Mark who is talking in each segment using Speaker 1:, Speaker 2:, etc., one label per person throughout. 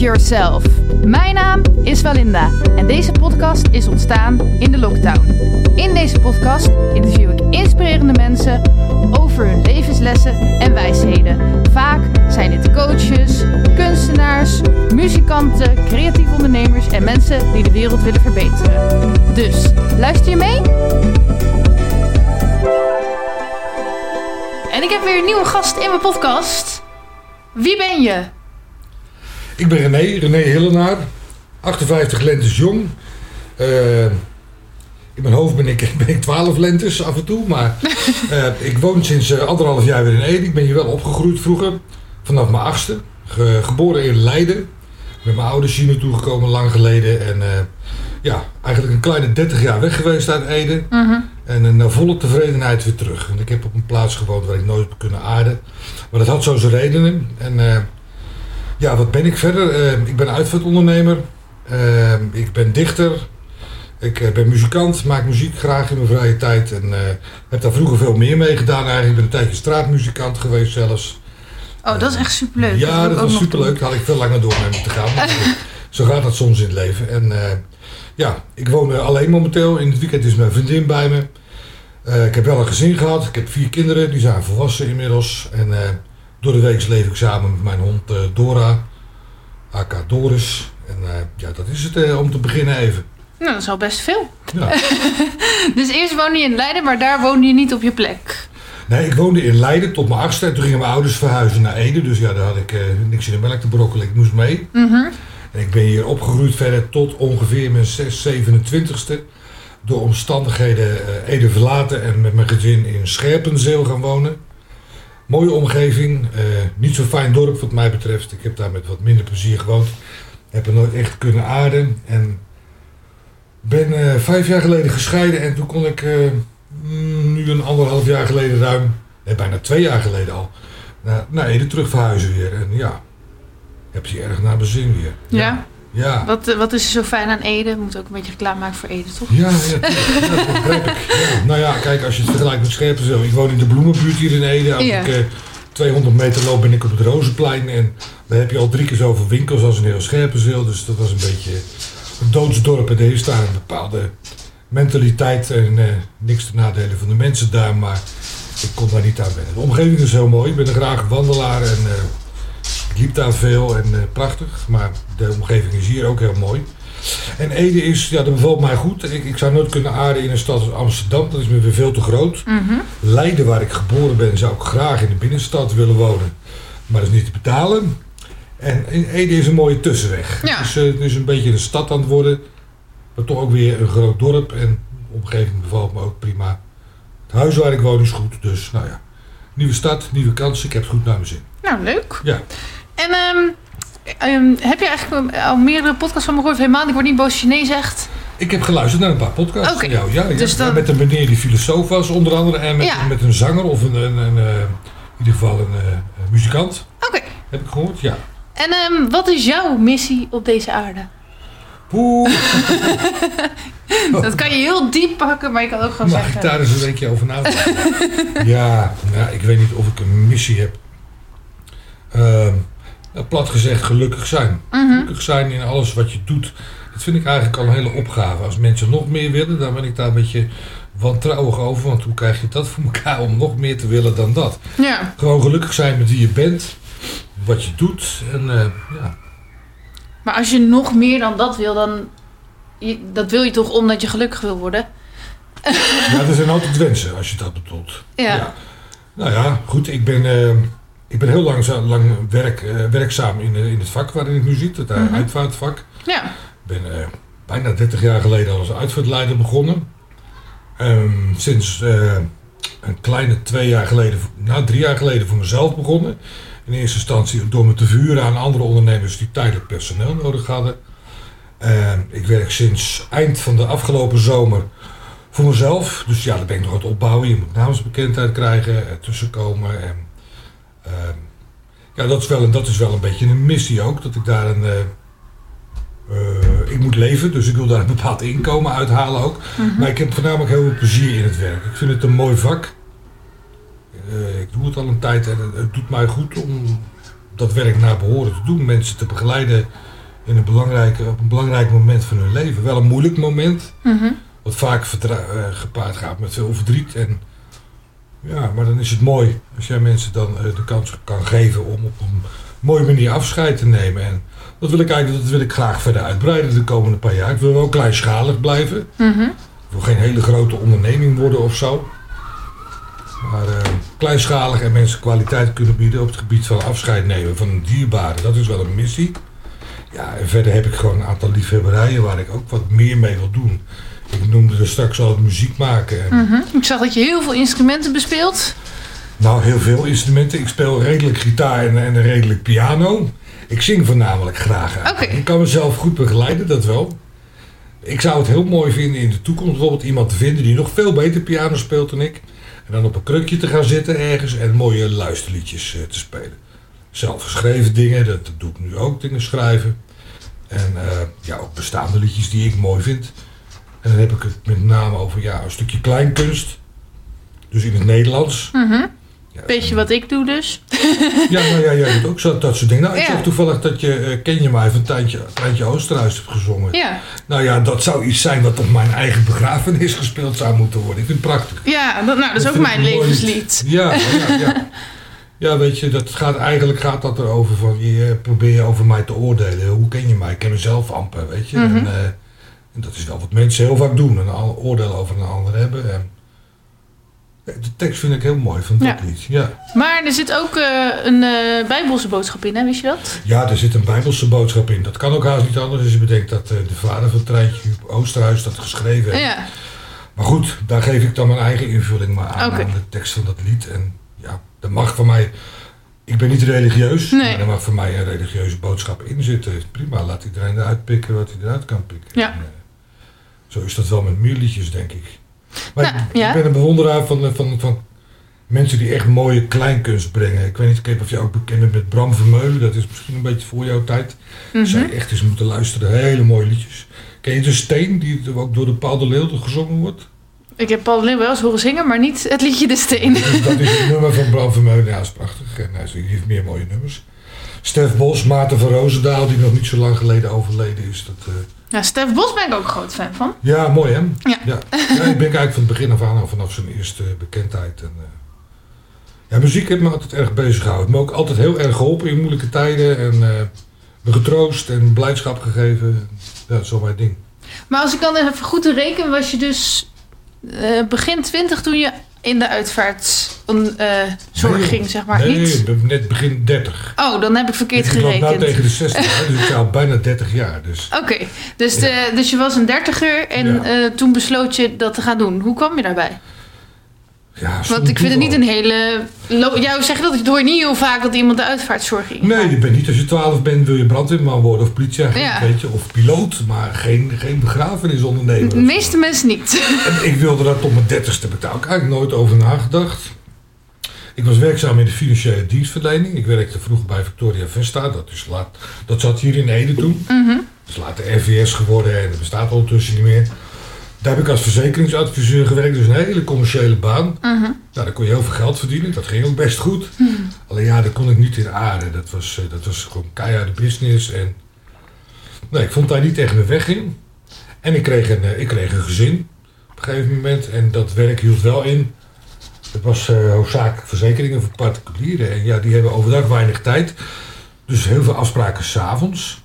Speaker 1: Yourself. Mijn naam is Valinda en deze podcast is ontstaan in de lockdown. In deze podcast interview ik inspirerende mensen over hun levenslessen en wijsheden. Vaak zijn dit coaches, kunstenaars, muzikanten, creatieve ondernemers en mensen die de wereld willen verbeteren. Dus, luister je mee? En ik heb weer een nieuwe gast in mijn podcast. Wie ben je?
Speaker 2: Ik ben René, René Hillenaar, 58 lentes jong. Eh, in mijn hoofd ben ik, ben ik 12 lentes af en toe, maar eh, ik woon sinds eh, anderhalf jaar weer in Ede. Ik ben hier wel opgegroeid vroeger, vanaf mijn achtste. Ge- geboren in Leiden, met mijn ouders hier naartoe gekomen lang geleden. En ja, eigenlijk een kleine 30 jaar weg geweest uit Ede. En een naar volle tevredenheid weer terug. En ik heb op een plaats gewoond waar ik nooit heb kunnen aarden. Maar dat had zo zijn redenen. En ja, wat ben ik verder? Eh, ik ben uitvaartondernemer. Eh, ik ben dichter. Ik eh, ben muzikant, maak muziek graag in mijn vrije tijd. En eh, heb daar vroeger veel meer mee gedaan eigenlijk. Ik ben een tijdje straatmuzikant geweest zelfs.
Speaker 1: Oh, dat is echt superleuk.
Speaker 2: Ja, dat was superleuk. Daar had ik veel langer door mee moeten gaan. Zo gaat dat soms in het leven. En eh, ja, ik woon alleen momenteel. In het weekend is mijn vriendin bij me. Ik heb wel een gezin gehad. Ik heb vier kinderen. Die zijn volwassen inmiddels. En door de week leef ik samen met mijn hond eh, Dora. aka Doris. En eh, ja, dat is het eh, om te beginnen even.
Speaker 1: Nou, dat is al best veel.
Speaker 2: Ja.
Speaker 1: Dus eerst woonde je in Leiden, maar daar woonde je niet op je plek.
Speaker 2: Nee, ik woonde in Leiden tot mijn achtste. En toen gingen mijn ouders verhuizen naar Ede. Dus ja, daar had ik eh, niks in de melk te brokkelen. Ik moest mee.
Speaker 1: Mhm.
Speaker 2: En ik ben hier opgegroeid verder tot ongeveer mijn 6, 27ste. Door omstandigheden eh, Ede verlaten en met mijn gezin in Scherpenzeel gaan wonen. Mooie omgeving, eh, niet zo fijn dorp wat mij betreft. Ik heb daar met wat minder plezier gewoond. Heb er nooit echt kunnen aarden. En ben eh, vijf jaar geleden gescheiden en toen kon ik eh, mm, nu een anderhalf jaar geleden ruim, nee, bijna twee jaar geleden al, naar, naar Ede terug verhuizen weer. En ja, heb je erg naar mijn zin weer.
Speaker 1: Ja.
Speaker 2: Ja.
Speaker 1: Wat, eh, wat is er zo fijn aan Ede? We moeten ook een beetje reclame maken voor Ede, toch?
Speaker 2: Ja, ja, ja, dat begrijp ik. Ja. Nou ja, kijk, als je het vergelijkt met Scherpenzeel. Ik woon in de bloemenbuurt hier in Ede. Als
Speaker 1: Ja.
Speaker 2: ik eh, 200 meter loop ben ik op het Rozenplein. En dan heb je al drie keer zoveel winkels als in heel Scherpenzeel. Dus dat was een beetje een doodsdorp. En er is daar een bepaalde mentaliteit. En eh, niks te nadelen van de mensen daar. Maar ik kon daar niet aan wennen. De omgeving is heel mooi. Ik ben een graag wandelaar. En eh, liep daar veel en eh, prachtig. Maar de omgeving is hier ook heel mooi. En Ede is, ja, dat bevalt mij goed. Ik, ik zou nooit kunnen aarden in een stad als Amsterdam. Dat is me weer veel te groot.
Speaker 1: Mhm.
Speaker 2: Leiden, waar ik geboren ben, zou ik graag in de binnenstad willen wonen. Maar dat is niet te betalen. En Ede is een mooie tussenweg.
Speaker 1: Ja.
Speaker 2: Dus het is een beetje een stad aan het worden. Maar toch ook weer een groot dorp. En de omgeving bevalt me ook prima. Het huis waar ik woon is goed. Dus nou ja, nieuwe stad, nieuwe kansen. Ik heb het goed naar mijn zin.
Speaker 1: Nou, leuk.
Speaker 2: Ja.
Speaker 1: En ehm, ehm, heb je eigenlijk al meerdere podcasts van me gehoord? Helemaal, ik word niet boos als je nee zegt.
Speaker 2: Ik heb geluisterd naar een paar podcasts van jou. Ja, ja.
Speaker 1: Dus dan-
Speaker 2: Met een meneer die filosoof was onder andere. En met,
Speaker 1: Ja.
Speaker 2: met een zanger of een, een, een, eh, in ieder geval een eh, muzikant.
Speaker 1: Oké.
Speaker 2: Heb ik gehoord, ja.
Speaker 1: En ehm, wat is jouw missie op deze aarde?
Speaker 2: Oeh,
Speaker 1: Dat kan je heel diep pakken, maar je kan ook gewoon
Speaker 2: mag ik
Speaker 1: zeggen...
Speaker 2: daar eens een weekje over nadenken? ja, nou, ik weet niet of ik een missie heb. Plat gezegd, gelukkig zijn.
Speaker 1: Mhm.
Speaker 2: Gelukkig zijn in alles wat je doet. Dat vind ik eigenlijk al een hele opgave. Als mensen nog meer willen, dan ben ik daar een beetje wantrouwig over. Want hoe krijg je dat voor elkaar om nog meer te willen dan dat?
Speaker 1: Ja.
Speaker 2: Gewoon gelukkig zijn met wie je bent, wat je doet. En eh, ja,
Speaker 1: Maar als je nog meer dan dat wil, dan... Je, dat wil je toch omdat je gelukkig wil worden?
Speaker 2: ja, er zijn altijd wensen als je dat bedoelt.
Speaker 1: Ja.
Speaker 2: Nou ja, goed. Ik ben, eh, ik ben heel lang, lang werk, eh, werkzaam in, eh, in het vak waarin ik nu zit. Het uh,
Speaker 1: Mhm.
Speaker 2: uitvaartvak.
Speaker 1: Ja.
Speaker 2: Ik ben eh, bijna 30 jaar geleden als uitvaartleider begonnen. Ehm, sinds eh, een kleine twee jaar geleden, nou drie jaar geleden voor mezelf begonnen. In eerste instantie door me te vuren aan andere ondernemers die tijdelijk personeel nodig hadden. Ehm, ik werk sinds eind van de afgelopen zomer voor mezelf. Dus ja, daar ben ik nog aan het opbouwen. Je moet namensbekendheid krijgen, ertussen komen. En, ehm, ja, dat is, wel, een- dat is wel een beetje een missie ook. Dat ik daar een... eh, eh, ik moet leven, dus ik wil daar een bepaald inkomen uithalen ook. Maar ik heb voornamelijk heel veel plezier in het werk. Ik vind het een mooi vak. Eh, ik doe het al een tijd en het, doet mij goed om dat werk naar behoren te doen. Mensen te begeleiden in een belangrijke, op een belangrijk moment van hun leven. Wel een moeilijk moment,
Speaker 1: Mhm.
Speaker 2: wat vaak eh, gepaard gaat met veel verdriet. En, ja, maar dan is het mooi als jij mensen dan eh, de kans kan geven om op een mooie manier afscheid te nemen. En dat wil ik eigenlijk dat wil ik graag verder uitbreiden de komende paar jaar. Ik wil wel kleinschalig blijven.
Speaker 1: Mhm.
Speaker 2: Het wil geen hele grote onderneming worden of zo. Maar eh, kleinschalig en mensen kwaliteit kunnen bieden op het gebied van afscheid nemen van een dierbare. Dat is wel een missie. Ja, en verder heb ik gewoon een aantal liefhebberijen waar ik ook wat meer mee wil doen. Ik noemde er straks al het muziek maken. En,
Speaker 1: Mhm. Ik zag dat je heel veel instrumenten bespeelt.
Speaker 2: Nou, heel veel instrumenten. Ik speel redelijk gitaar en, en redelijk piano. Ik zing voornamelijk graag.
Speaker 1: Oké.
Speaker 2: Ik kan mezelf goed begeleiden, dat wel. Ik zou het heel mooi vinden in de toekomst bijvoorbeeld iemand te vinden die nog veel beter piano speelt dan ik. En dan op een krukje te gaan zitten ergens en mooie luisterliedjes eh, te spelen. Zelf geschreven dingen, dat, dat doe ik nu ook, dingen schrijven. En eh, ja, ook bestaande liedjes die ik mooi vind. En dan heb ik het met name over ja, een stukje kleinkunst. Dus in het Nederlands. Ja,
Speaker 1: Beetje wat ik doe dus.
Speaker 2: Ja, nou ja, jij doet ook zo, dat soort dingen. Nou, ik
Speaker 1: Ja.
Speaker 2: zag toevallig dat je eh, Ken je mij van Tijntje, Tijntje Oosterhuis hebt gezongen.
Speaker 1: Ja,
Speaker 2: Nou ja, dat zou iets zijn wat op mijn eigen begrafenis gespeeld zou moeten worden. Ik vind het prachtig.
Speaker 1: ja dat, nou, dat is ook mijn
Speaker 2: mooi
Speaker 1: levenslied.
Speaker 2: Ja, ja, ja. Ja, weet je, dat gaat, eigenlijk gaat dat erover van, je probeer je over mij te oordelen. Hoe ken je mij? Ik ken mezelf amper, weet je.
Speaker 1: Mhm.
Speaker 2: en, eh, en dat is wel wat mensen heel vaak doen. Een oordeel over een ander hebben. En, de tekst vind ik heel mooi van dat
Speaker 1: Ja.
Speaker 2: lied. Ja.
Speaker 1: Maar er zit ook eh, een eh bijbelse boodschap in, hè? wist je dat?
Speaker 2: Ja, er zit een bijbelse boodschap in. Dat kan ook haast niet anders als je bedenkt dat eh, de vader van Treintje Huub Oosterhuis dat geschreven heeft.
Speaker 1: Ja.
Speaker 2: Maar goed, daar geef ik dan mijn eigen invulling maar aan, aan de tekst van dat lied. En ja, er mag van mij... Ik ben niet religieus,
Speaker 1: Nee.
Speaker 2: maar er mag voor mij een religieuze boodschap in zitten. Prima, laat iedereen eruit pikken wat hij eruit kan pikken.
Speaker 1: Ja.
Speaker 2: En, zo is dat wel met meer liedjes, denk ik. Maar
Speaker 1: Nou,
Speaker 2: ik,
Speaker 1: ja.
Speaker 2: ik ben een bewonderaar van, eh, van, van mensen die echt mooie kleinkunst brengen. Ik weet niet Kip, of je ook bekend bent met Bram Vermeulen. Dat is misschien een beetje voor jouw tijd. Zou je echt eens moeten luisteren. Hele mooie liedjes. Ken je de Steen, die ook door de Paul de Leeuw gezongen wordt?
Speaker 1: Ik heb Paul de Leeuw wel eens horen zingen, maar niet het liedje De Steen.
Speaker 2: Dus dat is het nummer van Bram Vermeulen. Ja, dat is prachtig. En hij heeft meer mooie nummers. Stef Bos, Maarten van Roosendaal, die nog niet zo lang geleden overleden is. Dat, eh,
Speaker 1: Ja, Stef Bos ben ik ook een groot fan van.
Speaker 2: ja, mooi hè?
Speaker 1: Ja.
Speaker 2: Ja. Ik ben eigenlijk van het begin af aan, al vanaf zijn eerste bekendheid. En, eh, ja, muziek heeft me altijd erg bezig gehouden. Me ook altijd heel erg geholpen in moeilijke tijden. En eh, me getroost en blijdschap gegeven. Ja, dat is wel mijn ding.
Speaker 1: Maar als ik dan even goed te rekenen, was je dus eh, begin 20 toen je in de uitvaartzorg
Speaker 2: Nee,
Speaker 1: ging, zeg maar.
Speaker 2: nee,
Speaker 1: niet?
Speaker 2: ik ben net begin 30.
Speaker 1: Oh, dan heb ik verkeerd
Speaker 2: ik nou
Speaker 1: gerekend.
Speaker 2: tegen de 60, hè, dus ik al bijna 30 jaar. Dus.
Speaker 1: Oké, dus, de, dus je was een dertiger en
Speaker 2: Ja.
Speaker 1: eh, toen besloot je dat te gaan doen. Hoe kwam je daarbij?
Speaker 2: Ja,
Speaker 1: Want ik vind het niet een hele... Jou zeggen dat, het hoor niet heel vaak dat iemand de uitvaartzorg in
Speaker 2: Nee, je bent niet als je 12 bent wil je brandweerman worden of politieagent,
Speaker 1: Ja.
Speaker 2: weet je, of piloot, maar geen, geen begrafenisondernemer.
Speaker 1: De meeste mensen niet.
Speaker 2: En ik wilde dat tot mijn 30ste, heb ik eigenlijk nooit over nagedacht. Ik was werkzaam in de financiële dienstverlening. Ik werkte vroeger bij Victoria Vesta, dat, is laat, dat zat hier in Ede toen.
Speaker 1: Mhm.
Speaker 2: Dat is later RVS geworden en dat bestaat ondertussen niet meer. Daar heb ik als verzekeringsadviseur gewerkt, dus een hele commerciële baan.
Speaker 1: Mhm.
Speaker 2: Nou, daar kon je heel veel geld verdienen. Dat ging ook best goed. Alleen ja, daar kon ik niet in aarden. Dat was, eh, dat was gewoon keiharde business. En nee, ik vond daar niet echt mijn weg in. En ik kreeg een, eh, ik kreeg een gezin op een gegeven moment. En dat werk hield wel in. Het was eh hoofdzakelijk verzekeringen voor particulieren. En ja, die hebben overdag weinig tijd. Dus heel veel afspraken s'avonds.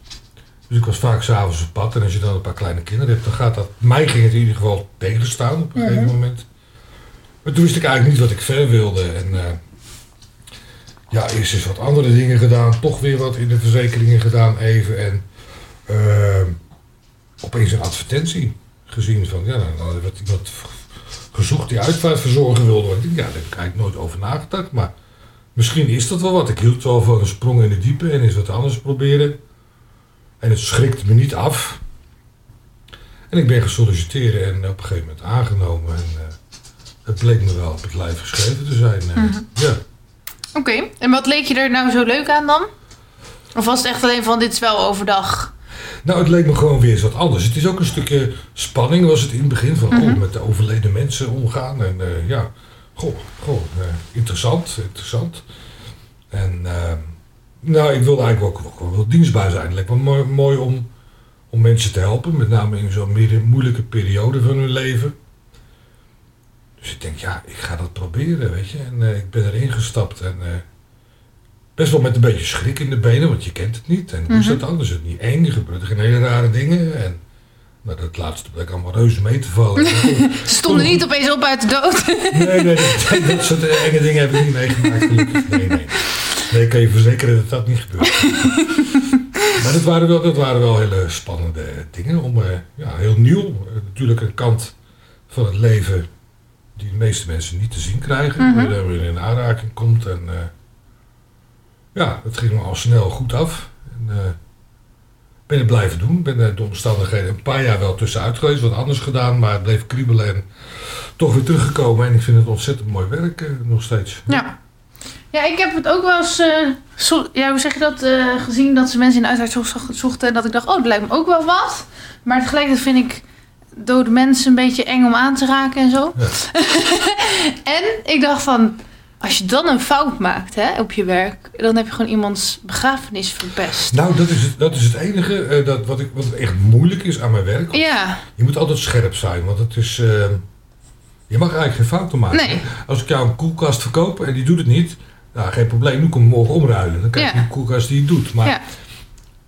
Speaker 2: Dus ik was vaak s'avonds op pad. En als je dan een paar kleine kinderen hebt, dan gaat dat... Mij ging het in ieder geval tegenstaan op een
Speaker 1: Mhm.
Speaker 2: gegeven moment. Maar toen wist ik eigenlijk niet wat ik verder wilde. En eh, ja, eerst eens wat andere dingen gedaan. Toch weer wat in de verzekeringen gedaan even. En eh, opeens een advertentie gezien van... Ja, nou, er werd iemand gezocht die uitvaartverzorger wilde worden. Ja, daar heb ik eigenlijk nooit over nagedacht. Maar misschien is dat wel wat. Ik hield wel van een sprong in de diepe en eens wat anders proberen. En het schrikte me niet af. En ik ben gesolliciteerd en op een gegeven moment aangenomen. En eh, het bleek me wel op het lijf geschreven te zijn. eh.
Speaker 1: Mhm.
Speaker 2: Ja.
Speaker 1: Oké, en wat leek je er nou zo leuk aan dan? Of was het echt alleen van dit is wel overdag?
Speaker 2: Nou, het leek me gewoon weer eens wat anders. Het is ook een stukje spanning, was het in het begin. Van, oh, met de overleden mensen omgaan. En eh, ja, goh, goh interessant, interessant. En eh, Nou, ik wilde eigenlijk ook, ook wel dienstbaar zijn. Het lijkt me mooi, om, om mensen te helpen, met name in zo'n moeilijke periode van hun leven. Dus ik denk, ja, ik ga dat proberen, weet je. En eh, ik ben erin gestapt en eh, best wel met een beetje schrik in de benen, want je kent het niet. En hoe is
Speaker 1: Mhm.
Speaker 2: dat anders? Het is niet eng, er gebeuren geen hele rare dingen. En nou, dat laatste bleek allemaal reuze mee te vallen.
Speaker 1: Ze stonden niet opeens op uit de dood.
Speaker 2: Nee, nee, dat, dat soort enge dingen heb ik niet meegemaakt. gelukkig. Nee, nee. Nee, ik kan je verzekeren dat dat niet gebeurt. maar dat waren wel, dat waren wel hele spannende dingen. Om, eh, ja, heel nieuw. Eh, natuurlijk een kant van het leven die de meeste mensen niet te zien krijgen.
Speaker 1: Mhm.
Speaker 2: Waar je weer in aanraking komt. En eh, ja, het ging me al snel goed af. En, ben het blijven doen. Ben de omstandigheden een paar jaar wel tussenuit geweest. Wat anders gedaan, maar het bleef kriebelen en toch weer teruggekomen. En ik vind het ontzettend mooi werk nog steeds.
Speaker 1: Ja. Ja, ik heb het ook wel eens, eh, zo- ja, hoe zeg je dat, eh, gezien dat ze mensen in de uitvaart zo- zochten. En dat ik dacht, oh, dat lijkt me ook wel wat. Maar tegelijkertijd vind ik dode mensen een beetje eng om aan te raken en zo.
Speaker 2: Ja.
Speaker 1: en ik dacht van, als je dan een fout maakt hè, op je werk, dan heb je gewoon iemands begrafenis verpest.
Speaker 2: Nou, dat is het, dat is het enige eh, dat, wat, ik, wat echt moeilijk is aan mijn werk.
Speaker 1: Ja,
Speaker 2: Je moet altijd scherp zijn, want het is... je mag eigenlijk geen fouten maken.
Speaker 1: nee.
Speaker 2: Als ik jou een koelkast verkoop en die doet het niet... Nou, geen probleem, nu kom ik morgen omruilen. Dan krijg je een koelkast die het doet. Maar
Speaker 1: Ja.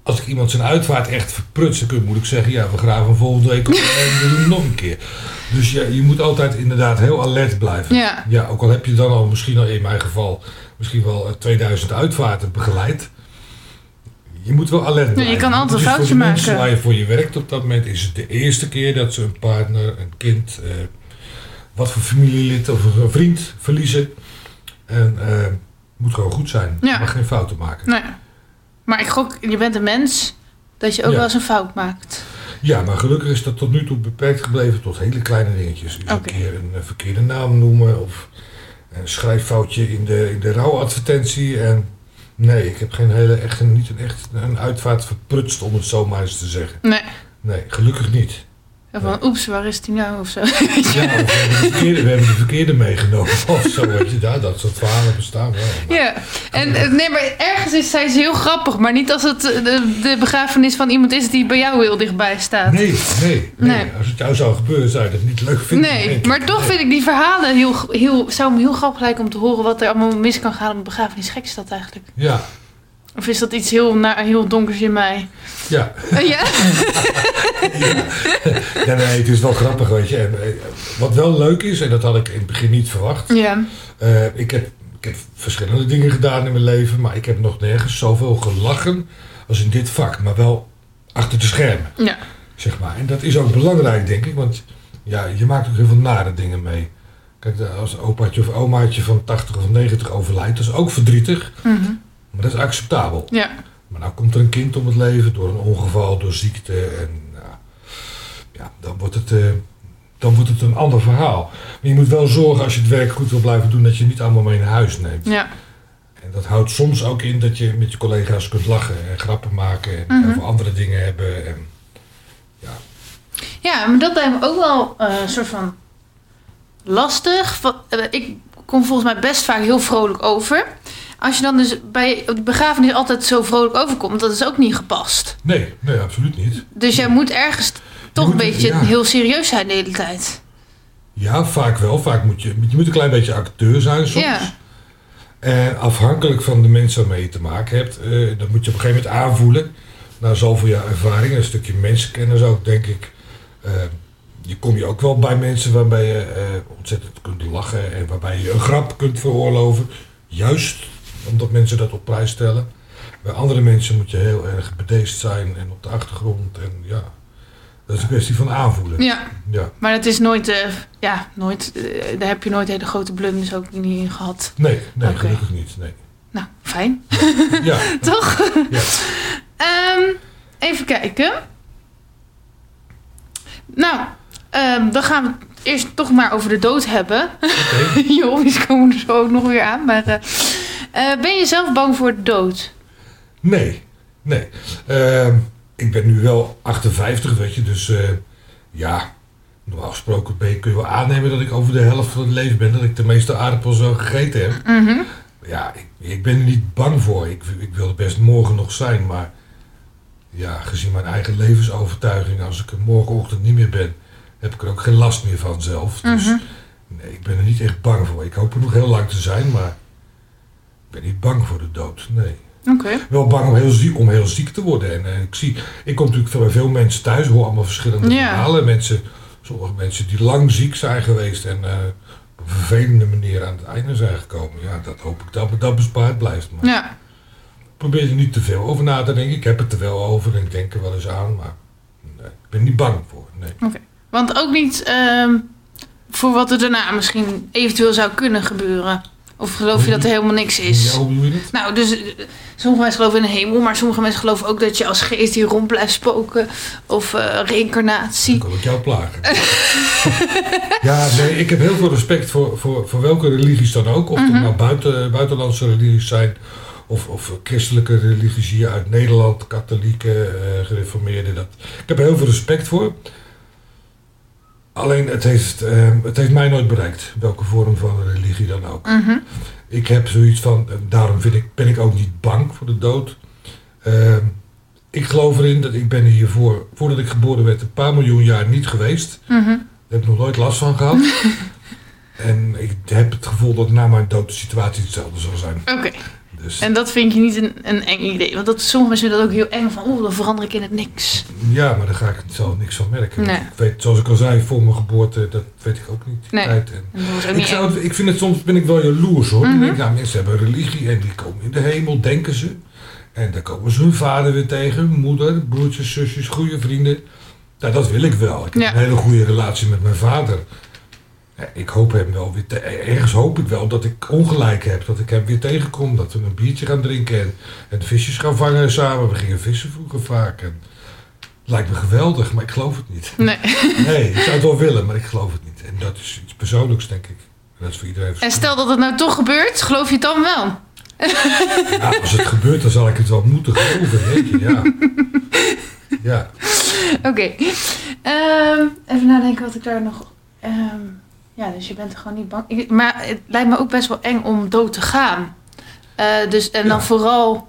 Speaker 2: als ik iemand zijn uitvaart echt verprutst... dan kun- moet ik zeggen, ja, we graven volgende week op en we doen het nog een keer. Dus je, je moet altijd inderdaad heel alert blijven.
Speaker 1: Ja.
Speaker 2: Ja, ook al heb je dan al misschien al in mijn geval... misschien wel eh, 2000 uitvaarten begeleid... Je moet wel alert blijven.
Speaker 1: je kan altijd een foutje
Speaker 2: de mensen
Speaker 1: maken.
Speaker 2: waar je voor je werkt op dat moment... is het de eerste keer dat ze een partner, een kind... eh, wat voor familielid of een vriend verliezen. En eh moet gewoon goed zijn.
Speaker 1: Ja.
Speaker 2: Je mag geen fouten maken.
Speaker 1: nee. Maar ik gok, je bent een mens, dat je ook
Speaker 2: Ja.
Speaker 1: wel eens een fout maakt.
Speaker 2: Ja, maar gelukkig is dat tot nu toe beperkt gebleven tot hele kleine dingetjes. Dus een keer een eh, verkeerde naam noemen of een schrijffoutje in de, in de rouwadvertentie. En nee, ik heb geen hele, echt, niet een, echt een uitvaart verprutst om het zo maar eens te zeggen.
Speaker 1: Nee.
Speaker 2: Nee, gelukkig niet.
Speaker 1: Van, oeps, waar is die nou? Of zo.
Speaker 2: Ja, of we, hebben de verkeerde, we hebben de verkeerde meegenomen of zo. Weet je, daar, dat soort verhalen bestaan wel. Maar-
Speaker 1: Ja, en eh, nee, maar ergens is zij heel grappig, maar niet als het eh, de, de begrafenis van iemand is die bij jou heel dichtbij staat.
Speaker 2: Nee, nee, nee,
Speaker 1: Nee.
Speaker 2: Als het jou zou gebeuren, zou je dat niet leuk vinden.
Speaker 1: Nee, maar toch vind ik die verhalen heel, heel, zou me heel grappig lijken om te horen wat er allemaal mis kan gaan op een begrafenis. Gek is dat eigenlijk?
Speaker 2: Ja,
Speaker 1: Of is dat iets heel, na, heel donkers in mij?
Speaker 2: ja.
Speaker 1: Eh, ja?
Speaker 2: ja, nee, het is wel grappig, weet je. En, eh, wat wel leuk is, en dat had ik in het begin niet verwacht.
Speaker 1: Ja.
Speaker 2: eh, ik, heb, ik heb verschillende dingen gedaan in mijn leven, maar ik heb nog nergens zoveel gelachen als in dit vak. Maar wel achter de schermen,
Speaker 1: Ja.
Speaker 2: zeg maar. En dat is ook belangrijk, denk ik, want ja, je maakt ook heel veel nare dingen mee. Kijk, als opaatje of omaatje van 80 of 90 overlijdt, dat is ook verdrietig,
Speaker 1: Mhm.
Speaker 2: Maar dat is acceptabel.
Speaker 1: Ja.
Speaker 2: Maar nou komt er een kind om het leven door een ongeval, door ziekte. En ja, ja, dan, wordt het, eh, dan wordt het een ander verhaal. Maar je moet wel zorgen als je het werk goed wil blijven doen, dat je niet allemaal mee naar huis neemt.
Speaker 1: Ja.
Speaker 2: En dat houdt soms ook in dat je met je collega's kunt lachen en grappen maken en
Speaker 1: Mhm.
Speaker 2: over andere dingen hebben. En,
Speaker 1: Ja, maar dat lijkt me ook wel eh, een soort van lastig. Eh, ik kom volgens mij best vaak heel vrolijk over. Als je dan dus bij de begrafenis altijd zo vrolijk overkomt, dat is ook niet gepast.
Speaker 2: nee, nee, absoluut niet.
Speaker 1: Dus jij moet ergens toch
Speaker 2: moet-
Speaker 1: een beetje
Speaker 2: ja.
Speaker 1: heel serieus zijn de hele tijd.
Speaker 2: Ja, vaak wel. Vaak moet je, je moet een klein beetje acteur zijn soms.
Speaker 1: Ja.
Speaker 2: En afhankelijk van de mensen waarmee je te maken hebt, eh, dat moet je op een gegeven moment aanvoelen. Na zoveel jaar ervaring, een stukje mensenkennis ook, denk ik. eh, je kom je ook wel bij mensen waarbij je eh, ontzettend kunt lachen en waarbij je een grap kunt veroorloven. Juist omdat mensen dat op prijs stellen. Bij andere mensen moet je heel erg bedeesd zijn en op de achtergrond. En ja, dat is een kwestie van aanvoelen.
Speaker 1: Ja,
Speaker 2: Ja.
Speaker 1: maar het is nooit, eh, ja, nooit, eh, daar heb je nooit hele grote blunders ook niet in gehad.
Speaker 2: Nee, nee, gelukkig niet. Nee.
Speaker 1: Nou, fijn.
Speaker 2: Ja,
Speaker 1: Toch?
Speaker 2: ja.
Speaker 1: Ehm, even kijken. Nou, ehm, dan gaan we het eerst toch maar over de dood hebben.
Speaker 2: oké.
Speaker 1: Je hobby's komen er zo ook nog weer aan. Maar eh, eh, ben je zelf bang voor de dood?
Speaker 2: Nee, nee. Ehm, ik ben nu wel 58, weet je, dus eh, ja, normaal gesproken je, kun je wel aannemen dat ik over de helft van het leven ben, dat ik de meeste aardappels al gegeten heb.
Speaker 1: Mhm.
Speaker 2: ja, ik, ik ben er niet bang voor. Ik, ik wil er best morgen nog zijn, maar ja, gezien mijn eigen levensovertuiging, als ik er morgenochtend niet meer ben, heb ik er ook geen last meer van zelf. Dus
Speaker 1: Mhm.
Speaker 2: nee, ik ben er niet echt bang voor. Ik hoop er nog heel lang te zijn, maar ben niet bang voor de dood. Nee.
Speaker 1: Oké.
Speaker 2: Wel bang om heel ziek, om heel ziek te worden. En eh, ik zie, ik kom natuurlijk veel, bij veel mensen thuis, hoor allemaal verschillende verhalen. Mensen, sommige mensen die lang ziek zijn geweest en eh, op een vervelende manier aan het einde zijn gekomen. Ja, dat hoop ik dat dat bespaard blijft. Maar
Speaker 1: Ja.
Speaker 2: probeer er niet te veel over na te denken. Ik heb het er wel over en ik denk er wel eens aan, maar nee, ik ben niet bang voor. Nee.
Speaker 1: Want ook niet ehm, voor wat er daarna misschien eventueel zou kunnen gebeuren. Of geloof je dat er helemaal niks is?
Speaker 2: Ja, hoe bedoel je dat?
Speaker 1: Nou, dus eh, sommige mensen geloven in de hemel, maar sommige mensen geloven ook dat je als geest hier rond blijft spoken. Of
Speaker 2: Dan
Speaker 1: reïncarnatie.
Speaker 2: kan ik jou plagen. ja, nee, ik heb heel veel respect voor, voor, voor welke religies dan ook. Of
Speaker 1: Mhm.
Speaker 2: het nou buiten, buitenlandse religies zijn. Of, of christelijke religies hier uit Nederland. Katholieken, eh gereformeerden. Dat. Ik heb er heel veel respect voor. Alleen het heeft, eh, het heeft mij nooit bereikt. Welke vorm van religie dan ook.
Speaker 1: Mhm.
Speaker 2: Ik heb zoiets van, en daarom vind ik, ben ik ook niet bang voor de dood. Ehm, ik geloof erin dat ik ben hiervoor, voordat ik geboren werd, een paar miljoen jaar niet geweest.
Speaker 1: Mhm.
Speaker 2: Daar heb ik nog nooit last van gehad. en ik heb het gevoel dat na mijn dood de situatie hetzelfde zal zijn.
Speaker 1: Oké.
Speaker 2: Dus
Speaker 1: En dat vind je niet een, een eng idee. Want dat, sommige mensen vinden dat ook heel eng van, oeh, dan verander ik in het niks.
Speaker 2: ja, maar daar ga ik zelf niks van merken.
Speaker 1: Nee.
Speaker 2: Ik weet, zoals ik al zei, voor mijn geboorte, dat weet ik ook niet.
Speaker 1: Nee.
Speaker 2: En ik, zou, het- ik vind het soms ben ik wel jaloers hoor. Denk, nou, mensen hebben religie en die komen in de hemel, denken ze. En dan komen ze hun vader weer tegen, moeder, broertjes, zusjes, goede vrienden. Nou, dat wil ik wel. Ik heb
Speaker 1: Ja.
Speaker 2: een hele goede relatie met mijn vader. Ik hoop hem wel weer te, ergens hoop ik wel dat ik ongelijk heb. Dat ik hem weer tegenkom. Dat we een biertje gaan drinken en, en visjes gaan vangen samen. We gingen vissen vroeger vaak. En, lijkt me geweldig, maar ik geloof het niet.
Speaker 1: Nee.
Speaker 2: Nee, ik zou het wel willen, maar ik geloof het niet. En dat is iets persoonlijks, denk ik. En dat is voor iedereen
Speaker 1: En stel dat het nou toch gebeurt, geloof je het dan wel?
Speaker 2: Ja, als het gebeurt, dan zal ik het wel moeten geloven, weet je. Ja. Ja.
Speaker 1: Oké. Ehm, even nadenken wat ik daar nog... ehm, ja, dus je bent er gewoon niet bang. Maar het lijkt me ook best wel eng om dood te gaan. Eh, dus, en dan
Speaker 2: Ja.
Speaker 1: vooral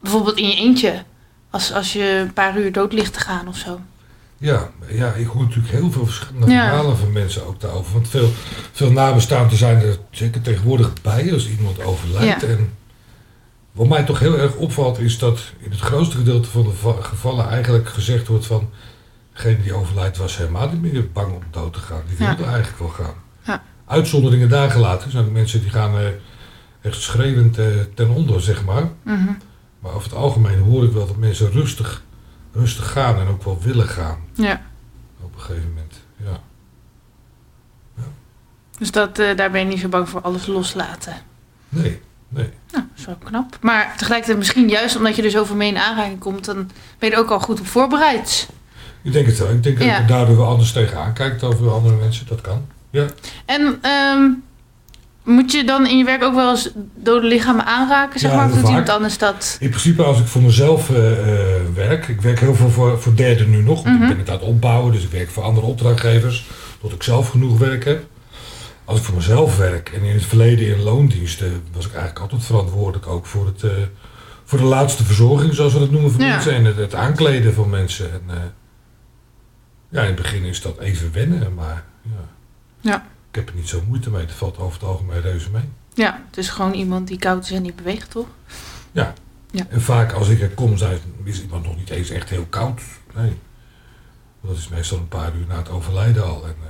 Speaker 1: bijvoorbeeld in je eentje. Als, als je een paar uur dood ligt te gaan of zo.
Speaker 2: Ja, ja, ik hoor natuurlijk heel veel verschillende
Speaker 1: Ja.
Speaker 2: verhalen van mensen ook daarover. Want veel, veel nabestaanden zijn er zeker tegenwoordig bij als iemand overlijdt.
Speaker 1: Ja.
Speaker 2: En wat mij toch heel erg opvalt is dat in het grootste gedeelte van de va- gevallen eigenlijk gezegd wordt van... Degene die overlijdt was helemaal niet meer bang om dood te gaan. Die
Speaker 1: Ja.
Speaker 2: wilde eigenlijk wel gaan.
Speaker 1: Ja.
Speaker 2: Uitzonderingen daar gelaten zijn er mensen die gaan eh, echt schreeuwend eh, ten onder, zeg maar.
Speaker 1: Mhm.
Speaker 2: Maar over het algemeen hoor ik wel dat mensen rustig, rustig gaan en ook wel willen gaan
Speaker 1: Ja.
Speaker 2: op een gegeven moment. Ja.
Speaker 1: Dus dat, eh, daar ben je niet zo bang voor alles loslaten.
Speaker 2: Nee, nee.
Speaker 1: Nou, dat is wel knap. Maar tegelijkertijd misschien juist omdat je er zoveel mee in aanraking komt... dan ben je er ook al goed op voorbereid.
Speaker 2: Ik denk het wel. Ik denk dat
Speaker 1: Ja.
Speaker 2: daardoor wel anders tegenaan kijkt over andere mensen. Dat kan. Ja.
Speaker 1: En ehm, moet je dan in je werk ook wel eens dode lichamen aanraken, zeg
Speaker 2: Ja,
Speaker 1: maar? Of doet iemand anders dat?
Speaker 2: In principe als ik voor mezelf eh, eh, werk. Ik werk heel veel voor, voor derden nu nog. Want
Speaker 1: Mhm.
Speaker 2: ik ben het aan het opbouwen. Dus ik werk voor andere opdrachtgevers. Tot ik zelf genoeg werk heb. Als ik voor mezelf werk. En in het verleden in loondiensten. Was ik eigenlijk altijd verantwoordelijk ook voor het... eh, voor de laatste verzorging, zoals we dat noemen voor
Speaker 1: Ja.
Speaker 2: mensen. En het, het aankleden van mensen. En, ja, in het begin is dat even wennen. Maar ja.
Speaker 1: Ja.
Speaker 2: Ik heb er niet zo moeite mee. Het valt over het algemeen reuze mee.
Speaker 1: Ja, het is gewoon iemand die koud is en niet beweegt, toch?
Speaker 2: En vaak als ik er kom, is iemand nog niet eens echt heel koud. Nee. Dat is meestal een paar uur na het overlijden al. En, eh,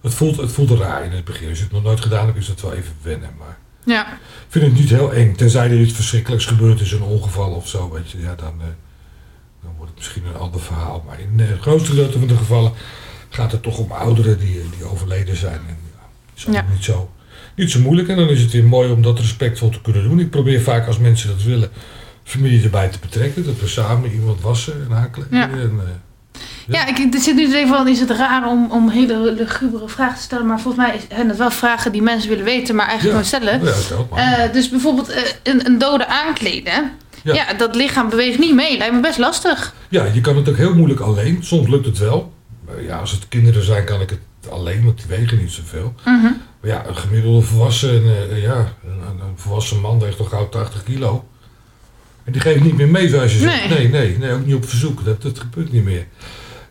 Speaker 2: het, voelt, het voelt raar in het begin. Als je het nog nooit gedaan hebt, is dat wel even wennen. Maar
Speaker 1: Ja.
Speaker 2: ik vind het niet heel eng. Tenzij er iets verschrikkelijks gebeurd is, een ongeval of zo. Weet je, ja, dan, eh, dan wordt het misschien een ander verhaal. Maar in eh, het grootste gedeelte van de gevallen gaat het toch om ouderen die, die overleden zijn. En, ja, is
Speaker 1: Ja.
Speaker 2: niet, zo, niet zo moeilijk. En dan is het weer mooi om dat respectvol te kunnen doen. Ik probeer vaak als mensen dat willen, familie erbij te betrekken. Dat we samen iemand wassen en aankleden.
Speaker 1: Ja.
Speaker 2: En, eh,
Speaker 1: Ja, ik, ik zit nu denken van, is het raar om, om hele lugubere vragen te stellen? Maar volgens mij zijn het wel vragen die mensen willen weten, maar eigenlijk
Speaker 2: Ja.
Speaker 1: gewoon stellen.
Speaker 2: ja.
Speaker 1: Eh, dus bijvoorbeeld eh, een, een dode aankleden.
Speaker 2: Ja.
Speaker 1: Ja. dat lichaam beweegt niet mee. Lijkt me best lastig.
Speaker 2: Ja, je kan het ook heel moeilijk alleen. Soms lukt het wel. Maar ja, als het kinderen zijn, kan ik het alleen, want die wegen niet zoveel.
Speaker 1: Mhm.
Speaker 2: Maar ja, een gemiddelde volwassen, eh, ja, een, een volwassen man weegt toch gauw 80 kilo. En die geeft niet meer mee, zoals je zegt.
Speaker 1: Nee.
Speaker 2: Nee, nee, nee, ook niet op verzoek. Dat, dat gebeurt niet meer.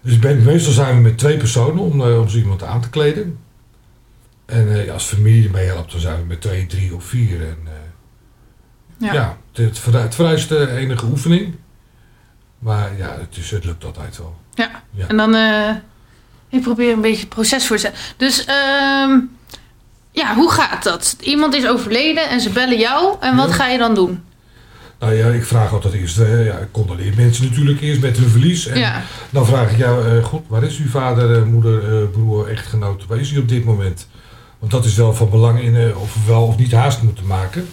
Speaker 2: Dus ben, meestal zijn we met twee personen om, eh, om zo iemand aan te kleden. En eh, als familie meehelpt, dan zijn we met twee, drie of vier. En, eh,
Speaker 1: Ja.
Speaker 2: ja, het, het, vereist- eh, enige oefening. Maar ja, het, is, het lukt altijd wel.
Speaker 1: Ja.
Speaker 2: Ja.
Speaker 1: En dan, eh, ik probeer een beetje het proces voor te stellen. Dus, ehm, ja, hoe gaat dat? Iemand is overleden en ze bellen jou. En wat
Speaker 2: Ja.
Speaker 1: ga je dan doen?
Speaker 2: Nou ja, ik vraag altijd eerst, eh, ja, ik condoleer mensen natuurlijk eerst met hun verlies. En
Speaker 1: Ja.
Speaker 2: dan vraag ik jou, goed, waar is uw vader, moeder, broer, echtgenoot? Waar is hij op dit moment? Want dat is wel van belang in of we wel of niet haast moeten maken.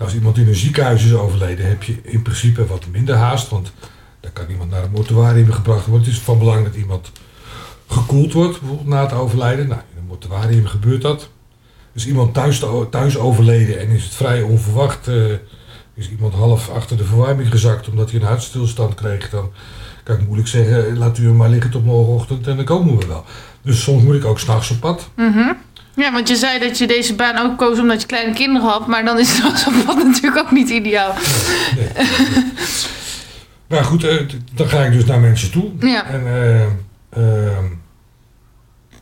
Speaker 2: Als iemand in een ziekenhuis is overleden, heb je in principe wat minder haast. Want dan kan iemand naar een mortuarium gebracht worden. Het is van belang dat iemand gekoeld wordt, bijvoorbeeld na het overlijden. Nou, in een mortuarium gebeurt dat. Is iemand thuis, thuis overleden en is het vrij onverwacht... eh, is iemand half achter de verwarming gezakt omdat hij een hartstilstand kreeg... dan kan ik moeilijk zeggen, laat u hem maar liggen tot morgenochtend en dan komen we wel. Dus soms moet ik ook s'nachts op pad.
Speaker 1: Mhm. Ja, want je zei dat je deze baan ook koos omdat je kleine kinderen had. Maar dan is pad natuurlijk ook niet ideaal.
Speaker 2: Nee. maar goed, eh, dan ga ik dus naar mensen toe.
Speaker 1: Ja.
Speaker 2: En eh, ehm,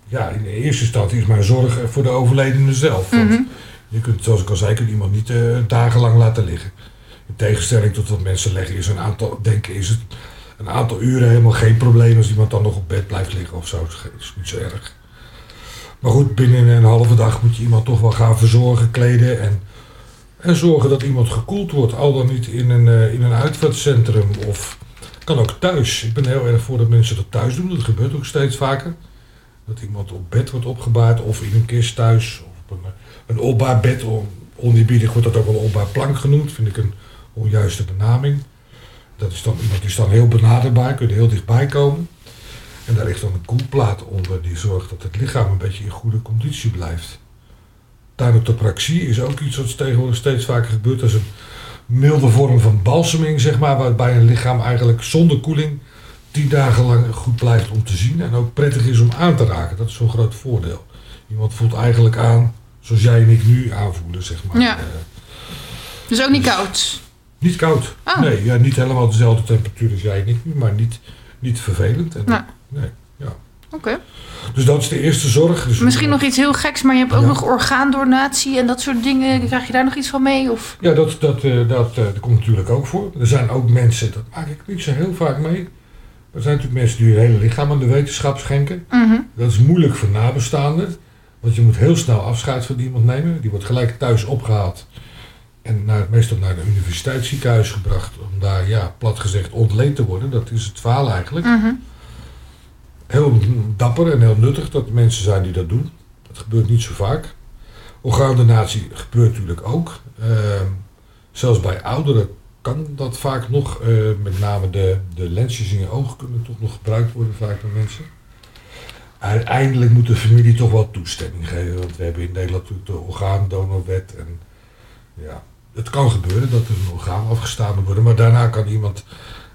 Speaker 2: ja, in eerste instantie is mijn zorg voor de overledene zelf. Want
Speaker 1: Mhm.
Speaker 2: je kunt, zoals ik al zei, je kunt iemand niet eh, dagenlang laten liggen. In tegenstelling tot wat mensen leggen, is een aantal, denken is het een aantal uren helemaal geen probleem als iemand dan nog op bed blijft liggen of zo. Dat is niet zo erg. Maar goed, binnen een halve dag moet je iemand toch wel gaan verzorgen, kleden en, en zorgen dat iemand gekoeld wordt. Al dan niet in een, eh, in een uitvaartcentrum of kan ook thuis. Ik ben heel erg voor dat mensen dat thuis doen. Dat gebeurt ook steeds vaker. Dat iemand op bed wordt opgebaard of in een kist thuis. Of op een, een opbaarbed. On- Oneerbiedig wordt dat ook wel een opbaarplank genoemd. Vind ik een onjuiste benaming. Dat is dan, iemand die is dan heel benaderbaar, kun je heel dichtbij komen. En daar ligt dan een koelplaat onder die zorgt dat het lichaam een beetje in goede conditie blijft. Thymotopraxie is ook iets wat tegenwoordig steeds vaker gebeurt. Dat is een milde vorm van balseming, zeg maar, waarbij een lichaam eigenlijk zonder koeling tien dagen lang goed blijft om te zien en ook prettig is om aan te raken. Dat is zo'n groot voordeel. Iemand voelt eigenlijk aan zoals jij en ik nu aanvoelen, zeg maar.
Speaker 1: Ja.
Speaker 2: Eh,
Speaker 1: Dus ook niet koud.
Speaker 2: niet koud.
Speaker 1: Oh.
Speaker 2: Nee, ja, niet helemaal dezelfde temperatuur als jij en ik nu, maar niet, niet vervelend. En,
Speaker 1: Nou.
Speaker 2: Nee.
Speaker 1: Oké.
Speaker 2: Dus dat is de eerste zorg. Dus
Speaker 1: Misschien nog iets heel geks, maar je hebt ook
Speaker 2: Ja.
Speaker 1: nog orgaandonatie en dat soort dingen. Krijg je daar nog iets van mee? Of?
Speaker 2: Ja, dat, dat, eh, dat, eh, dat komt natuurlijk ook voor. Er zijn ook mensen, dat maak ik niet zo heel vaak mee. Er zijn natuurlijk mensen die hun hele lichaam aan de wetenschap schenken.
Speaker 1: Mhm.
Speaker 2: Dat is moeilijk voor nabestaanden. Want je moet heel snel afscheid van iemand nemen. Die wordt gelijk thuis opgehaald. En naar, meestal naar het universiteitsziekenhuis gebracht. Om daar, ja, plat gezegd, ontleed te worden. Dat is het verhaal eigenlijk.
Speaker 1: Mhm.
Speaker 2: Heel dapper en heel nuttig dat er mensen zijn die dat doen. Dat gebeurt niet zo vaak. Orgaandonatie gebeurt natuurlijk ook. Ehm, zelfs bij ouderen kan dat vaak nog. eh, met name de, de lensjes in je ogen kunnen toch nog gebruikt worden vaak door mensen. Uiteindelijk moet de familie toch wel toestemming geven. Want we hebben in Nederland natuurlijk de orgaandonorwet. En ja, het kan gebeuren dat er een orgaan afgestaan moet worden. Maar daarna kan iemand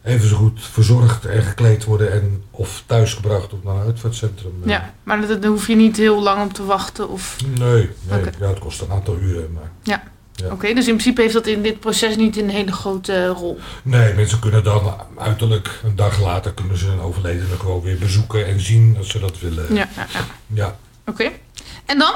Speaker 2: even zo goed verzorgd en gekleed worden. En of thuisgebracht of naar een uitvaartcentrum. eh.
Speaker 1: Ja, maar dat- daar hoef je niet heel lang op te wachten. Of...
Speaker 2: Nee, nee ja, het kost een aantal uren. Maar Ja.
Speaker 1: Oké, dus in principe heeft dat in dit proces niet een hele grote eh, rol.
Speaker 2: nee, mensen kunnen dan uiterlijk een dag later kunnen ze een overledene gewoon weer bezoeken en zien als ze dat willen.
Speaker 1: Ja, ja, ja.
Speaker 2: Ja,
Speaker 1: Oké. En dan?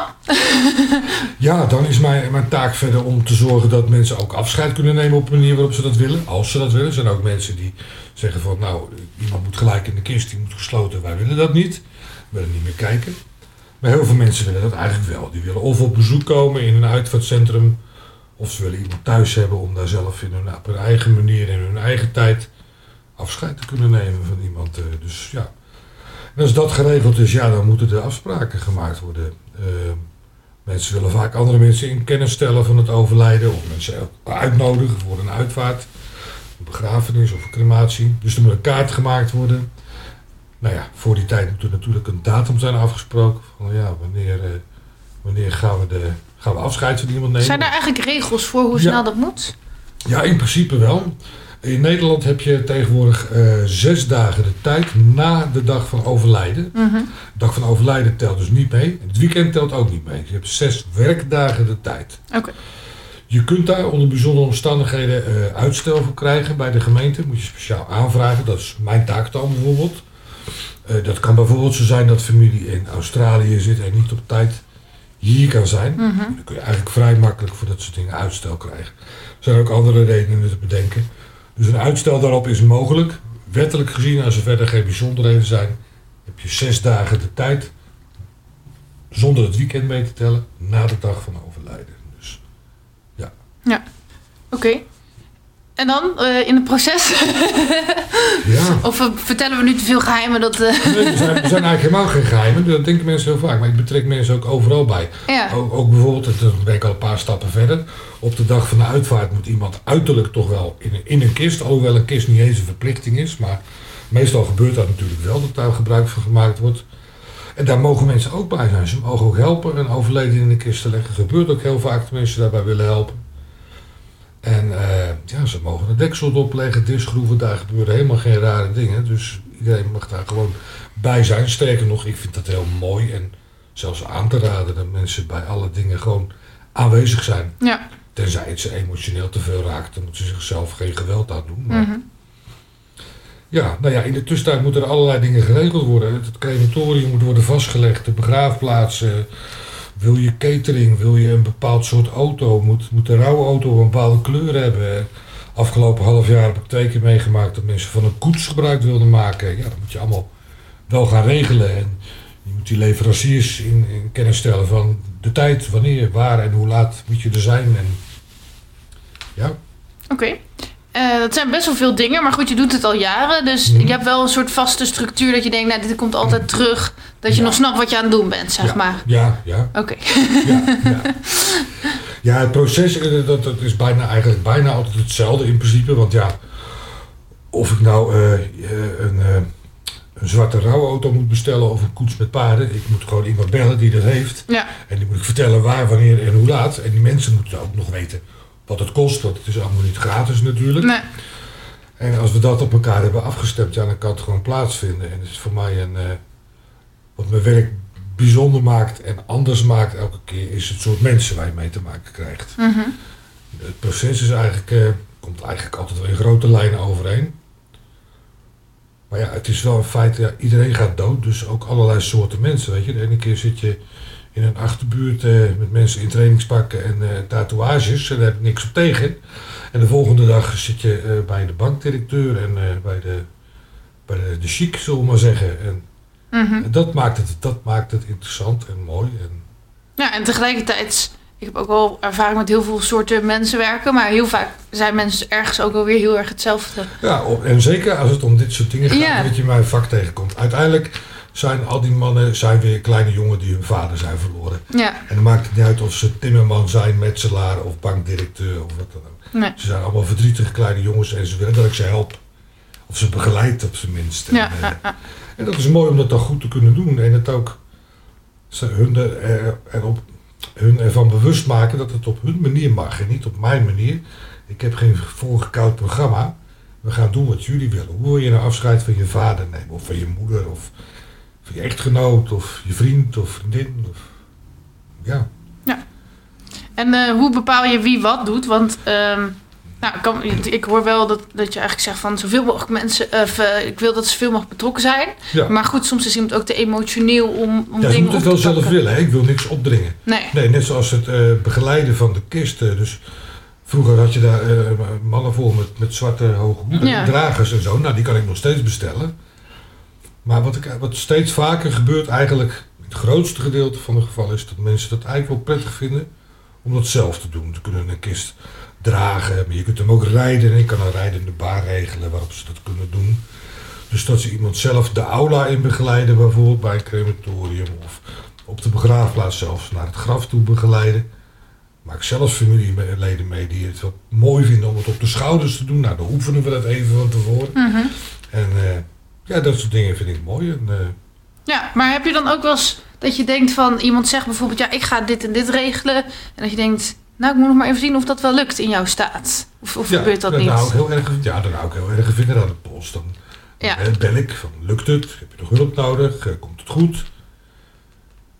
Speaker 2: ja dan is mijn, mijn taak verder om te zorgen dat mensen ook afscheid kunnen nemen op een manier waarop ze dat willen. Als ze dat willen. Er zijn ook mensen die zeggen van nou, iemand moet gelijk in de kist, die moet gesloten. Wij willen dat niet. We willen niet meer kijken. Maar heel veel mensen willen dat eigenlijk wel. Die willen of op bezoek komen in een uitvaartcentrum. Of ze willen iemand thuis hebben om daar zelf in hun, op hun eigen manier, in hun eigen tijd afscheid te kunnen nemen van iemand. eh, Dus ja. En als dat geregeld is, ja, dan moeten er afspraken gemaakt worden. Eh, mensen willen vaak andere mensen in kennis stellen van het overlijden. Of mensen uitnodigen voor een uitvaart. Een begrafenis of een crematie. Dus er moet een kaart gemaakt worden. Nou ja, voor die tijd moet er natuurlijk een datum zijn afgesproken. Van ja, wanneer, eh, wanneer gaan, we de, gaan we afscheid van iemand nemen.
Speaker 1: Zijn daar eigenlijk regels voor hoe
Speaker 2: Ja.
Speaker 1: snel dat moet?
Speaker 2: Ja, in principe wel. In Nederland heb je tegenwoordig eh, zes dagen de tijd na de dag van overlijden.
Speaker 1: Mhm.
Speaker 2: De dag van overlijden telt dus niet mee. Het weekend telt ook niet mee. Je hebt zes werkdagen de tijd.
Speaker 1: Oké.
Speaker 2: Je kunt daar onder bijzondere omstandigheden eh, uitstel voor krijgen bij de gemeente. Moet je speciaal aanvragen. Dat is mijn taak dan bijvoorbeeld. Eh, dat kan bijvoorbeeld zo zijn dat familie in Australië zit en niet op tijd hier kan zijn.
Speaker 1: Mhm.
Speaker 2: Dan kun je eigenlijk vrij makkelijk voor dat soort dingen uitstel krijgen. Er zijn ook andere redenen te bedenken. Dus een uitstel daarop is mogelijk. Wettelijk gezien, als er verder geen bijzonderheden zijn, heb je zes dagen de tijd, zonder het weekend mee te tellen, na de dag van overlijden. Dus
Speaker 1: Oké. En dan eh, in het proces?
Speaker 2: ja,
Speaker 1: of eh, vertellen we nu te veel geheimen? Dat, eh,
Speaker 2: nee, er, zijn, er zijn eigenlijk helemaal geen geheimen. Dat denken mensen heel vaak, maar ik betrek mensen ook overal bij.
Speaker 1: ja.
Speaker 2: Ook, ook bijvoorbeeld, dan ben ik al een paar stappen verder. Op de dag van de uitvaart moet iemand uiterlijk toch wel in een, in een kist. Alhoewel een kist niet eens een verplichting is. Maar meestal gebeurt dat natuurlijk wel, dat daar gebruik van gemaakt wordt. En daar mogen mensen ook bij zijn. Ze mogen ook helpen een overleden in de kist te leggen. gebeurt ook heel vaak dat mensen daarbij willen helpen. En eh, ja, ze mogen een deksel erop leggen, dischroeven. Daar gebeuren helemaal geen rare dingen. Dus iedereen mag daar gewoon bij zijn. Sterker nog, ik vind dat heel mooi en zelfs aan te raden dat mensen bij alle dingen gewoon aanwezig zijn.
Speaker 1: ja.
Speaker 2: Tenzij het ze emotioneel te veel raakt, dan moeten ze zichzelf geen geweld aan doen. Maar
Speaker 1: Mhm.
Speaker 2: ja, nou ja, in de tussentijd moeten er allerlei dingen geregeld worden. Het crematorium moet worden vastgelegd, de begraafplaatsen. Wil je catering, wil je een bepaald soort auto, moet, moet de rouwauto een bepaalde kleur hebben. Afgelopen half jaar heb ik twee keer meegemaakt dat mensen van een koets gebruik wilden maken. Ja, dat moet je allemaal wel gaan regelen. En je moet die leveranciers in, in kennis stellen van de tijd, wanneer, waar en hoe laat moet je er zijn. En ja,
Speaker 1: Oké. Eh, dat zijn best wel veel dingen, maar goed, je doet het al jaren. Dus
Speaker 2: Mhm.
Speaker 1: je hebt wel een soort vaste structuur dat je denkt, nou, dit komt altijd terug. Dat je
Speaker 2: Ja.
Speaker 1: nog snapt wat je aan het doen bent, zeg
Speaker 2: ja,
Speaker 1: maar.
Speaker 2: Ja, ja.
Speaker 1: Oké.
Speaker 2: Ja, ja. ja, het proces eh, dat, dat is bijna, eigenlijk bijna altijd hetzelfde in principe. Want ja, of ik nou eh, eh, een, eh, een zwarte rouwauto moet bestellen of een koets met paarden. Ik moet gewoon iemand bellen die dat heeft.
Speaker 1: Ja.
Speaker 2: En die moet ik vertellen waar, wanneer en hoe laat. En die mensen moeten ook nog weten wat het kost. Want het is allemaal niet gratis natuurlijk.
Speaker 1: Nee.
Speaker 2: En als we dat op elkaar hebben afgestemd, ja, dan kan het gewoon plaatsvinden. En het is voor mij een. Wat mijn werk bijzonder maakt en anders maakt elke keer, is het soort mensen waar je mee te maken krijgt.
Speaker 1: Mhm.
Speaker 2: Het proces is eigenlijk, eh, komt eigenlijk altijd wel in grote lijnen overeen. Maar ja, het is wel een feit, ja, iedereen gaat dood, dus ook allerlei soorten mensen. Weet je, de ene keer zit je in een achterbuurt eh, met mensen in trainingspakken en eh, tatoeages en daar heb ik niks op tegen. En de volgende dag zit je bij de bankdirecteur en bij, de, bij de, de chic, zullen we maar zeggen. En,
Speaker 1: Mhm.
Speaker 2: en dat, maakt het, dat maakt het interessant en mooi. En,
Speaker 1: Ja, en tegelijkertijd, ik heb ook wel ervaring met heel veel soorten mensen werken, maar heel vaak zijn mensen ergens ook wel weer heel erg hetzelfde.
Speaker 2: Ja, en zeker als het om dit soort dingen gaat, dat je mijn vak tegenkomt. Uiteindelijk zijn al die mannen zijn weer kleine jongen die hun vader zijn verloren.
Speaker 1: Ja,
Speaker 2: En dan maakt het niet uit of ze timmerman zijn, metselaar of bankdirecteur of wat dan ook.
Speaker 1: nee.
Speaker 2: Ze zijn allemaal verdrietige kleine jongens en ze willen dat ik ze help. Of ze begeleid op zijn minst.
Speaker 1: Ja,
Speaker 2: eh,
Speaker 1: ja, ja.
Speaker 2: En dat is mooi om dat dan goed te kunnen doen. En het ook hun, er, hun ervan bewust maken dat het op hun manier mag en niet op mijn manier. Ik heb geen voorgekoud programma. We gaan doen wat jullie willen. Hoe wil je nou afscheid van je vader nemen? Of van je moeder? Of van je echtgenoot? Of je vriend? Of vriendin? Of, ja.
Speaker 1: En eh, hoe bepaal je wie wat doet? Want ehm, nou, ik, kan, ik hoor wel dat, dat je eigenlijk zegt van zoveel mogelijk mensen, of, eh, ik wil dat ze zoveel mogelijk betrokken zijn.
Speaker 2: ja.
Speaker 1: Maar goed, soms is iemand ook te emotioneel om, om
Speaker 2: ja,
Speaker 1: dingen
Speaker 2: moeten
Speaker 1: op
Speaker 2: het wel
Speaker 1: te
Speaker 2: zelf willen. Hè? Ik wil niks opdringen.
Speaker 1: Nee.
Speaker 2: Nee, net zoals het eh, begeleiden van de kisten. Dus vroeger had je daar eh, mannen voor met, met zwarte hoge hoeden,
Speaker 1: Ja.
Speaker 2: dragers en zo. Nou, die kan ik nog steeds bestellen. Maar wat, ik, wat steeds vaker gebeurt, eigenlijk het grootste gedeelte van de gevallen, is dat mensen dat eigenlijk wel prettig vinden om dat zelf te doen. Ze kunnen een kist dragen, maar je kunt hem ook rijden. En ik kan een rijdende bar regelen waarop ze dat kunnen doen. Dus dat ze iemand zelf de aula in begeleiden, bijvoorbeeld bij een crematorium of op de begraafplaats zelfs naar het graf toe begeleiden. Maak zelfs familieleden mee die het wel mooi vinden om het op de schouders te doen. Nou, dan oefenen we dat even van tevoren.
Speaker 1: Mhm.
Speaker 2: En eh, ja, dat soort dingen vind ik mooi. En, eh,
Speaker 1: Ja, maar heb je dan ook wel eens dat je denkt van iemand zegt bijvoorbeeld ja, ik ga dit en dit regelen. En dat je denkt, nou, ik moet nog maar even zien of dat wel lukt in jouw staat. Of, of gebeurt dat
Speaker 2: dan
Speaker 1: niet?
Speaker 2: hou ik heel erg, ja, dan hou ik heel erg een vinger aan de pols. Dan
Speaker 1: Ja.
Speaker 2: eh, bel ik van, lukt het? Heb je nog hulp nodig? Eh, Komt het goed?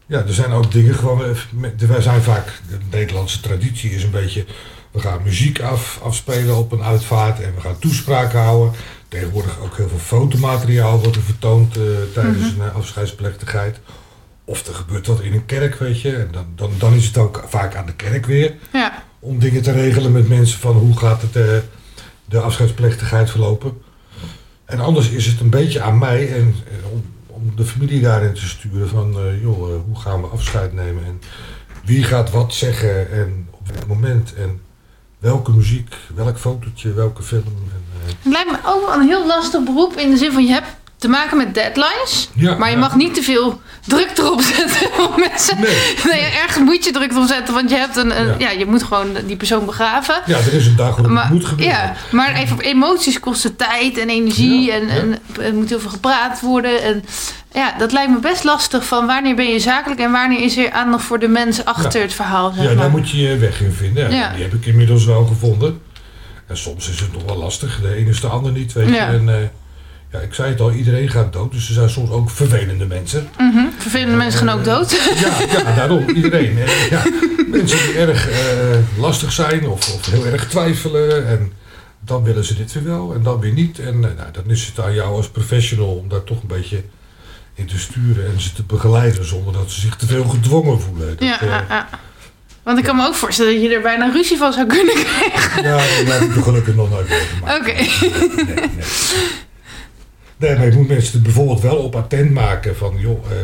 Speaker 2: Ja, er zijn ook dingen gewoon... eh, Wij zijn vaak... De Nederlandse traditie is een beetje... We gaan muziek af, afspelen op een uitvaart en we gaan toespraken houden. Tegenwoordig ook heel veel fotomateriaal wordt er vertoond tijdens
Speaker 1: Mhm.
Speaker 2: een afscheidsplechtigheid. Of er gebeurt wat in een kerk, weet je. En dan, dan, dan is het ook vaak aan de kerk weer
Speaker 1: Ja,
Speaker 2: om dingen te regelen met mensen van hoe gaat het, eh, de afscheidsplechtigheid verlopen. En anders is het een beetje aan mij en, en om, om de familie daarin te sturen van eh, joh, eh, hoe gaan we afscheid nemen en wie gaat wat zeggen en op welk moment en welke muziek, welk fotootje, welke film. En, eh,
Speaker 1: het lijkt me ook wel een heel lastig beroep in de zin van je hebt te maken met deadlines.
Speaker 2: ja,
Speaker 1: Maar je
Speaker 2: ja.
Speaker 1: mag niet te veel druk erop zetten mensen.
Speaker 2: Nee.
Speaker 1: Nee, ergens moet je druk erop zetten, want je hebt een, een-
Speaker 2: Ja.
Speaker 1: ja. je moet gewoon die persoon begraven.
Speaker 2: Ja, er is een dag waarop het moet gebeuren.
Speaker 1: ja, maar even op emoties kosten tijd en energie
Speaker 2: Ja,
Speaker 1: en, en er moet heel veel gepraat worden. En ja, dat lijkt me best lastig van wanneer ben je zakelijk en wanneer is er aandacht voor de mensen achter het verhaal. Zeg
Speaker 2: Ja,
Speaker 1: maar.
Speaker 2: daar moet je je weg in vinden. Ja. Die heb ik inmiddels wel gevonden. En soms is het nog wel lastig. De ene is de ander niet, weet je. En, eh, ja, ik zei het al, iedereen gaat dood. Dus er zijn soms ook vervelende mensen.
Speaker 1: Mhm. Vervelende mensen gaan ook dood.
Speaker 2: Ja, ja daarom. Iedereen. Eh, ja, mensen die erg eh, lastig zijn of, of heel erg twijfelen. En dan willen ze dit weer wel en dan weer niet. En eh, nou, dan is het aan jou als professional om daar toch een beetje in te sturen. En ze te begeleiden zonder dat ze zich te veel gedwongen voelen. Dat,
Speaker 1: Ja,
Speaker 2: eh,
Speaker 1: ja, ja. Want ik kan me ook voorstellen dat je er bijna ruzie van zou kunnen krijgen.
Speaker 2: Ja, dat heb ik er gelukkig nog nooit meegemaakt.
Speaker 1: Oké.
Speaker 2: Nee, nee. Nee, maar je moet mensen bijvoorbeeld wel op attent maken van, joh, eh,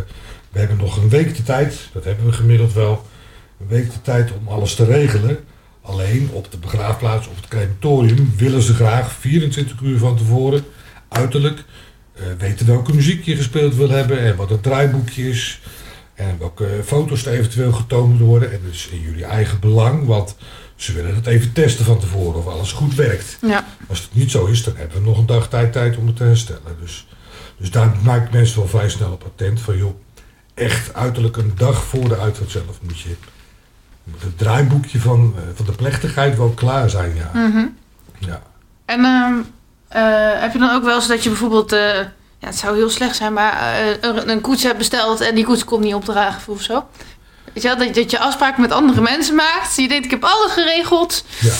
Speaker 2: we hebben nog een week de tijd, dat hebben we gemiddeld wel, een week de tijd om alles te regelen. Alleen op de begraafplaats, op het crematorium, willen ze graag 24 uur van tevoren, uiterlijk, eh, weten welke muziek je gespeeld wil hebben en wat het draaiboekje is. En welke foto's er eventueel getoond moeten worden. En is in jullie eigen belang, want ze willen het even testen van tevoren of alles goed werkt.
Speaker 1: Ja.
Speaker 2: Als het niet zo is, dan hebben we nog een dag tijd, tijd om het te herstellen. Dus, dus daar maak ik mensen wel vrij snel op attent van, joh, echt uiterlijk een dag voor de uitvaart zelf moet je moet het draaiboekje van, eh, van de plechtigheid wel klaar zijn. Ja.
Speaker 1: Mhm.
Speaker 2: Ja.
Speaker 1: En ehm, eh, heb je dan ook wel eens dat je bijvoorbeeld, eh, ja, het zou heel slecht zijn, maar een, een koets hebt besteld en die koets komt niet opdragen of zo? Weet je wel, dat, dat je afspraken met andere mensen maakt. Je denkt, ik heb alles geregeld.
Speaker 2: ja.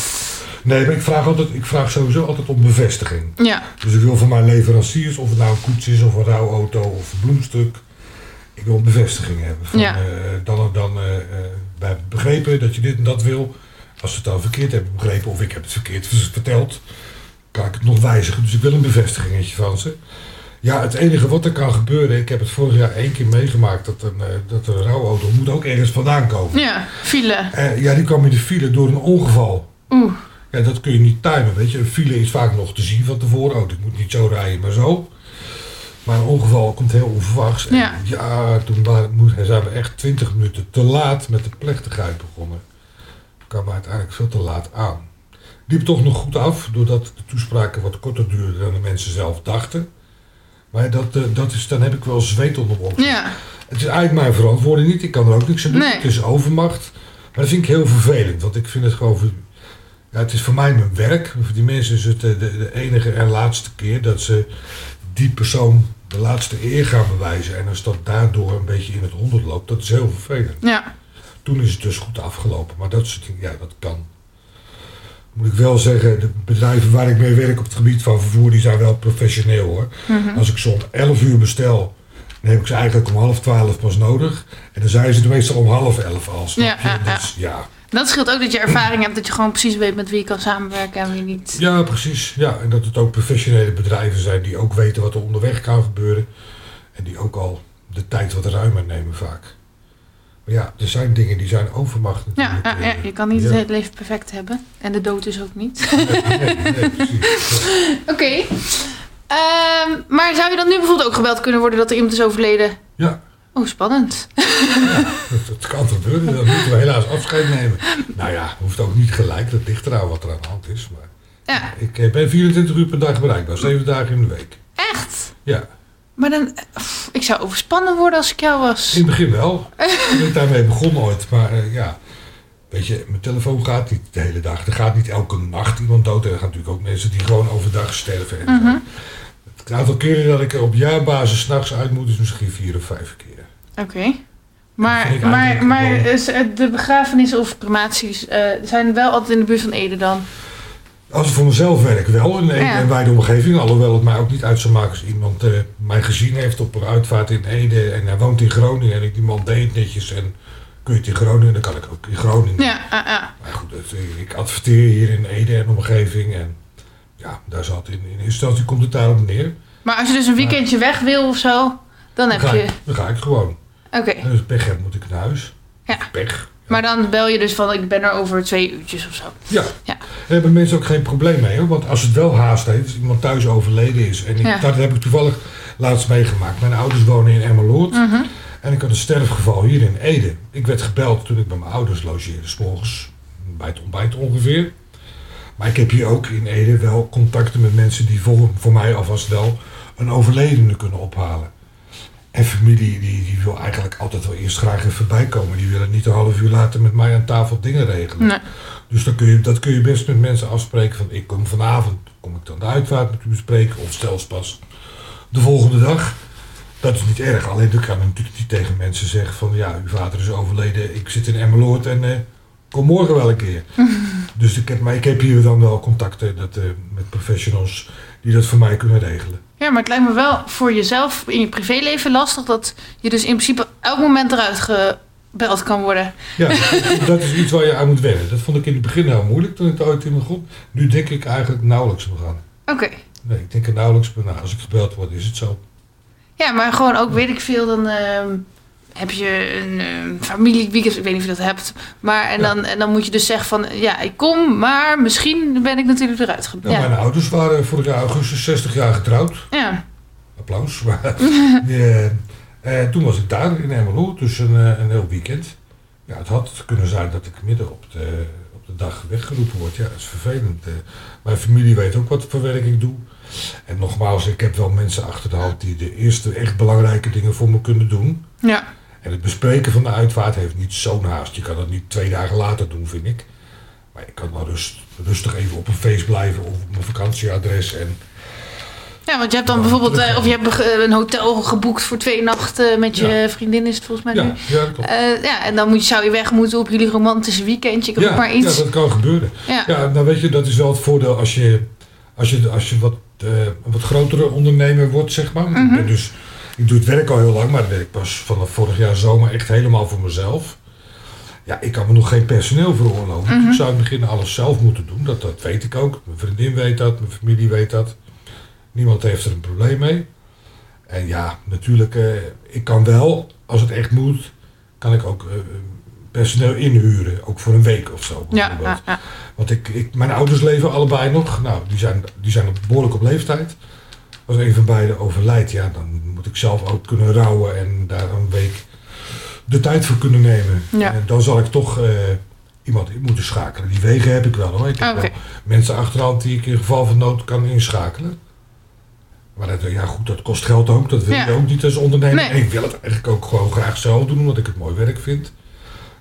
Speaker 2: Nee, maar ik vraag, altijd, ik vraag sowieso altijd om bevestiging.
Speaker 1: Ja,
Speaker 2: Dus ik wil van mijn leveranciers, of het nou een koets is of een rouwauto of een bloemstuk. Ik wil een bevestiging hebben. Van,
Speaker 1: Ja.
Speaker 2: eh, dan en dan, eh, eh, begrepen dat je dit en dat wil. Als we het dan verkeerd hebben begrepen of ik heb het verkeerd verteld, kan ik het nog wijzigen. Dus ik wil een bevestigingetje van ze. Ja, het enige wat er kan gebeuren, ik heb het vorig jaar één keer meegemaakt, dat een, eh, dat een rouwauto moet ook ergens vandaan komen.
Speaker 1: ja, file.
Speaker 2: Eh, ja, die kwam in de file door een ongeval.
Speaker 1: Oeh,
Speaker 2: Ja, dat kun je niet timen, weet je. Een file is vaak nog te zien van tevoren. Oh, dit moet niet zo rijden, maar zo. Maar een ongeval komt heel onverwachts. En
Speaker 1: Ja.
Speaker 2: ja, toen zijn we echt twintig minuten te laat met de plechtigheid begonnen. Kwam uiteindelijk veel te laat aan. Liep toch nog goed af, doordat de toespraken wat korter duurden dan de mensen zelf dachten. Maar dat, eh, dat is, dan heb ik wel zweet onder mijn ogen.
Speaker 1: ja.
Speaker 2: Het is eigenlijk mijn verantwoording niet. Ik kan er ook niks aan doen.
Speaker 1: Nee.
Speaker 2: Het is overmacht. Maar dat vind ik heel vervelend. Want ik vind het gewoon... Ja, het is voor mij mijn werk. Voor die mensen is het eh, de, de enige en laatste keer dat ze die persoon de laatste eer gaan bewijzen. En als dat daardoor een beetje in het honderd loopt, dat is heel vervelend.
Speaker 1: Ja,
Speaker 2: Toen is het dus goed afgelopen. Maar dat soort dingen, ja, dat kan. Moet ik wel zeggen, de bedrijven waar ik mee werk op het gebied van vervoer, die zijn wel professioneel hoor.
Speaker 1: Mhm.
Speaker 2: Als ik om 11 uur bestel, dan heb ik ze eigenlijk om half 12 pas nodig. En dan zijn ze er meestal om half 11 al.
Speaker 1: ja, ja.
Speaker 2: Dus, ja.
Speaker 1: dat scheelt ook dat je ervaring hebt, dat je gewoon precies weet met wie je kan samenwerken en wie niet.
Speaker 2: ja, precies. Ja, en dat het ook professionele bedrijven zijn die ook weten wat er onderweg kan gebeuren. En die ook al de tijd wat ruimer nemen vaak. Ja, er zijn dingen die zijn overmacht
Speaker 1: Ja,
Speaker 2: natuurlijk.
Speaker 1: ja, ja, je kan niet
Speaker 2: ja.
Speaker 1: het hele leven perfect hebben. En de dood is ook niet.
Speaker 2: Nee, nee, nee, precies. Ja.
Speaker 1: Oké. Ehm, maar zou je dan nu bijvoorbeeld ook gebeld kunnen worden dat er iemand is overleden?
Speaker 2: Ja,
Speaker 1: Oh, spannend.
Speaker 2: dat, dat kan gebeuren. Dan moeten we helaas afscheid nemen. Nou ja, hoeft ook niet gelijk. Dat ligt eraan wat er aan de hand is. Maar
Speaker 1: Ja,
Speaker 2: ik eh, ben 24 uur per dag bereikbaar. 7 dagen in de week.
Speaker 1: echt?
Speaker 2: Ja.
Speaker 1: Maar dan, pff, ik zou overspannen worden als ik jou was.
Speaker 2: In het begin wel. Ik ben daarmee begonnen ooit. Maar eh, ja, weet je, mijn telefoon gaat niet de hele dag. Er gaat niet elke nacht iemand dood. Er gaan natuurlijk ook mensen die gewoon overdag sterven. En
Speaker 1: Mhm.
Speaker 2: Het aantal keren dat ik er op jaarbasis s'nachts uit moet is misschien vier of vijf keer.
Speaker 1: Oké. Maar, maar, maar is, eh, de begrafenissen of crematies eh, zijn wel altijd in de buurt van Ede dan?
Speaker 2: Als ik voor mezelf werk wel in een,
Speaker 1: Ja.
Speaker 2: wijde omgeving. Alhoewel het mij ook niet uit zou maken als iemand eh, mij gezien heeft op een uitvaart in Ede. En hij woont in Groningen en ik die man deed netjes. En kun je het in Groningen, dan kan ik ook in Groningen.
Speaker 1: Ja, ah.
Speaker 2: Maar goed, eh, ik adverteer hier in Ede en omgeving. En ja, daar zat in, in instantie komt het daarop neer.
Speaker 1: Maar als je dus een weekendje weg wil of zo, dan
Speaker 2: Dan
Speaker 1: heb je...
Speaker 2: ik, dan ga ik gewoon.
Speaker 1: Oké.
Speaker 2: En als ik pech heb, moet ik naar huis.
Speaker 1: Ja.
Speaker 2: Pech.
Speaker 1: Maar dan bel je dus van, ik ben er over twee uurtjes of zo.
Speaker 2: Ja.
Speaker 1: Ja.
Speaker 2: Daar hebben mensen ook geen probleem mee. Hoor. Want als het wel haast heeft, als iemand thuis overleden is. En ik,
Speaker 1: Ja.
Speaker 2: dat heb ik toevallig laatst meegemaakt. Mijn ouders wonen in Emmeloord.
Speaker 1: Mhm.
Speaker 2: En ik had een sterfgeval hier in Ede. Ik werd gebeld toen ik bij mijn ouders logeerde. S morgens bij het ontbijt ongeveer. Maar ik heb hier ook in Ede wel contacten met mensen die voor, voor mij alvast wel een overledene kunnen ophalen. En familie die, die wil eigenlijk altijd wel eerst graag even bijkomen. Die willen niet een half uur later met mij aan tafel dingen regelen.
Speaker 1: Nee.
Speaker 2: Dus dan kun je, dat kun je best met mensen afspreken van ik kom vanavond, kom ik dan de uitvaart met u bespreken of stel's pas de volgende dag. Dat is niet erg, alleen dan kan natuurlijk niet tegen mensen zeggen van ja, uw vader is overleden, ik zit in Emmeloord en eh, kom morgen wel een keer. dus ik heb, maar ik heb hier dan wel contacten dat, eh, met professionals die dat voor mij kunnen regelen.
Speaker 1: Ja, maar het lijkt me wel voor jezelf in je privéleven lastig dat je dus in principe elk moment eruit gebeld kan worden.
Speaker 2: Ja, dat- is iets waar je aan moet wennen. Dat vond ik in het begin heel moeilijk toen ik er ooit in begon. Nu denk ik eigenlijk nauwelijks nog aan.
Speaker 1: Oké.
Speaker 2: Nee, ik denk er nauwelijks bij na. Als ik gebeld word, is het zo.
Speaker 1: Ja, maar gewoon ook, weet ik veel, dan ehm, heb je een ehm familieweekend, ik weet niet of je dat hebt. Maar en,
Speaker 2: Ja.
Speaker 1: dan, en dan moet je dus zeggen van, ja, ik kom, maar misschien ben ik natuurlijk eruit Ja.
Speaker 2: Mijn ouders waren vorig jaar augustus 60 jaar getrouwd.
Speaker 1: ja.
Speaker 2: Applaus. Maar, eh, eh, toen was ik daar in Emmeloord, dus een, eh, een heel weekend. Ja, het had kunnen zijn dat ik midden op de, op de dag weggeroepen word. Ja, dat is vervelend. Mijn familie weet ook wat voor werk ik doe. En nogmaals, ik heb wel mensen achter de hand die de eerste echt belangrijke dingen voor me kunnen doen.
Speaker 1: Ja.
Speaker 2: En het bespreken van de uitvaart heeft niet zo'n haast. Je kan dat niet twee dagen later doen, vind ik. Maar ik kan wel rust, rustig even op een feest blijven of op mijn vakantieadres. En
Speaker 1: ja, want je hebt dan
Speaker 2: Ja,
Speaker 1: bijvoorbeeld, eh, of je hebt een hotel geboekt voor twee nachten met je vriendin, is het volgens mij nu.
Speaker 2: ja, ja, dat klopt.
Speaker 1: Eh, ja, en dan moet zou je weg moeten op jullie romantische weekendje, ik
Speaker 2: ja,
Speaker 1: maar iets.
Speaker 2: ja, dat kan gebeuren.
Speaker 1: Ja.
Speaker 2: Ja, nou weet je, dat is wel het voordeel als je, als je, als je wat, eh, een wat grotere ondernemer wordt, zeg maar.
Speaker 1: Mhm.
Speaker 2: Dus, ik doe het werk al heel lang, maar het werk pas vanaf vorig jaar zomer echt helemaal voor mezelf. Ja, ik kan me nog geen personeel veroorloven.
Speaker 1: Mhm.
Speaker 2: Ik zou in het begin alles zelf moeten doen. Dat, dat weet ik ook. Mijn vriendin weet dat, mijn familie weet dat. Niemand heeft er een probleem mee. En ja, natuurlijk, eh, ik kan wel, als het echt moet, kan ik ook eh, personeel inhuren. Ook voor een week of zo.
Speaker 1: Ja, ja, ja.
Speaker 2: Want ik, ik, mijn ouders leven allebei nog. Nou, die zijn, die zijn behoorlijk op leeftijd. Als een van beiden overlijdt, ja, dan moet ik zelf ook kunnen rouwen en daar een week de tijd voor kunnen nemen.
Speaker 1: Ja.
Speaker 2: En dan zal ik toch eh, iemand in moeten schakelen. Die wegen heb ik wel hoor. Ik heb
Speaker 1: Oké.
Speaker 2: wel mensen achterhand die ik in geval van nood kan inschakelen. Maar dat, ja, goed, dat kost geld ook. Dat wil
Speaker 1: Ja.
Speaker 2: je ook niet als ondernemer.
Speaker 1: Nee.
Speaker 2: En ik wil het eigenlijk ook gewoon graag zelf doen, omdat ik het mooi werk vind.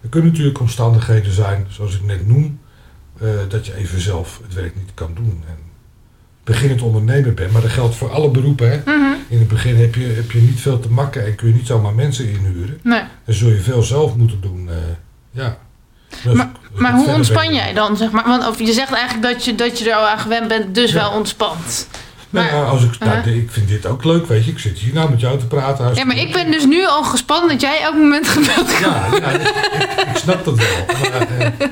Speaker 2: Er kunnen natuurlijk omstandigheden zijn, zoals ik net noem, eh, dat je even zelf het werk niet kan doen. En beginnend ondernemer bent, maar dat geldt voor alle beroepen. Hè?
Speaker 1: Mhm.
Speaker 2: In het begin heb je, heb je niet veel te makken en kun je niet zomaar mensen inhuren.
Speaker 1: Nee.
Speaker 2: Dan zul je veel zelf moeten doen. eh, ja. Dus
Speaker 1: Maar- Maar hoe ontspan jij dan, zeg maar? Want of je zegt eigenlijk dat je, dat je er al aan gewend bent, dus
Speaker 2: Ja.
Speaker 1: wel ontspant.
Speaker 2: Nou,
Speaker 1: Maar-
Speaker 2: ja, als ik, nou,
Speaker 1: Uh-huh.
Speaker 2: ik vind dit ook leuk, weet je. Ik zit hier nou met jou te praten.
Speaker 1: Ja, maar ik ben dus nu al gespannen dat jij elk moment gebeld.
Speaker 2: Ja, ja ik, ik- ik snap dat wel. Maar, eh,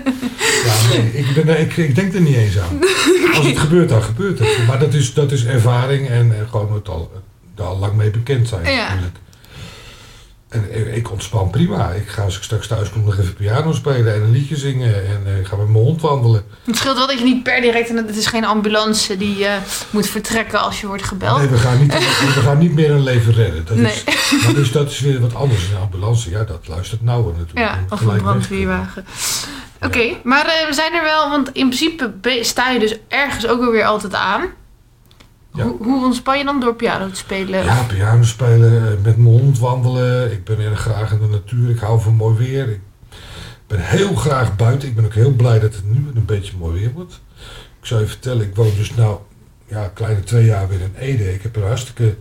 Speaker 2: ja, nee, ik, ben, ik, ik denk er niet eens aan. Als het gebeurt, dan gebeurt het. Maar dat is, dat is ervaring en eh, gewoon het al, al lang mee bekend zijn
Speaker 1: Ja.
Speaker 2: natuurlijk. En ik, ontspan prima. Ik ga als ik straks thuis kom nog even piano spelen en een liedje zingen. En ik ga met mijn hond wandelen.
Speaker 1: Het scheelt wel dat je niet per direct, en het is geen ambulance die eh, moet vertrekken als je wordt gebeld.
Speaker 2: Nee, we gaan niet, we gaan niet meer een leven redden. Dat,
Speaker 1: Nee.
Speaker 2: is, maar dus dat is weer wat anders. Een ambulance, ja, dat luistert nauwer natuurlijk.
Speaker 1: Ja, of een brandweerwagen. Oké, maar eh, we zijn er wel, want in principe sta je dus ergens ook wel weer altijd aan.
Speaker 2: Ja.
Speaker 1: Hoe, hoe ontspan je dan door piano te spelen?
Speaker 2: Ja, piano spelen, eh, met mijn hond wandelen. Ik ben erg graag in de natuur. Ik hou van mooi weer. Ik ben heel graag buiten. Ik ben ook heel blij dat het nu een beetje mooi weer wordt. Ik zou je vertellen, ik woon dus nou ja, kleine twee jaar weer in Ede. Ik heb een hartstikke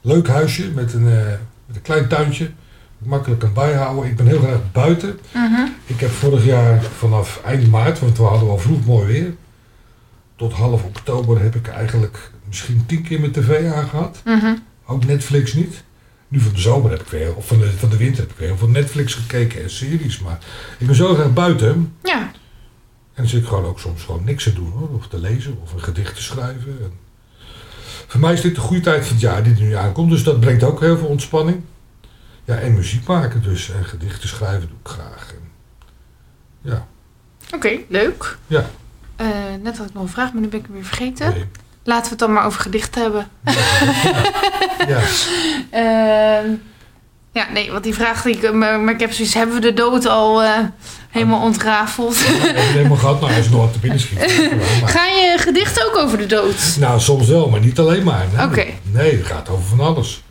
Speaker 2: leuk huisje met een, eh, met een klein tuintje. Makkelijk kan bijhouden. Ik ben heel graag buiten.
Speaker 1: Mhm.
Speaker 2: Ik heb vorig jaar vanaf eind maart, want we hadden al vroeg mooi weer, tot half oktober heb ik eigenlijk misschien tien keer mijn tv aangehad.
Speaker 1: Mhm.
Speaker 2: Ook Netflix niet. Nu van de zomer heb ik weer, of van de, van de winter heb ik weer heel veel Netflix gekeken en series. Maar ik ben zo graag buiten.
Speaker 1: Ja.
Speaker 2: En dan zit ik gewoon ook soms gewoon niks te doen hoor. Of te lezen of een gedicht te schrijven. En voor mij is dit de goede tijd van het jaar die er nu aankomt. Dus dat brengt ook heel veel ontspanning. Ja, en muziek maken dus. En gedichten schrijven doe ik graag. En, ja.
Speaker 1: Oké, leuk.
Speaker 2: Ja.
Speaker 1: Eh, net had ik nog een vraag, maar nu ben ik hem weer vergeten.
Speaker 2: Nee.
Speaker 1: Laten we het dan maar over gedichten hebben.
Speaker 2: Ja.
Speaker 1: Ehm, ja, nee, want die vraag die ik... Maar, maar ik heb zoiets, hebben we de dood al eh, helemaal ontrafeld?
Speaker 2: Heb het helemaal gehad. Nou, als het nog wat te binnen schiet. Maar-
Speaker 1: Ga je gedichten ook over de dood?
Speaker 2: Nou, soms wel, maar niet alleen maar. Nee, nee het gaat over van alles.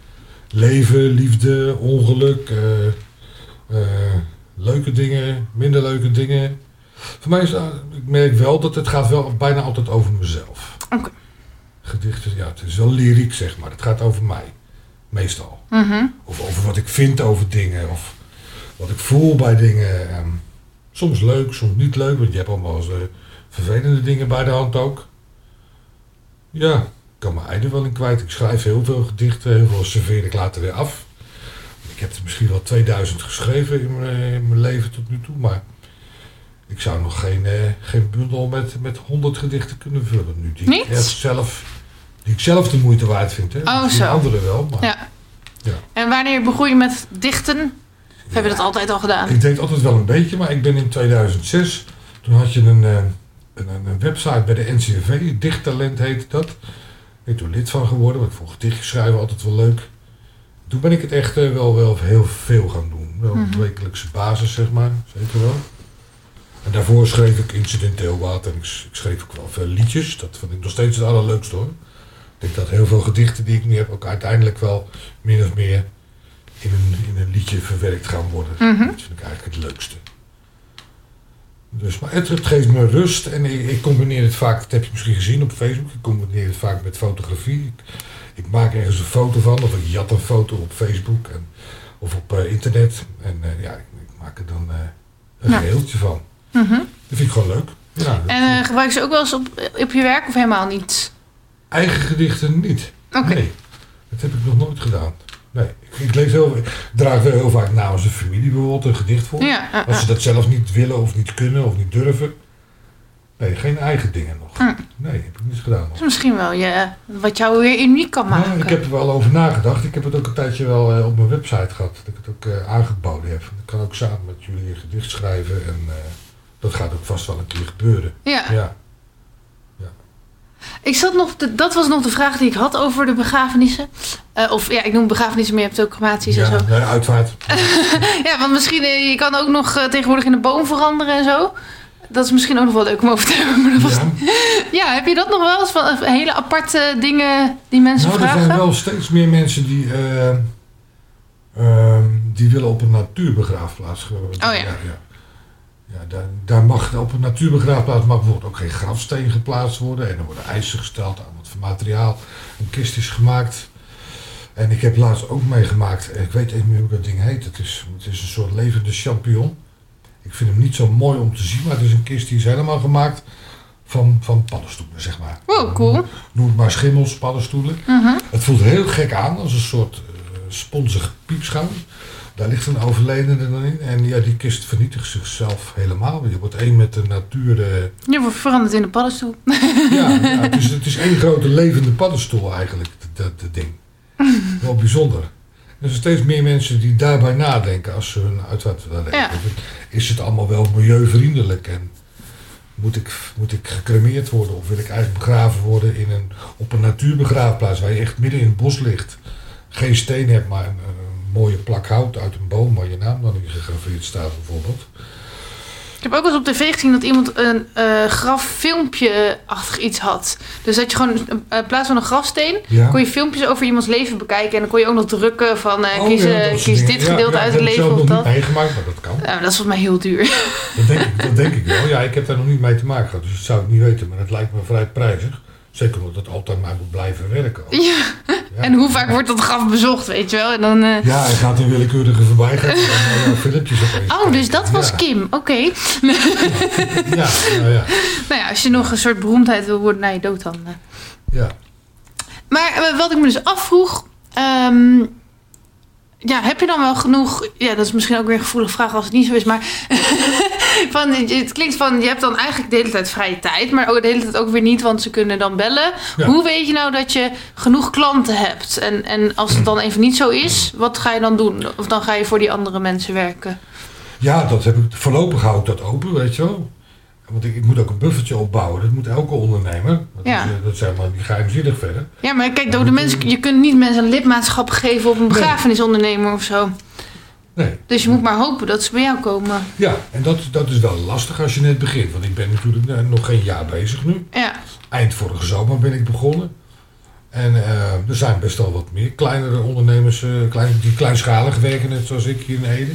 Speaker 2: Leven, liefde, ongeluk, eh, eh, leuke dingen, minder leuke dingen. Voor mij is ik merk wel dat het gaat wel bijna altijd over mezelf.
Speaker 1: Oké.
Speaker 2: Gedichten, ja, het is wel lyriek zeg maar. Het gaat over mij, meestal.
Speaker 1: Mhm.
Speaker 2: Of over wat ik vind over dingen, of wat ik voel bij dingen. Ehm, soms leuk, soms niet leuk, want je hebt allemaal eens, eh, vervelende dingen bij de hand ook. Ja, ik kan mijn ei er wel in kwijt. Ik schrijf heel veel gedichten, heel veel serveer ik later weer af. Ik heb er misschien wel 2000 geschreven in mijn, in mijn leven tot nu toe, maar ik zou nog geen, eh, geen bundel met, met 100 gedichten kunnen vullen nu. Die
Speaker 1: Niet?
Speaker 2: ik zelf, die ik zelf de moeite waard vind. Hè.
Speaker 1: Oh, zo.
Speaker 2: anderen wel, maar
Speaker 1: Ja.
Speaker 2: Ja.
Speaker 1: En wanneer begon je met dichten? Of heb je dat altijd al gedaan?
Speaker 2: Ik deed altijd wel een beetje, maar ik ben in 2006, toen had je een, eh, een, een een website bij de NCRV, Dichttalent heette dat. Ik ben toen lid van geworden, want ik vond gedichtjes schrijven altijd wel leuk. Toen ben ik het echt eh, wel, wel heel veel gaan doen. Wel op
Speaker 1: Mhm.
Speaker 2: wekelijkse basis, zeg maar, zeker wel. En daarvoor schreef ik incidenteel wat en ik, schreef ook wel veel liedjes. Dat vond ik nog steeds het allerleukste hoor. Ik denk dat heel veel gedichten die ik nu heb ook uiteindelijk wel min of meer in een, in een liedje verwerkt gaan worden.
Speaker 1: Mhm.
Speaker 2: Dat vind ik eigenlijk het leukste. Dus, maar het, het geeft me rust en ik, ik combineer het vaak, dat heb je misschien gezien op Facebook, ik combineer het vaak met fotografie. Ik, ik maak ergens een foto van of ik jat een foto op Facebook en, of op eh, internet. En eh, ja, ik, ik maak er dan eh, een
Speaker 1: Ja.
Speaker 2: geheeltje van.
Speaker 1: Mhm.
Speaker 2: Dat vind ik gewoon leuk. Ja,
Speaker 1: En eh, gebruik je ze ook wel eens op, op je werk of helemaal niet?
Speaker 2: eigen gedichten niet.
Speaker 1: Oké.
Speaker 2: Nee, dat heb ik nog nooit gedaan. Nee, ik, ik lees heel, ik draag wel heel vaak namens de familie bijvoorbeeld een gedicht voor.
Speaker 1: Ja,
Speaker 2: Als ze dat zelf niet willen of niet kunnen of niet durven. Nee, geen eigen dingen nog.
Speaker 1: Hm.
Speaker 2: Nee, heb ik niet gedaan nog.
Speaker 1: is misschien wel je, wat jou weer uniek kan maken.
Speaker 2: Maar ik heb er wel over nagedacht. Ik heb het ook een tijdje wel eh, op mijn website gehad. Dat ik het ook eh, aangeboden heb. Ik kan ook samen met jullie een gedicht schrijven. En eh, dat gaat ook vast wel een keer gebeuren.
Speaker 1: ja.
Speaker 2: Ja.
Speaker 1: Ik zat nog, te- dat was nog de vraag die ik had over de begrafenissen. Eh, of ja, ik noem begrafenissen, maar je hebt ook crematies en
Speaker 2: Ja,
Speaker 1: zo.
Speaker 2: nee, uitvaart.
Speaker 1: Ja, want misschien, eh, je kan ook nog eh, tegenwoordig in de boom veranderen en zo. Dat is misschien ook nog wel leuk om over te hebben. Maar dat was...
Speaker 2: Ja.
Speaker 1: Ja, heb je dat nog wel eens van hele aparte dingen die mensen
Speaker 2: Nou, er
Speaker 1: vragen?
Speaker 2: zijn wel steeds meer mensen die, eh, ehm, die willen op een natuurbegraafplaats. ge-
Speaker 1: ja.
Speaker 2: ja, ja. Daar, daar mag op een natuurbegraafplaats mag bijvoorbeeld ook geen grafsteen geplaatst worden. En er worden eisen gesteld aan wat voor materiaal. Een kist is gemaakt. En ik heb laatst ook meegemaakt, ik weet even niet hoe dat ding heet. Het is, het is een soort levende champignon. Ik vind hem niet zo mooi om te zien, maar het is een kist die is helemaal gemaakt van, van paddenstoelen, zeg maar.
Speaker 1: Wow, cool.
Speaker 2: Noem het maar schimmels, paddenstoelen.
Speaker 1: Mhm.
Speaker 2: Het voelt heel gek aan, als een soort eh, sponsig piepschuim. Daar ligt een overledene dan in. En ja, die kist vernietigt zichzelf helemaal. Je wordt één met de natuur. eh,
Speaker 1: Je wordt veranderd in een paddenstoel.
Speaker 2: ja, ja het, is, het is één grote levende paddenstoel eigenlijk, dat, dat ding. Wel bijzonder. Er zijn steeds meer mensen die daarbij nadenken als ze hun uitvaart willen
Speaker 1: Ja.
Speaker 2: Is het allemaal wel milieuvriendelijk? En moet ik, moet ik gecremeerd worden of wil ik eigenlijk begraven worden in een, op een natuurbegraafplaats waar je echt midden in het bos ligt? Geen steen hebt, maar een, een mooie plak hout uit een boom waar je naam dan in gegraveerd staat bijvoorbeeld.
Speaker 1: Ik heb ook eens op tv gezien dat iemand een eh graffilmpje-achtig iets had. Dus dat je gewoon eh, in plaats van een grafsteen...
Speaker 2: Ja.
Speaker 1: kon je filmpjes over iemands leven bekijken. En dan kon je ook nog drukken van... eh
Speaker 2: Oh,
Speaker 1: kies,
Speaker 2: ja,
Speaker 1: eh,
Speaker 2: dat
Speaker 1: dit gedeelte
Speaker 2: ja,
Speaker 1: uit
Speaker 2: dat
Speaker 1: het
Speaker 2: heb ik
Speaker 1: leven
Speaker 2: zelf nog
Speaker 1: dat.
Speaker 2: niet meegemaakt, maar dat kan.
Speaker 1: Ja, maar dat is volgens mij heel duur.
Speaker 2: Dat denk, ik, dat denk ik wel. Ja, ik heb daar nog niet mee te maken gehad, dus dat zou ik niet weten. Maar het lijkt me vrij prijzig. Zeker omdat het altijd maar moet blijven werken.
Speaker 1: Ja.
Speaker 2: Ja.
Speaker 1: En hoe vaak wordt dat graf bezocht, weet je wel? En dan, eh,
Speaker 2: Ja, hij gaat een willekeurige voorbij gaan en uh, filmpjes opeens.
Speaker 1: Oh, dus dat was
Speaker 2: ja.
Speaker 1: Kim. Oké.
Speaker 2: Ja, nou ja.
Speaker 1: Nou ja, als je nog een soort beroemdheid wil worden na je dood dan. eh.
Speaker 2: ja.
Speaker 1: Maar eh, wat ik me dus afvroeg... ehm, ja, heb je dan wel genoeg... Ja, dat is misschien ook weer een gevoelige vraag als het niet zo is, maar... van, het klinkt van, je hebt dan eigenlijk de hele tijd vrije tijd... maar ook de hele tijd ook weer niet, want ze kunnen dan bellen.
Speaker 2: Ja.
Speaker 1: Hoe weet je nou dat je genoeg klanten hebt? En, en als het dan even niet zo is, wat ga je dan doen? Of dan ga je voor die andere mensen werken?
Speaker 2: ja, dat heb ik. Voorlopig hou ik dat open, weet je wel. Want ik, ik moet ook een buffertje opbouwen. Dat moet elke ondernemer. Dat,
Speaker 1: Ja.
Speaker 2: is, eh, dat is helemaal niet geheimzinnig verder.
Speaker 1: Ja, maar kijk, door de mensen, je kunt niet mensen een lidmaatschap geven op een begrafenisondernemer of zo.
Speaker 2: Nee.
Speaker 1: Dus je moet maar hopen dat ze bij jou komen.
Speaker 2: Ja, en dat, dat is wel lastig als je net begint. Want ik ben natuurlijk eh, nog geen jaar bezig nu.
Speaker 1: Ja,
Speaker 2: Eind vorige zomer ben ik begonnen. En eh, er zijn best wel wat meer kleinere ondernemers, eh, klein, die kleinschalig werken, net zoals ik hier in Ede.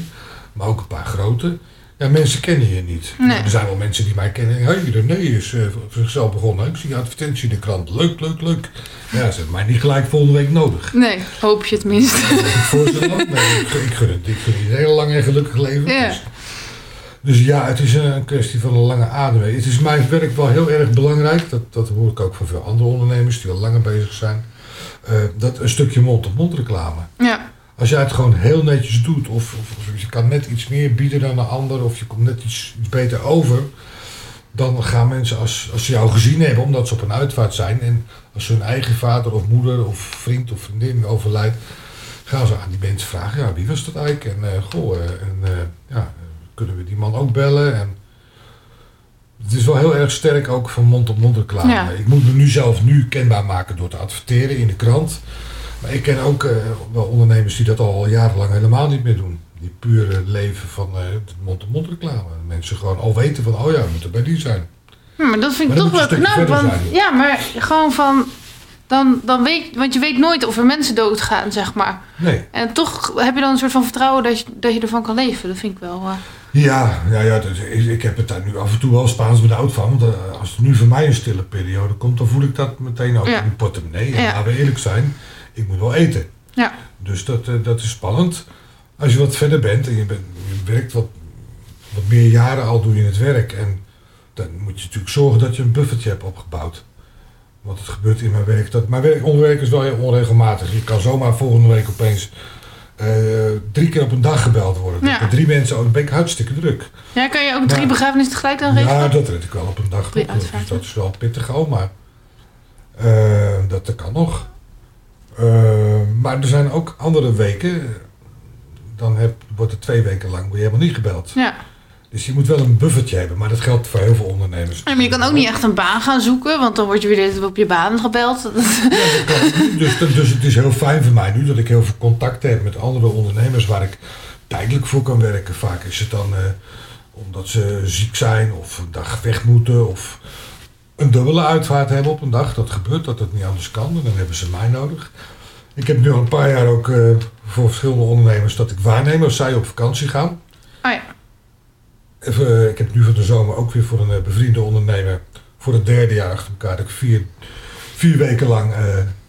Speaker 2: Maar ook een paar grote. Ja, mensen kennen je niet.
Speaker 1: Nee.
Speaker 2: Er zijn wel mensen die mij kennen. Hé, hey, René is voor zichzelf begonnen. Ik zie advertentie in de krant. Leuk, leuk, leuk. Ja, ze hebben mij niet gelijk volgende week nodig.
Speaker 1: nee, hoop je het minst.
Speaker 2: Voor ze. Nee, ik, ik gun het. Ik gun iedereen een heel lang en gelukkig leven.
Speaker 1: Ja.
Speaker 2: Dus, dus ja, het is een kwestie van een lange adem. Het is mijn werk wel heel erg belangrijk. Dat, dat hoor ik ook van veel andere ondernemers die al langer bezig zijn. eh, dat een stukje mond-op-mond reclame.
Speaker 1: Ja,
Speaker 2: Als jij het gewoon heel netjes doet, of, of, of je kan net iets meer bieden dan een ander, of je komt net iets, iets beter over, dan gaan mensen, als, als ze jou gezien hebben, omdat ze op een uitvaart zijn, en als hun eigen vader of moeder of vriend of vriendin overlijdt, gaan ze aan die mensen vragen, ja, wie was dat eigenlijk? En, eh, goh, eh, en, eh, ja, kunnen we die man ook bellen? En het is wel heel erg sterk ook van mond-op-mond reclame.
Speaker 1: Ja.
Speaker 2: Ik moet me nu zelf nu kenbaar maken door te adverteren in de krant. Maar ik ken ook eh, wel ondernemers die dat al jarenlang helemaal niet meer doen. Die pure leven van eh, mond-op-mond reclame. Mensen gewoon al weten van, oh ja, we moeten bij die zijn.
Speaker 1: Hm, maar dat vind ik toch wel knap. Want,
Speaker 2: zijn.
Speaker 1: ja, maar gewoon van... Dan, dan weet, want je weet nooit of er mensen doodgaan, zeg maar.
Speaker 2: Nee.
Speaker 1: En toch heb je dan een soort van vertrouwen dat je, dat je ervan kan leven. Dat vind ik wel... eh,
Speaker 2: Ja, ja, ja dat, ik, ik heb het daar nu af en toe wel Spaans benauwd van. Want eh, als er nu voor mij een stille periode komt, dan voel ik dat meteen ook
Speaker 1: Ja.
Speaker 2: in mijn portemonnee. En
Speaker 1: Ja.
Speaker 2: laten we eerlijk zijn, ik moet wel eten.
Speaker 1: ja.
Speaker 2: Dus dat, eh, dat is spannend. Als je wat verder bent en je, bent, je werkt wat, wat meer jaren al doe je het werk. En dan moet je natuurlijk zorgen dat je een buffertje hebt opgebouwd. Want het gebeurt in mijn werk. Dat, mijn werk, onderwerk is wel heel onregelmatig. Je kan zomaar volgende week opeens eh, drie keer op een dag gebeld worden.
Speaker 1: Ja.
Speaker 2: Drie mensen, oh, dan ben ik hartstikke druk.
Speaker 1: ja, kan je ook drie begrafenissen tegelijk dan regelen?
Speaker 2: Ja, dat red ik wel op een dag.
Speaker 1: Drie.
Speaker 2: Dus dat is wel pittig al, maar eh, dat, dat kan nog. Eh, maar er zijn ook andere weken. Dan heb, wordt er twee weken lang word je helemaal niet gebeld.
Speaker 1: Ja.
Speaker 2: Dus je moet wel een buffertje hebben, maar dat geldt voor heel veel ondernemers.
Speaker 1: Ja, maar je kan ook niet echt een baan gaan zoeken, want dan word je weer op je baan gebeld.
Speaker 2: Ja, dus, dus het is heel fijn voor mij nu dat ik heel veel contacten heb met andere ondernemers waar ik tijdelijk voor kan werken. Vaak is het dan eh, omdat ze ziek zijn of een dag weg moeten of een dubbele uitvaart hebben op een dag. Dat gebeurt, dat het niet anders kan en dan hebben ze mij nodig. Ik heb nu al een paar jaar ook eh, voor verschillende ondernemers dat ik waarneem als zij op vakantie gaan.
Speaker 1: Oh ja.
Speaker 2: Even, eh, ik heb nu van de zomer ook weer voor een eh, bevriende ondernemer voor het derde jaar achter elkaar dat ik vier, vier weken lang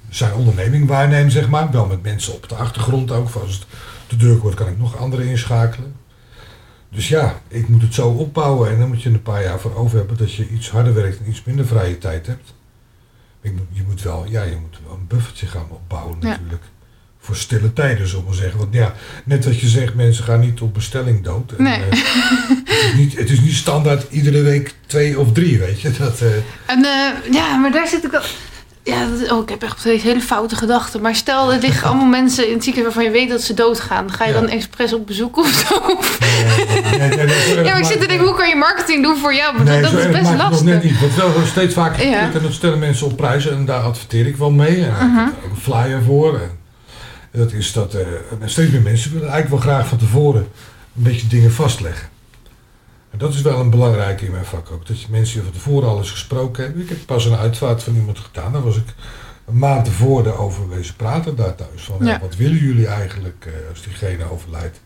Speaker 2: zijn onderneming waarneem, zeg maar. Wel met mensen op de achtergrond ook. Als het te druk wordt, kan ik nog anderen inschakelen. Dus ja, ik moet het zo opbouwen en dan moet je een paar jaar voor over hebben dat je iets harder werkt en iets minder vrije tijd hebt. Ik moet, je moet wel, ja, je moet wel een buffertje gaan opbouwen
Speaker 1: Ja.
Speaker 2: natuurlijk. Voor stille tijden, zullen we zeggen. Want ja, net wat je zegt, mensen gaan niet op bestelling dood. En,
Speaker 1: Nee.
Speaker 2: eh, het, is niet, het is niet standaard iedere week twee of drie, weet je. Dat, eh,
Speaker 1: En eh, ja, maar daar zit ik wel. Ja, dat- oh, ik heb echt hele foute gedachten. Maar stel, er liggen allemaal mensen in het ziekenhuis waarvan je weet dat ze doodgaan. Ga je
Speaker 2: Ja.
Speaker 1: dan expres op bezoek of zo?
Speaker 2: eh,
Speaker 1: Ja, maar ik zit te denken, hoe kan je marketing doen voor jou?
Speaker 2: Nee,
Speaker 1: dat is best
Speaker 2: het nog
Speaker 1: lastig.
Speaker 2: net niet. Wat wel steeds vaker
Speaker 1: Ja.
Speaker 2: en dat stellen mensen op prijzen en daar adverteer ik wel mee. En
Speaker 1: Mhm.
Speaker 2: ik heb er een flyer voor. En dat is dat eh, en steeds meer mensen willen eigenlijk wel graag van tevoren een beetje dingen vastleggen. En dat is wel een belangrijke in mijn vak ook. Dat je mensen van tevoren al eens gesproken hebben. Ik heb pas een uitvaart van iemand gedaan. Daar was ik een maand tevoren over wezen praten daar thuis. Van,
Speaker 1: Ja.
Speaker 2: Wat willen jullie eigenlijk eh, als diegene overlijdt?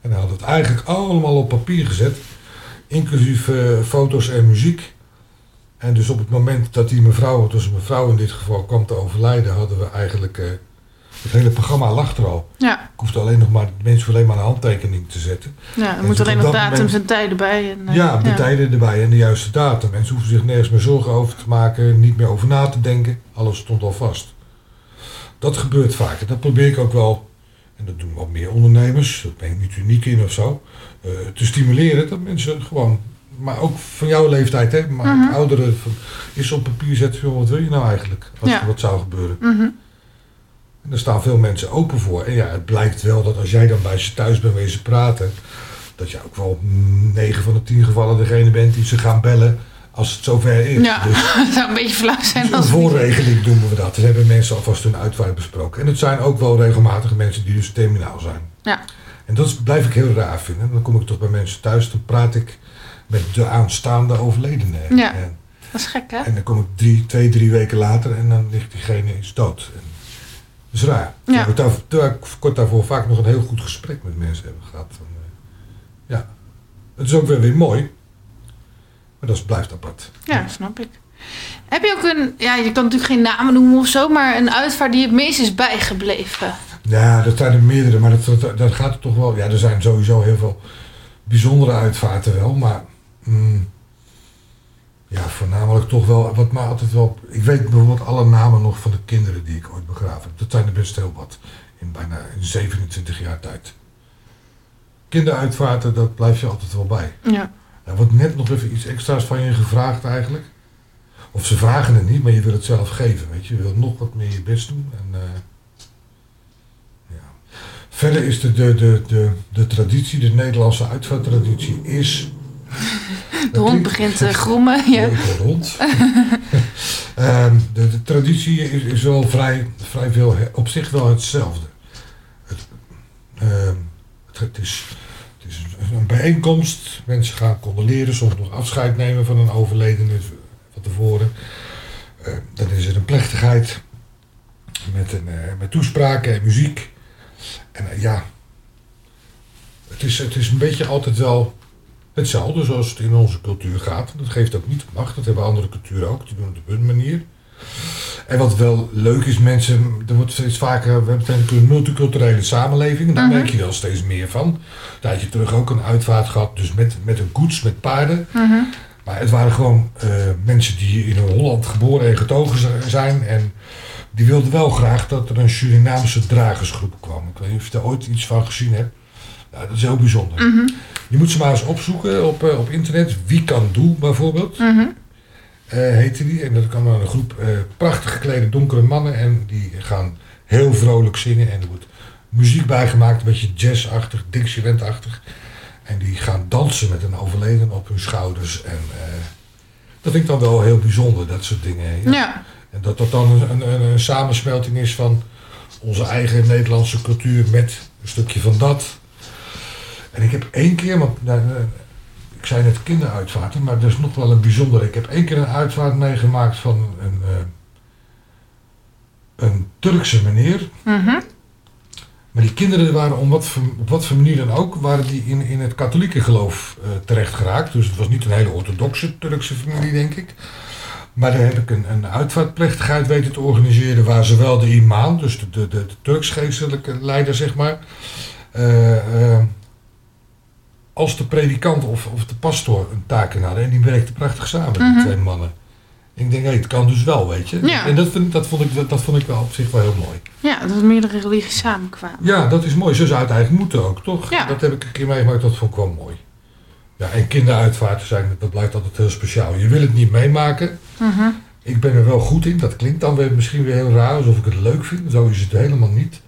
Speaker 2: En hij had het eigenlijk allemaal op papier gezet. Inclusief eh, foto's en muziek. En dus op het moment dat die mevrouw, dus een mevrouw in dit geval, kwam te overlijden, hadden we eigenlijk. eh, het hele programma lag er al.
Speaker 1: Ja,
Speaker 2: Ik hoefde alleen nog maar mensen alleen maar een handtekening te zetten.
Speaker 1: ja er
Speaker 2: En
Speaker 1: moet
Speaker 2: tot
Speaker 1: alleen nog
Speaker 2: dat
Speaker 1: datums
Speaker 2: moment-
Speaker 1: en tijden bij. En, eh,
Speaker 2: Ja, de tijden erbij en de juiste datum. Mensen hoeven zich nergens meer zorgen over te maken, niet meer over na te denken. Alles stond al vast. Dat gebeurt vaker. Dat probeer ik ook wel, en dat doen wel meer ondernemers, dat ben ik niet uniek in of zo, eh, te stimuleren dat mensen gewoon, maar ook van jouw leeftijd, hè, maar
Speaker 1: Mhm.
Speaker 2: ouderen, is op papier zetten, joh, wat wil je nou eigenlijk? Als
Speaker 1: Ja.
Speaker 2: er wat zou gebeuren.
Speaker 1: Mhm.
Speaker 2: En daar staan veel mensen open voor. En ja, het blijkt wel dat als jij dan bij ze thuis bent wezen praten, dat je ook wel 9 van de 10 gevallen degene bent die ze gaan bellen als het zover is.
Speaker 1: Ja,
Speaker 2: Dus
Speaker 1: het zou een beetje flauw zijn
Speaker 2: een
Speaker 1: als niet-
Speaker 2: voorregeling noemen we dat. Dan hebben mensen alvast hun uitvaart besproken. En het zijn ook wel regelmatig mensen die dus terminaal zijn.
Speaker 1: Ja.
Speaker 2: En dat blijf ik heel raar vinden. Dan kom ik toch bij mensen thuis, dan praat ik met de aanstaande overledene.
Speaker 1: Ja.
Speaker 2: En,
Speaker 1: Dat is gek, hè?
Speaker 2: en dan kom ik drie, twee, drie weken later en dan ligt diegene is dood. En dat is raar.
Speaker 1: Ja.
Speaker 2: Terwijl ik kort daarvoor vaak nog een heel goed gesprek met mensen hebben gehad. Van, eh, ja, het is ook weer weer mooi. Maar dat is- blijft apart.
Speaker 1: Ja, snap ik. Heb je ook een, ja, je kan natuurlijk geen namen noemen of zo, maar een uitvaart die het meest is bijgebleven?
Speaker 2: Ja, dat zijn er meerdere, maar dat, dat, dat gaat er toch wel. Ja, er zijn sowieso heel veel bijzondere uitvaarten wel, maar. mm, ja, voornamelijk toch wel. Wat mij altijd wel. Ik weet bijvoorbeeld alle namen nog van de kinderen die ik ooit begraven heb. Dat zijn er best heel wat. In bijna in 27 jaar tijd. Kinderuitvaarten, dat blijf je altijd wel bij.
Speaker 1: Ja.
Speaker 2: Er wordt net nog even iets extra's van je gevraagd eigenlijk. Of ze vragen het niet, maar je wil het zelf geven. Weet je, je wil nog wat meer je best doen. En, eh, ja. Verder is de, de, de, de, de traditie, de Nederlandse uitvaarttraditie is...
Speaker 1: De hond begint te grommen. Ja.
Speaker 2: De hond. Ehm, de, de traditie is, is wel vrij, vrij veel, op zich wel hetzelfde. Het, ehm, het, het is, het is een- een bijeenkomst. Mensen gaan condoleren, soms nog afscheid nemen van een overledene van tevoren. Eh, dan is er een plechtigheid met, een, eh, met toespraken en muziek. En eh, ja, het is, het is een beetje altijd wel hetzelfde zoals het in onze cultuur gaat. Dat geeft ook niet macht. Dat hebben andere culturen ook. Die doen het op hun manier. En wat wel leuk is, mensen, er wordt steeds vaker, we hebben natuurlijk een multiculturele samenleving. En daar
Speaker 1: Mhm.
Speaker 2: merk je wel steeds meer van. Een tijdje terug ook een uitvaart gehad, dus met, met een koets, met paarden.
Speaker 1: Mhm.
Speaker 2: Maar het waren gewoon eh, mensen die in Holland geboren en getogen zijn. En die wilden wel graag dat er een Surinaamse dragersgroep kwam. Ik weet niet of je daar ooit iets van gezien hebt. Ja, dat is heel bijzonder.
Speaker 1: Mhm.
Speaker 2: Je moet ze maar eens opzoeken op, eh, op internet. Wie kan doe bijvoorbeeld, eh, heette die. En dat kan dan een groep eh, prachtig geklede donkere mannen. En die gaan heel vrolijk zingen. En er wordt muziek bijgemaakt, een beetje jazzachtig, Dixieland-achtig. En die gaan dansen met een overleden op hun schouders. En dat vind ik dan wel heel bijzonder, dat soort dingen. Ja.
Speaker 1: Ja.
Speaker 2: En dat dat dan een, een, een samensmelting is van onze eigen Nederlandse cultuur met een stukje van dat. En ik heb één keer, want nou, eh, ik zei net kinderuitvaarten, maar dat is nog wel een bijzondere. Ik heb één keer een uitvaart meegemaakt van een, eh, een Turkse meneer.
Speaker 1: Mhm.
Speaker 2: Maar die kinderen waren om wat voor, op wat voor manier dan ook, waren die in, in het katholieke geloof eh, terecht geraakt. Dus het was niet een hele orthodoxe Turkse familie, denk ik. Maar daar heb ik een, een uitvaartplechtigheid weten te organiseren waar zowel de imam, dus de, de, de, de Turks-geestelijke leider, zeg maar, als de predikant of, of de pastor een taak in hadden. En die werkten prachtig samen, die
Speaker 1: Mhm.
Speaker 2: twee mannen. Ik denk, hé, het kan dus wel, weet je.
Speaker 1: Ja.
Speaker 2: En dat, vind, dat, vond ik, dat vond ik wel op zich wel heel mooi.
Speaker 1: Ja, dat meerdere religies samenkwamen.
Speaker 2: Ja, dat is mooi. Zo zou het eigenlijk moeten ook, toch?
Speaker 1: Ja.
Speaker 2: Dat heb ik een keer meegemaakt, dat vond ik wel mooi. Ja, en kinderuitvaarten zijn, dat blijkt altijd heel speciaal. Je wil het niet meemaken.
Speaker 1: Mhm.
Speaker 2: Ik ben er wel goed in. Dat klinkt dan weer misschien weer heel raar, alsof ik het leuk vind. Zo is het helemaal niet.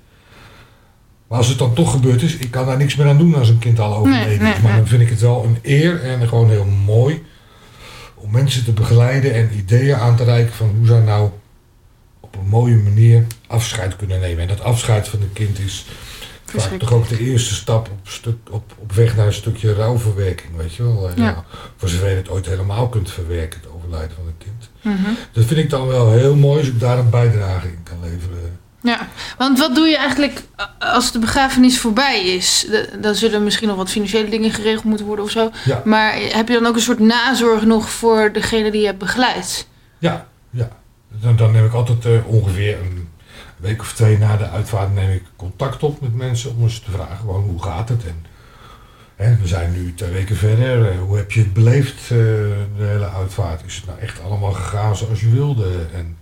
Speaker 2: Maar als het dan toch gebeurd is, ik kan daar niks meer aan doen als een kind al overleden
Speaker 1: Nee, nee,
Speaker 2: is. Maar dan vind ik het wel een eer en gewoon heel mooi om mensen te begeleiden en ideeën aan te reiken van hoe zij nou op een mooie manier afscheid kunnen nemen. En dat afscheid van een kind is vaak toch ook de eerste stap op, stuk, op, op weg naar een stukje rouwverwerking, weet je wel. Eh,
Speaker 1: Ja.
Speaker 2: voor zover je het ooit helemaal kunt verwerken, het overlijden van een kind.
Speaker 1: Mhm.
Speaker 2: Dat vind ik dan wel heel mooi als ik daar een bijdrage in kan leveren.
Speaker 1: Ja, want wat doe je eigenlijk eh, als de begrafenis voorbij is? Dan zullen misschien nog wat financiële dingen geregeld moeten worden of zo.
Speaker 2: Ja.
Speaker 1: Maar heb je dan ook een soort nazorg nog voor degene die je hebt begeleid?
Speaker 2: Ja, ja. Dan, dan neem ik altijd eh, ongeveer een week of twee na de uitvaart neem ik contact op met mensen om eens te vragen gewoon hoe gaat het. En, hè, we zijn nu twee weken verder. eh, hoe heb je het beleefd, de hele uitvaart? Is het nou echt allemaal gegaan zoals je wilde? En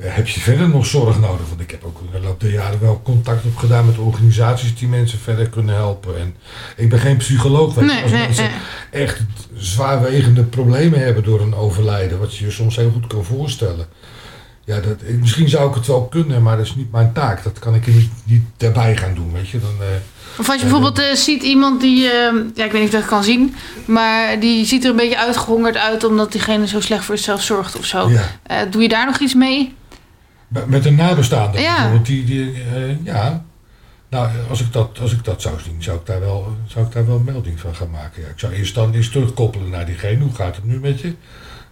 Speaker 2: heb je verder nog zorg nodig? Want ik heb ook de loop der jaren wel contact opgedaan met organisaties die mensen verder kunnen helpen. En ik ben geen psycholoog. Weet
Speaker 1: Nee,
Speaker 2: als
Speaker 1: nee,
Speaker 2: mensen
Speaker 1: nee.
Speaker 2: echt zwaarwegende problemen hebben door een overlijden, wat je je soms heel goed kan voorstellen. Ja, dat, ik- misschien zou ik het wel kunnen, maar dat is niet mijn taak. Dat kan ik niet, niet daarbij gaan doen, weet je. Dan, eh,
Speaker 1: Of als je bijvoorbeeld eh, ziet iemand die, eh, ja, ik weet niet of je dat kan zien, maar die ziet er een beetje uitgehongerd uit omdat diegene zo slecht voor zichzelf zorgt of zo.
Speaker 2: ja.
Speaker 1: Eh, doe je daar nog iets mee?
Speaker 2: Met- Met een nabestaande
Speaker 1: Ja.
Speaker 2: bijvoorbeeld, die, die, eh, ja. Nou, als ik, dat, als ik dat zou zien, zou ik daar wel, zou ik daar wel melding van gaan maken. Ja. Ik zou eerst dan eens terugkoppelen naar diegene. Hoe gaat het nu met je?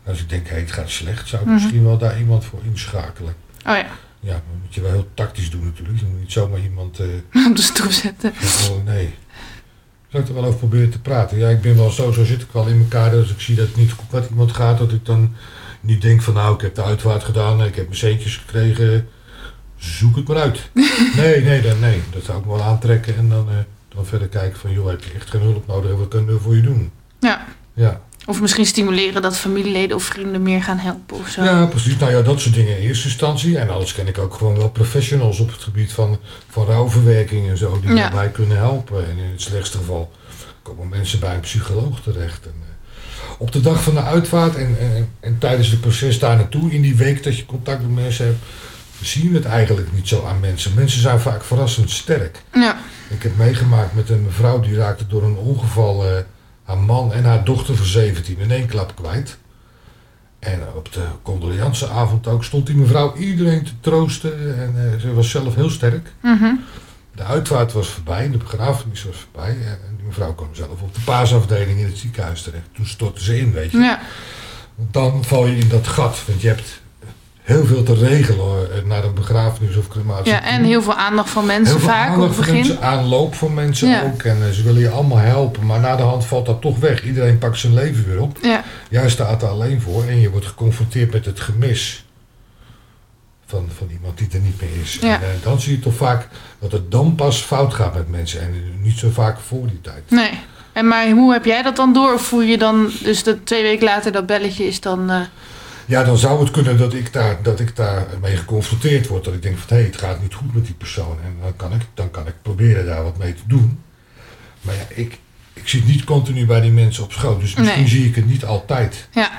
Speaker 2: En als ik denk, hé, het gaat slecht, zou ik
Speaker 1: Mhm.
Speaker 2: misschien wel daar iemand voor inschakelen.
Speaker 1: Oh ja,
Speaker 2: Ja, dat moet je wel heel tactisch doen natuurlijk. Je moet niet zomaar iemand... eh,
Speaker 1: op de stoep zetten.
Speaker 2: Oh nee. Zou ik er wel over proberen te praten? Ja, ik ben wel zo, zo zit ik wel in elkaar. Dus ik zie dat het niet goed met iemand gaat, dat ik dan niet denk van nou, ik heb de uitvaart gedaan, ik heb mijn centjes gekregen. Zoek het maar uit. Nee, nee, dan, nee. Dat zou ik me wel aantrekken en dan, eh, dan verder kijken van joh, heb je echt geen hulp nodig? Wat kunnen we voor je doen?
Speaker 1: Ja.
Speaker 2: Ja.
Speaker 1: Of misschien stimuleren dat familieleden of vrienden meer gaan helpen of zo.
Speaker 2: ja, precies. Nou ja, dat soort dingen in eerste instantie. En anders ken ik ook gewoon wel professionals op het gebied van, van rouwverwerking en zo, die
Speaker 1: Ja.
Speaker 2: daarbij kunnen helpen. En in het slechtste geval komen mensen bij een psycholoog terecht. En, eh, op de dag van de uitvaart en, en, en tijdens het proces daar naartoe, in die week dat je contact met mensen hebt, zien we het eigenlijk niet zo aan mensen. Mensen zijn vaak verrassend sterk.
Speaker 1: Ja.
Speaker 2: Ik heb meegemaakt met een mevrouw die raakte door een ongeval eh, haar man en haar dochter van 17 in één klap kwijt. En op de condoleanceavond ook stond die mevrouw iedereen te troosten en eh, ze was zelf heel sterk.
Speaker 1: Mhm.
Speaker 2: De uitvaart was voorbij, de begrafenis was voorbij en die mevrouw kwam zelf op de paasafdeling in het ziekenhuis terecht. Toen stortte ze in, weet je.
Speaker 1: Ja.
Speaker 2: Dan val je in dat gat, want je hebt heel veel te regelen naar een begrafenis of crematie.
Speaker 1: ja, en heel veel aandacht van mensen
Speaker 2: Heel veel
Speaker 1: vaak op
Speaker 2: aandacht
Speaker 1: het
Speaker 2: voor
Speaker 1: begin.
Speaker 2: mensen, aanloop van mensen
Speaker 1: Ja.
Speaker 2: ook. En eh, ze willen je allemaal helpen. Maar na de hand valt dat toch weg. Iedereen pakt zijn leven weer op.
Speaker 1: Ja.
Speaker 2: Jij staat er alleen voor. En je wordt geconfronteerd met het gemis. Van, van iemand die er niet meer is.
Speaker 1: Ja.
Speaker 2: En eh, dan zie je toch vaak dat het dan pas fout gaat met mensen. En niet zo vaak voor die tijd.
Speaker 1: Nee. En maar hoe heb jij dat dan door? Of voel je dan, dus dat twee weken later dat belletje is dan... eh,
Speaker 2: Ja, dan zou het kunnen dat ik daar, dat ik daar mee geconfronteerd word. Dat ik denk van, hé, het gaat niet goed met die persoon. En dan kan ik, dan kan ik proberen daar wat mee te doen. Maar ja, ik, ik zit niet continu bij die mensen op schoot. Dus misschien
Speaker 1: Nee.
Speaker 2: zie ik het niet altijd.
Speaker 1: ja.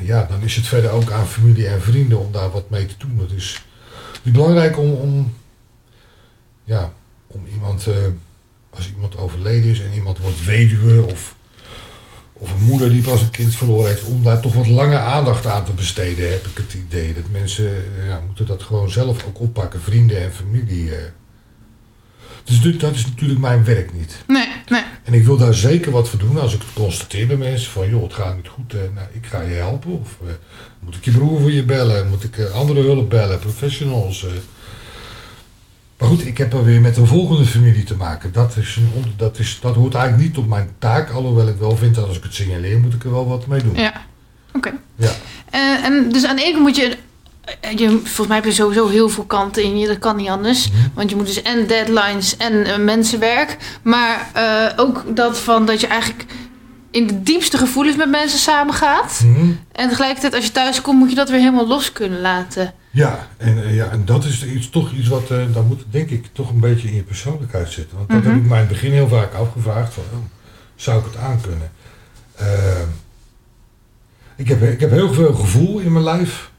Speaker 2: Ja, dan is het verder ook aan familie en vrienden om daar wat mee te doen. Het is, het belangrijk om, om, ja, om iemand, eh, als iemand overleden is en iemand wordt weduwe of, of een moeder die pas een kind verloren heeft, om daar toch wat langer aandacht aan te besteden, heb ik het idee. Dat mensen eh, ja, moeten dat gewoon zelf ook oppakken, vrienden en familie. eh. Dus dat is natuurlijk mijn werk niet.
Speaker 1: Nee, nee.
Speaker 2: En ik wil daar zeker wat voor doen als ik het constateer bij mensen van joh, het gaat niet goed, eh, nou, ik ga je helpen. Of eh, moet ik je broer voor je bellen? Moet ik eh, andere hulp bellen? Professionals? Maar goed, ik heb er weer met een volgende familie te maken. Dat, is een, dat, is, dat hoort eigenlijk niet op mijn taak. Alhoewel ik wel vind dat als ik het signaleer, moet ik er wel wat mee doen.
Speaker 1: Ja. Oké.
Speaker 2: Ja.
Speaker 1: En, en dus aan de ene moet je, je... Volgens mij heb je sowieso heel veel kanten in je. Dat kan niet anders.
Speaker 2: Mhm.
Speaker 1: Want je moet dus en deadlines en eh, mensenwerk. Maar eh, ook dat van dat je eigenlijk in de diepste gevoelens met mensen samengaat.
Speaker 2: Mhm.
Speaker 1: En tegelijkertijd als je thuis komt moet je dat weer helemaal los kunnen laten.
Speaker 2: Ja, en, eh, ja, en dat is iets, toch iets wat, eh dat moet denk ik toch een beetje in je persoonlijkheid zitten. Want dat
Speaker 1: Mhm.
Speaker 2: heb ik mij in het begin heel vaak afgevraagd van, oh, zou ik het aankunnen? Eh, ik, heb, ik heb heel veel gevoel in mijn lijf.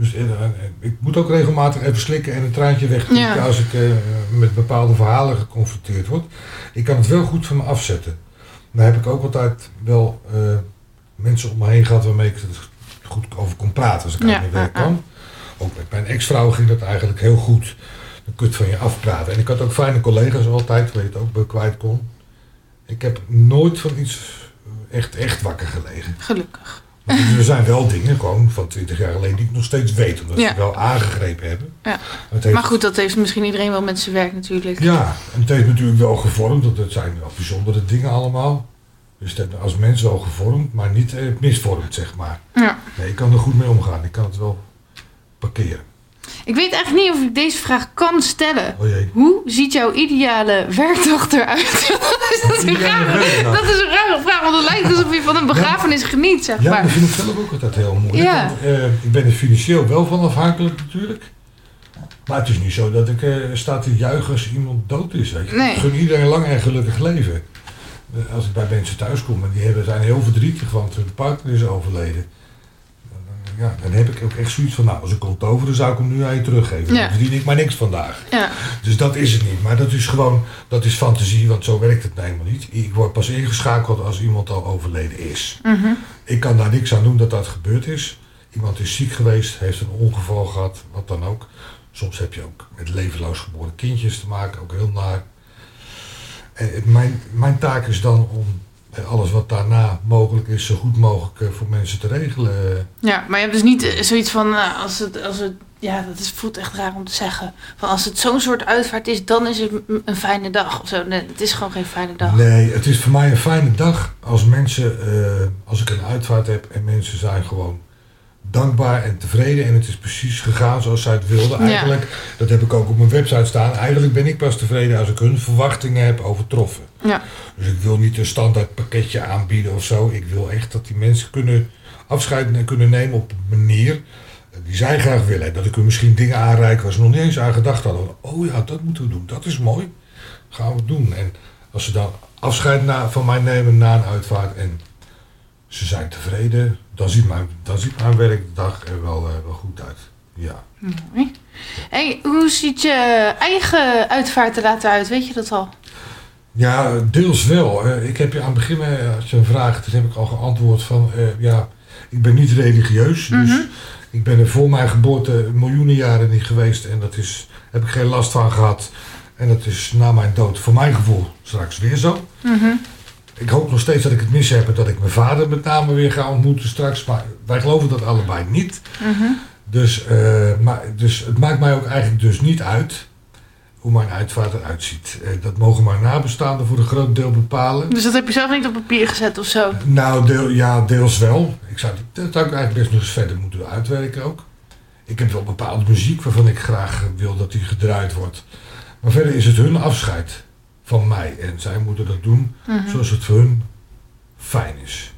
Speaker 2: Dus eh, eh, ik moet ook regelmatig even slikken en een traantje wegkijken
Speaker 1: Ja.
Speaker 2: als ik eh, met bepaalde verhalen geconfronteerd word. Ik kan het wel goed van me afzetten. Maar heb ik ook altijd wel eh, mensen om me heen gehad waarmee ik het goed over kon praten als ik
Speaker 1: Ja,
Speaker 2: uit mijn werk kwam. Ook met mijn ex-vrouw ging dat eigenlijk heel goed. een kut van je afpraten. En ik had ook fijne collega's altijd, waar je het ook bij kwijt kon. Ik heb nooit van iets echt, echt wakker gelegen.
Speaker 1: Gelukkig.
Speaker 2: Er zijn wel dingen gewoon van 20 jaar geleden die ik nog steeds weet, omdat
Speaker 1: Ja.
Speaker 2: ze wel aangegrepen hebben.
Speaker 1: Ja.
Speaker 2: Heeft,
Speaker 1: Maar goed, dat heeft misschien iedereen wel met zijn werk natuurlijk.
Speaker 2: Ja, en het heeft natuurlijk wel gevormd, want het zijn wel bijzondere dingen allemaal. Dus het heeft als mens wel gevormd, maar niet eh, misvormd, zeg maar.
Speaker 1: Ja.
Speaker 2: Nee, ik kan er goed mee omgaan. Ik kan het wel parkeren.
Speaker 1: Ik weet eigenlijk niet of ik deze vraag kan stellen.
Speaker 2: Oh.
Speaker 1: Hoe ziet jouw ideale werkdag eruit? dat, is een rare, dat is een rare vraag, want het lijkt alsof je van een begrafenis geniet, zeg
Speaker 2: Ja,
Speaker 1: maar.
Speaker 2: dat vind ik zelf ook altijd heel moeilijk.
Speaker 1: Ja.
Speaker 2: Eh, ik ben er financieel wel van afhankelijk natuurlijk. Maar het is niet zo dat ik eh, sta te juichen als iemand dood is. Weet je.
Speaker 1: Nee.
Speaker 2: Ik gun iedereen lang en gelukkig leven. Eh, als ik bij mensen thuis kom en die hebben, zijn heel verdrietig, want hun partner is overleden. Dan, ja, dan heb ik ook echt zoiets van, nou, als ik kon toveren zou ik hem nu aan je teruggeven.
Speaker 1: Ja.
Speaker 2: Dan verdien ik maar niks vandaag.
Speaker 1: Ja,
Speaker 2: Dus dat is het niet. Maar dat is gewoon, dat is fantasie, want zo werkt het nou helemaal niet. Ik word pas ingeschakeld als iemand al overleden is.
Speaker 1: mhm.
Speaker 2: Ik kan daar niks aan doen dat dat gebeurd is. Iemand is ziek geweest, heeft een ongeval gehad, wat dan ook. Soms heb je ook met levenloos geboren kindjes te maken, ook heel naar. En het- mijn, mijn taak is dan om eh, alles wat daarna mogelijk is, zo goed mogelijk eh, voor mensen te regelen.
Speaker 1: ja, maar je hebt dus niet eh, zoiets van, eh, als het, als het, ja, dat is, voelt echt raar om te zeggen. Van als het zo'n soort uitvaart is, dan is het een fijne dag of zo. Nee, het is gewoon geen fijne dag.
Speaker 2: Nee, het is voor mij een fijne dag als mensen, als ik een uitvaart heb en mensen zijn gewoon dankbaar en tevreden en het is precies gegaan zoals zij het wilden.
Speaker 1: Ja.
Speaker 2: Eigenlijk, dat heb ik ook op mijn website staan, eigenlijk ben ik pas tevreden als ik hun verwachtingen heb overtroffen.
Speaker 1: Ja,
Speaker 2: Dus ik wil niet een standaard pakketje aanbieden of zo. Ik wil echt dat die mensen kunnen afscheid en kunnen nemen op een manier die zij graag willen. Dat ik hun misschien dingen aanreik waar ze nog niet eens aan gedacht hadden. Oh ja, dat moeten we doen. Dat is mooi. Gaan we doen. En als ze dan afscheid na, van mij nemen na een uitvaart en ze zijn tevreden, dan ziet mijn, dan ziet mijn werkdag er wel, eh, wel goed uit. Ja.
Speaker 1: mooi. Hey, hoe ziet je eigen uitvaart er later uit? Weet je dat al?
Speaker 2: Ja, deels wel. Ik heb je aan het begin, eh, als je een vraag, hebt, heb ik al geantwoord van, eh, ja, ik ben niet religieus. Dus
Speaker 1: Mhm.
Speaker 2: ik ben er voor mijn geboorte miljoenen jaren niet geweest en dat is, heb ik geen last van gehad. En dat is na mijn dood voor mijn gevoel straks weer zo.
Speaker 1: Mhm.
Speaker 2: Ik hoop nog steeds dat ik het mis heb en dat ik mijn vader met name weer ga ontmoeten straks. Maar wij geloven dat allebei niet.
Speaker 1: Mhm.
Speaker 2: Dus, eh, maar, dus het maakt mij ook eigenlijk dus niet uit hoe mijn uitvaart eruit ziet. Eh, dat mogen mijn nabestaanden voor een groot deel bepalen.
Speaker 1: Dus dat heb je zelf niet op papier gezet of zo?
Speaker 2: Nou, deel, ja, deels wel. Ik zou, dat zou ik eigenlijk best nog eens verder moeten uitwerken ook. Ik heb wel bepaalde muziek waarvan ik graag wil dat die gedraaid wordt. Maar verder is het hun afscheid van mij. En zij moeten dat doen
Speaker 1: Mhm.
Speaker 2: zoals het voor hun fijn is.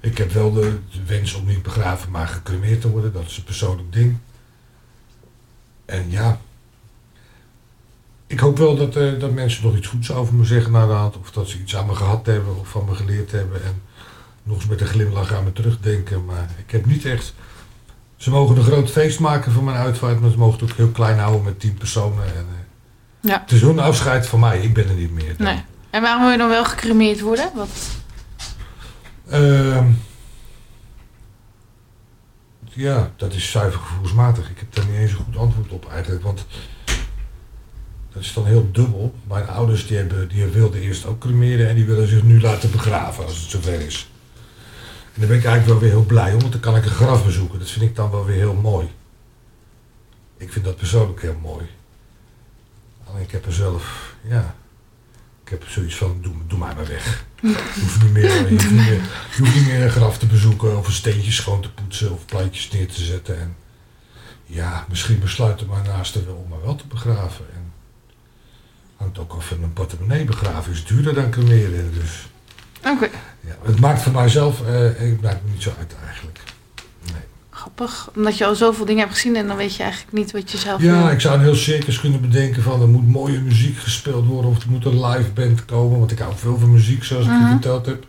Speaker 2: Ik heb wel de, de wens om niet begraven, maar gecremeerd te worden. Dat is een persoonlijk ding. En ja, ik hoop wel dat, eh, dat mensen nog iets goeds over me zeggen na de hand. Of dat ze iets aan me gehad hebben of van me geleerd hebben. En nog eens met een glimlach aan me terugdenken. Maar ik heb niet echt... Ze mogen een groot feest maken van mijn uitvaart, maar ze mogen het ook heel klein houden met tien personen. En, eh,
Speaker 1: Ja.
Speaker 2: Het is hun afscheid van mij, ik ben er niet meer. dan.
Speaker 1: Nee. En waarom wil je dan wel gecremeerd worden? Wat?
Speaker 2: Ehm, ja, dat is zuiver gevoelsmatig. Ik heb daar niet eens een goed antwoord op eigenlijk. Want dat is dan heel dubbel. Mijn ouders die hebben, die wilden eerst ook cremeren en die willen zich nu laten begraven als het zover is. En daar ben ik eigenlijk wel weer heel blij om, want dan kan ik een graf bezoeken. Dat vind ik dan wel weer heel mooi. Ik vind dat persoonlijk heel mooi. Alleen ik heb er zelf, ja, ik heb zoiets van, doe, doe mij maar weg. Je hoeft, niet meer, je, hoeft niet meer, je hoeft niet meer een graf te bezoeken of een steentje schoon te poetsen of plantjes neer te zetten. En ja, misschien besluiten naasten wel om me wel te begraven. En hangt ook af van een portemonnee begraven is duurder dan cremeren. Dus
Speaker 1: Oké,
Speaker 2: ja, het maakt voor mijzelf, eh, het maakt me niet zo uit eigenlijk.
Speaker 1: Grappig. Omdat je al zoveel dingen hebt gezien en dan weet je eigenlijk niet wat je zelf
Speaker 2: Ja,
Speaker 1: wil.
Speaker 2: ik zou een heel circus kunnen bedenken van er moet mooie muziek gespeeld worden of er moet een live band komen. Want ik hou veel van muziek zoals ik je
Speaker 1: Mhm.
Speaker 2: verteld heb.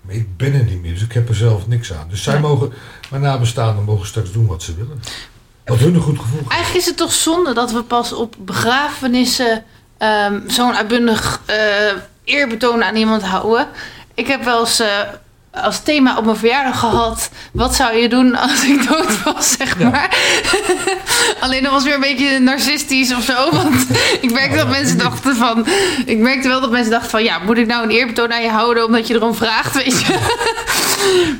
Speaker 2: Maar ik ben er niet meer, dus ik heb er zelf niks aan. Dus zij mogen, mijn nabestaanden mogen straks doen wat ze willen. Wat hun een goed gevoel geeft.
Speaker 1: Eigenlijk is het toch zonde dat we pas op begrafenissen ehm, zo'n uitbundig eh, eerbetoon aan iemand houden. Ik heb wel eens eh, als thema op mijn verjaardag gehad. Wat zou je doen als ik dood was, zeg
Speaker 2: Ja.
Speaker 1: maar. Alleen dat was weer een beetje narcistisch of zo. Want ik merkte dat mensen dachten van... Ik merkte wel dat mensen dachten van... Ja, moet ik nou een eerbetoon aan je houden omdat je erom vraagt, weet je?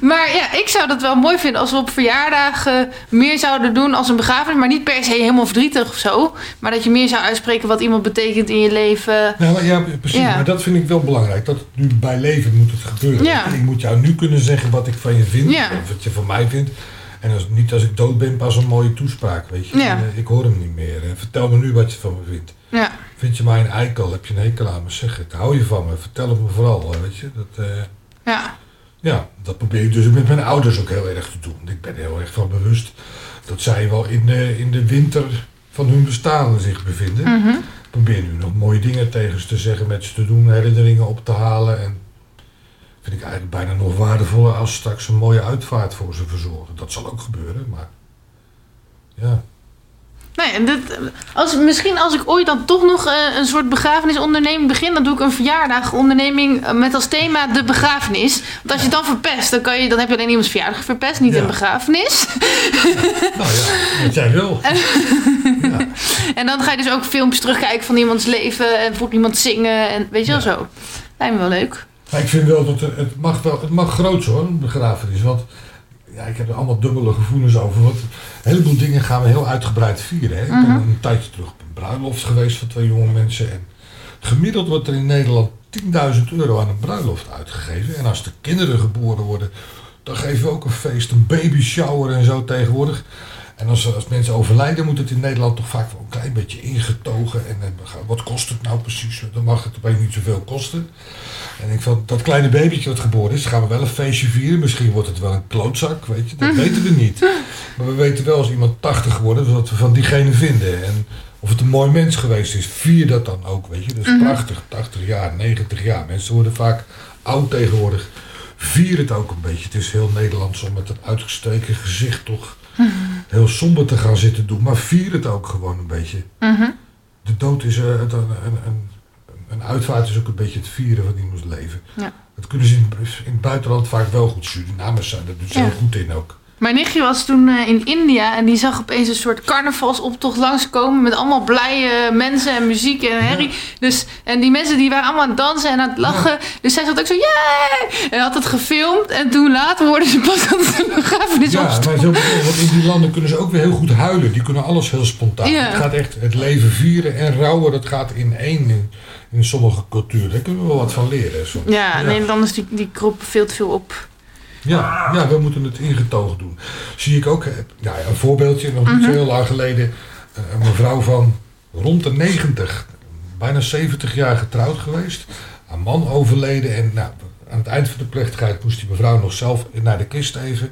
Speaker 1: Maar ja, ik zou dat wel mooi vinden als we op verjaardagen meer zouden doen als een begrafenis. Maar niet per se helemaal verdrietig of zo. Maar dat je meer zou uitspreken wat iemand betekent in je leven.
Speaker 2: Nou, maar ja, precies.
Speaker 1: Ja.
Speaker 2: Maar dat vind ik wel belangrijk. Dat nu bij leven moet het gebeuren.
Speaker 1: Ja.
Speaker 2: Ik moet jou nu kunnen zeggen wat ik van je vind.
Speaker 1: Ja.
Speaker 2: Of wat je van mij vindt. En als, niet als ik dood ben, pas een mooie toespraak. Weet je.
Speaker 1: Ja.
Speaker 2: Eh, Ik hoor hem niet meer. Eh, Vertel me nu wat je van me vindt.
Speaker 1: Ja,
Speaker 2: Vind je mij een eikel? Heb je een hekel aan me? Zeg het. Hou je van me? Vertel het me vooral. eh, Weet je. Dat, eh,
Speaker 1: ja,
Speaker 2: ja, dat probeer ik dus met mijn ouders ook heel erg te doen. Ik ben heel erg van bewust dat zij wel in de, in de winter van hun bestaan zich bevinden.
Speaker 1: mhm.
Speaker 2: Ik probeer nu nog mooie dingen tegen ze te zeggen, met ze te doen, herinneringen op te halen. En vind ik eigenlijk bijna nog waardevoller als straks een mooie uitvaart voor ze verzorgen. Dat zal ook gebeuren, maar ja.
Speaker 1: Nee, en dit, als, misschien als ik ooit dan toch nog eh, een soort begrafenisonderneming begin, dan doe ik een verjaardagonderneming eh, met als thema de begrafenis. Want als je het dan verpest, dan, kan je, dan heb je alleen iemands verjaardag verpest, niet
Speaker 2: Ja.
Speaker 1: een begrafenis.
Speaker 2: Nou ja, wat jij wil. Ja.
Speaker 1: En dan ga je dus ook filmpjes terugkijken van iemands leven en voor iemand zingen en weet je wel zo. Lijkt me wel leuk.
Speaker 2: Maar ik vind wel dat het, het mag wel, het mag groot hoor, een begrafenis. Want ja, ik heb er allemaal dubbele gevoelens over. Want een heleboel dingen gaan we heel uitgebreid vieren. Hè? Ik ben
Speaker 1: Mhm.
Speaker 2: een tijdje terug op een bruiloft geweest van twee jonge mensen. En gemiddeld wordt er in Nederland 10.000 euro aan een bruiloft uitgegeven. En als de kinderen geboren worden, dan geven we ook een feest, een baby shower en zo tegenwoordig. En als, als mensen overlijden, moet het in Nederland toch vaak wel een klein beetje ingetogen. En, en wat kost het nou precies? Dan mag het opeens niet zoveel kosten. En ik van dat kleine babytje wat geboren is, gaan we wel een feestje vieren. Misschien wordt het wel een klootzak, weet je. Dat weten we niet. Maar we weten wel als iemand 80 wordt, wat we van diegene vinden. En of het een mooi mens geweest is, vier dat dan ook, weet je. Dat is prachtig. 80 jaar, 90 jaar. Mensen worden vaak oud tegenwoordig. Vier het ook een beetje. Het is heel Nederlands om met een uitgestreken gezicht toch heel somber te gaan zitten doen. Maar vier het ook gewoon een beetje.
Speaker 1: Mhm.
Speaker 2: De dood is eh, een, een, een, een uitvaart is ook een beetje het vieren van iemands leven.
Speaker 1: Ja.
Speaker 2: Dat kunnen ze in, in het buitenland vaak wel goed. Surinamers zijn er dus
Speaker 1: Ja.
Speaker 2: heel goed in ook.
Speaker 1: Mijn nichtje was toen eh, in India en die zag opeens een soort carnavalsoptocht langskomen met allemaal blije mensen en muziek en herrie. Dus, en die mensen die waren allemaal aan het dansen en aan het lachen. Dus zij zat ook zo, yay! En had het gefilmd en toen later hoorden ze pas dat het een begrafenis
Speaker 2: Ja,
Speaker 1: was.
Speaker 2: maar zo, want in die landen kunnen ze ook weer heel goed huilen. Die kunnen alles heel spontaan. Het gaat echt het leven vieren en rouwen. Dat gaat in één in, in sommige culturen. Daar kunnen we wel wat van leren. Soms.
Speaker 1: Ja, Nederlanders die, die kroppen veel te veel op.
Speaker 2: Ja, ja, we moeten het ingetogen doen. Zie ik ook, eh, ja, een voorbeeldje, nog niet zo
Speaker 1: Mhm.
Speaker 2: heel lang geleden. eh, Een mevrouw van rond de 90, bijna 70 jaar getrouwd geweest. Haar man overleden en nou, aan het eind van de plechtigheid moest die mevrouw nog zelf naar de kist even.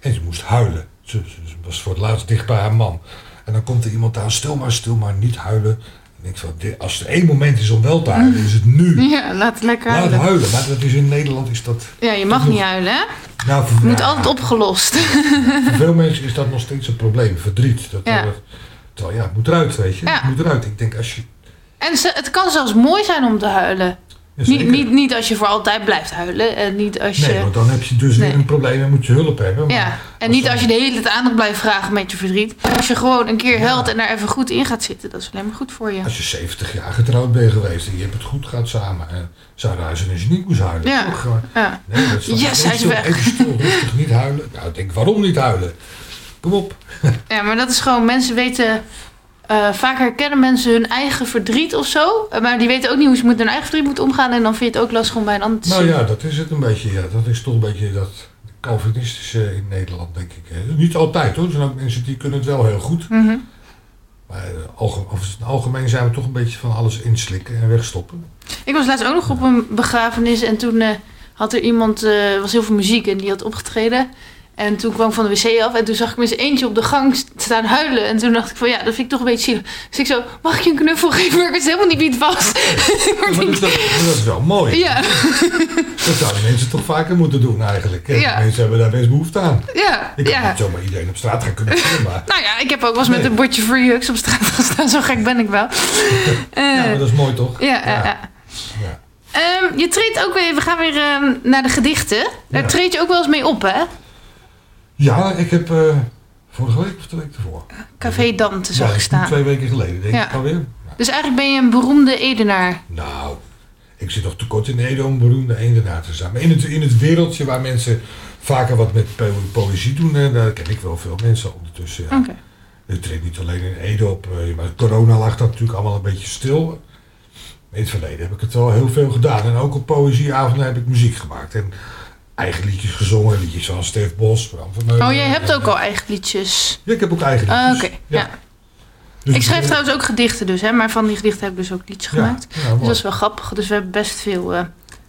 Speaker 2: En ze moest huilen. Ze, ze- ze was voor het laatst dicht bij haar man. En dan komt er iemand aan, stil maar, stil maar, niet huilen. Ik van, als er één moment is om wel te huilen, is het nu.
Speaker 1: Ja, laat het lekker
Speaker 2: Laat
Speaker 1: huilen.
Speaker 2: huilen. Maar dat is in Nederland is dat...
Speaker 1: Ja, je mag niet huilen, hè?
Speaker 2: Nou,
Speaker 1: Het moet
Speaker 2: ja,
Speaker 1: altijd opgelost.
Speaker 2: voor veel mensen is dat nog steeds een probleem. Verdriet. Dat,
Speaker 1: Ja.
Speaker 2: terwijl ja, het moet eruit, weet je. Het moet eruit. Ik denk als je...
Speaker 1: En ze, het kan zelfs mooi zijn om te huilen. Niet, niet, niet als je voor altijd blijft huilen. En niet als je...
Speaker 2: Nee, want dan heb je dus
Speaker 1: Nee.
Speaker 2: weer een probleem en moet je hulp hebben. Maar
Speaker 1: Ja, en
Speaker 2: als
Speaker 1: niet
Speaker 2: dan-
Speaker 1: als je de hele tijd aandacht blijft vragen met je verdriet. Als je gewoon een keer
Speaker 2: Ja.
Speaker 1: huilt en daar even goed in gaat zitten, dat is alleen maar goed voor je.
Speaker 2: Als je 70 jaar getrouwd bent geweest en je hebt het goed gehad samen. En als je niet moest huilen.
Speaker 1: Ja.
Speaker 2: Toch
Speaker 1: Ja.
Speaker 2: Nee, dat is
Speaker 1: Yes,
Speaker 2: even
Speaker 1: hij is
Speaker 2: stil,
Speaker 1: weg.
Speaker 2: Even stil, rustig, niet huilen. Nou, ik denk, waarom niet huilen? Kom op.
Speaker 1: ja, maar dat is gewoon, mensen weten, eh, vaak herkennen mensen hun eigen verdriet of zo. eh, Maar die weten ook niet hoe ze met hun eigen verdriet moeten omgaan. En dan vind je het ook lastig om bij een ander te
Speaker 2: Nou
Speaker 1: zien.
Speaker 2: ja, dat is het een beetje. Ja. Dat is toch een beetje dat Calvinistische in Nederland, denk ik. Niet altijd hoor. Er zijn ook mensen die kunnen het wel heel goed.
Speaker 1: Mhm.
Speaker 2: Maar eh, algemeen zijn we toch een beetje van alles inslikken en wegstoppen.
Speaker 1: Ik was laatst ook nog op een begrafenis en toen eh, had er iemand, er was heel veel muziek en die had opgetreden. En toen kwam ik van de wc af en toen zag ik met z'n eentje op de gang st- staan huilen. En toen dacht ik van ja, dat vind ik toch een beetje zielig. Dus ik zo, mag ik je een knuffel geven? Maar ik wist helemaal niet wie het was.
Speaker 2: Maar dat, is wel mooi.
Speaker 1: ja,
Speaker 2: Dat zouden mensen toch vaker moeten doen eigenlijk.
Speaker 1: Ja.
Speaker 2: Mensen hebben daar best behoefte aan.
Speaker 1: ja,
Speaker 2: Ik kan
Speaker 1: ja.
Speaker 2: niet zomaar iedereen op straat gaan kunnen maar,
Speaker 1: Nou ja, ik heb ook wel eens met een bordje free hugs op straat gestaan. Zo gek ben ik wel.
Speaker 2: Ja, maar dat is mooi toch?
Speaker 1: ja, ja, ja.
Speaker 2: Ja.
Speaker 1: Ehm, je treedt ook weer, we gaan weer ehm, naar de gedichten. Daar
Speaker 2: Ja.
Speaker 1: treed je ook wel eens mee op, hè?
Speaker 2: Ja, ik heb eh, vorige week of de week ervoor.
Speaker 1: Café Dante zag
Speaker 2: ja,
Speaker 1: staan.
Speaker 2: twee weken geleden, denk
Speaker 1: Ja.
Speaker 2: ik alweer.
Speaker 1: Dus eigenlijk ben je een beroemde Edenaar.
Speaker 2: Nou, ik zit nog te kort in Ede om beroemde eendenaar te zijn. Maar in het, in het wereldje waar mensen vaker wat met po- poëzie doen, eh, daar ken ik wel veel mensen ondertussen. Ja.
Speaker 1: Oké.
Speaker 2: Het treedt niet alleen in Ede op, eh, maar corona lag dat natuurlijk allemaal een beetje stil. In het verleden heb ik het wel heel veel gedaan. En ook op poëzieavonden heb ik muziek gemaakt. En eigen liedjes gezongen, liedjes van Stef Bos, van.
Speaker 1: Oh, jij hebt ook al eigen liedjes.
Speaker 2: Ja, ik heb ook eigen liedjes.
Speaker 1: Oké, ja.
Speaker 2: Dus
Speaker 1: Ik schrijf trouwens ook gedichten dus, hè. Maar van die gedichten heb ik dus ook liedjes gemaakt.
Speaker 2: Ja,
Speaker 1: Dus dat is wel grappig. Dus we hebben best veel eh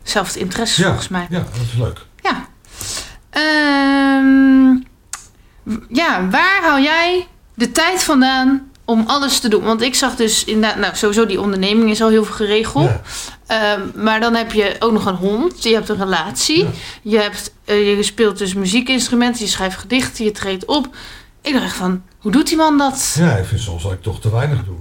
Speaker 1: zelfde interesses
Speaker 2: Ja.
Speaker 1: volgens mij.
Speaker 2: ja, dat is leuk.
Speaker 1: Ja. Ehm, ja, waar haal jij de tijd vandaan om alles te doen? Want ik zag dus inderdaad, nou sowieso die onderneming is al heel veel geregeld.
Speaker 2: Ja.
Speaker 1: Ehm, maar dan heb je ook nog een hond, je hebt een relatie,
Speaker 2: Ja.
Speaker 1: je, hebt, eh, je speelt dus muziekinstrumenten, je schrijft gedichten, je treedt op. Ik dacht echt van, hoe doet die man dat?
Speaker 2: Ja, ik vind soms dat ik toch te weinig doe.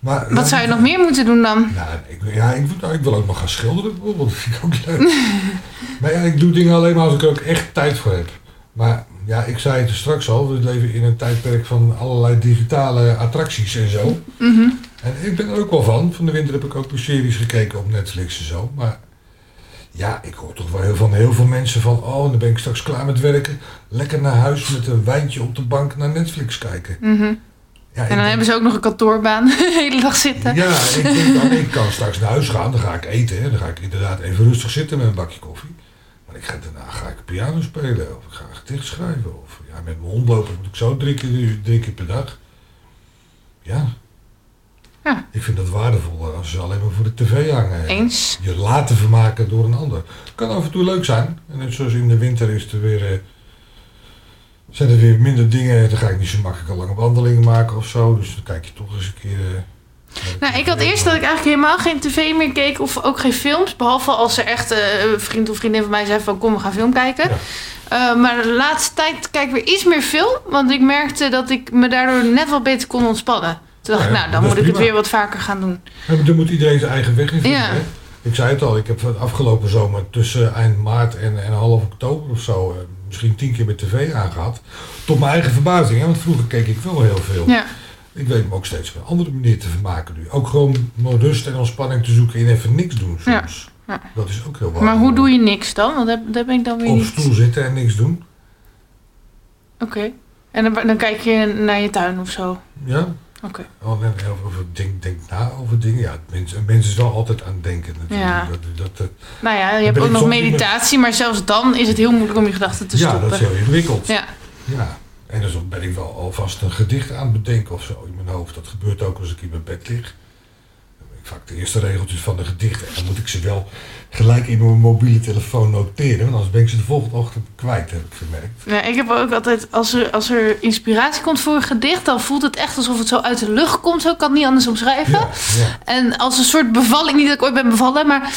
Speaker 2: Maar,
Speaker 1: Wat zou je nog meer moeten doen dan?
Speaker 2: Nou, ik, ja, ik, wil- nou, ik wil ook nog gaan schilderen bijvoorbeeld. Dat vind ik ook leuk. maar ja, ik doe dingen alleen maar als ik er ook echt tijd voor heb. Maar ja, ik zei het er straks al. We leven in een tijdperk van allerlei digitale attracties en zo.
Speaker 1: Mhm.
Speaker 2: En ik ben er ook wel van. Van de winter heb ik ook een series gekeken op Netflix en zo. Maar ja, ik hoor toch wel heel van heel veel mensen van... Oh, dan ben ik straks klaar met werken. Lekker naar huis met een wijntje op de bank naar Netflix kijken.
Speaker 1: Mhm.
Speaker 2: Ja,
Speaker 1: En dan
Speaker 2: denk-
Speaker 1: hebben ze ook nog een kantoorbaan, de hele dag zitten.
Speaker 2: Ja, ik denk dan, ik kan straks naar huis gaan, dan ga ik eten. Hè. Dan ga ik inderdaad even rustig zitten met een bakje koffie. Maar ik ga, daarna ga ik piano spelen of ik ga een gedicht schrijven. Of ja, met mijn hond lopen moet ik zo drie keer, drie keer per dag. Ja.
Speaker 1: Ja.
Speaker 2: Ik vind dat waardevoller als ze alleen maar voor de tv hangen.
Speaker 1: Eens.
Speaker 2: Je laten vermaken door een ander. Kan af en toe leuk zijn. En net zoals in de winter is er weer, eh, zijn er weer minder dingen. Dan ga ik niet zo makkelijk een lange wandelingen maken of zo. Dus dan kijk je toch eens een keer... eh,
Speaker 1: Nou, ik had eerst dat ik eigenlijk helemaal geen tv meer keek of ook geen films. Behalve als er echt eh, een vriend of vriendin van mij zei van kom we gaan film kijken.
Speaker 2: Ja.
Speaker 1: Eh, maar de laatste tijd kijk ik weer iets meer film. Want ik merkte dat ik me daardoor net wat beter kon ontspannen. Toen dacht
Speaker 2: Ja,
Speaker 1: ik, nou dan moet ik het weer wat vaker gaan doen.
Speaker 2: Ja, maar dan moet iedereen zijn eigen weg in vinden.
Speaker 1: Ja.
Speaker 2: hè? Ik zei het al, ik heb het afgelopen zomer tussen eind maart en, en half oktober of zo... eh, misschien tien keer met tv aangehad. Tot mijn eigen verbazing, hè? want vroeger keek ik wel heel veel.
Speaker 1: Ja.
Speaker 2: Ik weet me ook steeds op een andere manier te vermaken nu. Ook gewoon rust en ontspanning te zoeken in even niks doen
Speaker 1: Ja.
Speaker 2: soms.
Speaker 1: Ja.
Speaker 2: Dat is ook heel
Speaker 1: Maar
Speaker 2: waardevol.
Speaker 1: hoe doe je niks dan? Want daar, daar ben ik dan weer
Speaker 2: Op
Speaker 1: niet...
Speaker 2: stoel zitten en niks doen.
Speaker 1: Oké. En dan, dan kijk je naar je tuin of zo.
Speaker 2: Ja.
Speaker 1: Oké.
Speaker 2: Oh, en heel- over denk, denk na over dingen. Ja, mens, een mens is wel altijd aan het denken natuurlijk.
Speaker 1: Ja.
Speaker 2: Dat, dat, dat-
Speaker 1: Nou ja, je hebt ook nog
Speaker 2: meer-
Speaker 1: meditatie. Maar zelfs dan is het heel moeilijk om je gedachten te
Speaker 2: ja,
Speaker 1: stoppen.
Speaker 2: dat is heel ingewikkeld.
Speaker 1: Ja.
Speaker 2: Ja, en dan ben ik wel alvast een gedicht aan het bedenken of zo in mijn hoofd. Dat gebeurt ook als ik in mijn bed lig. Ik vaak de eerste regeltjes van de gedichten. En dan moet ik ze wel gelijk in mijn mobiele telefoon noteren. Want anders ben ik ze de volgende ochtend kwijt, heb ik gemerkt.
Speaker 1: Ja, ik heb ook altijd, als er, als er inspiratie komt voor een gedicht, dan voelt het echt alsof het zo uit de lucht komt. Zo kan het niet anders omschrijven.
Speaker 2: Ja, ja.
Speaker 1: En als een soort bevalling, niet dat ik ooit ben bevallen, maar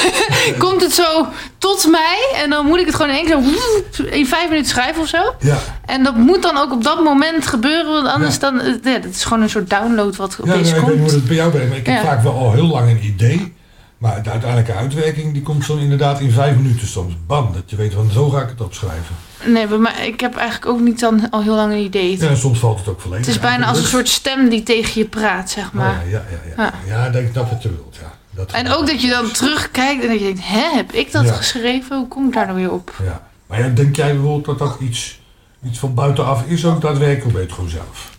Speaker 1: komt het zo tot mij. En dan moet ik het gewoon in één keer in vijf minuten schrijven of zo.
Speaker 2: ja.
Speaker 1: En dat moet dan ook op dat moment gebeuren, want anders
Speaker 2: Ja.
Speaker 1: dan, eh, ja, dat is gewoon een soort download wat
Speaker 2: ja
Speaker 1: opeens
Speaker 2: nou, ik weet niet
Speaker 1: komt.
Speaker 2: hoe het bij jou werkt, maar ik heb
Speaker 1: Ja.
Speaker 2: vaak wel al heel lang een idee. Maar de uiteindelijke uitwerking die komt zo inderdaad in vijf minuten soms. Bam, dat je weet van zo ga ik het opschrijven.
Speaker 1: Nee, bij mij, ik heb eigenlijk ook niet dan al heel lang een idee.
Speaker 2: Ja, en soms valt het ook volledig
Speaker 1: Het is bijna als een soort stem die tegen je praat, zeg maar.
Speaker 2: Oh, ja, ja, ja, ja. ja. dat ik snap wat je bedoelt. Ja. Dat
Speaker 1: En ook dat je dan terugkijkt en dat je denkt, hè, heb ik dat
Speaker 2: Ja.
Speaker 1: geschreven? Hoe kom ik daar nou weer op?
Speaker 2: Ja. Maar ja, denk jij bijvoorbeeld dat dat iets, iets van buitenaf is ook daadwerkelijk? Je het gewoon zelf?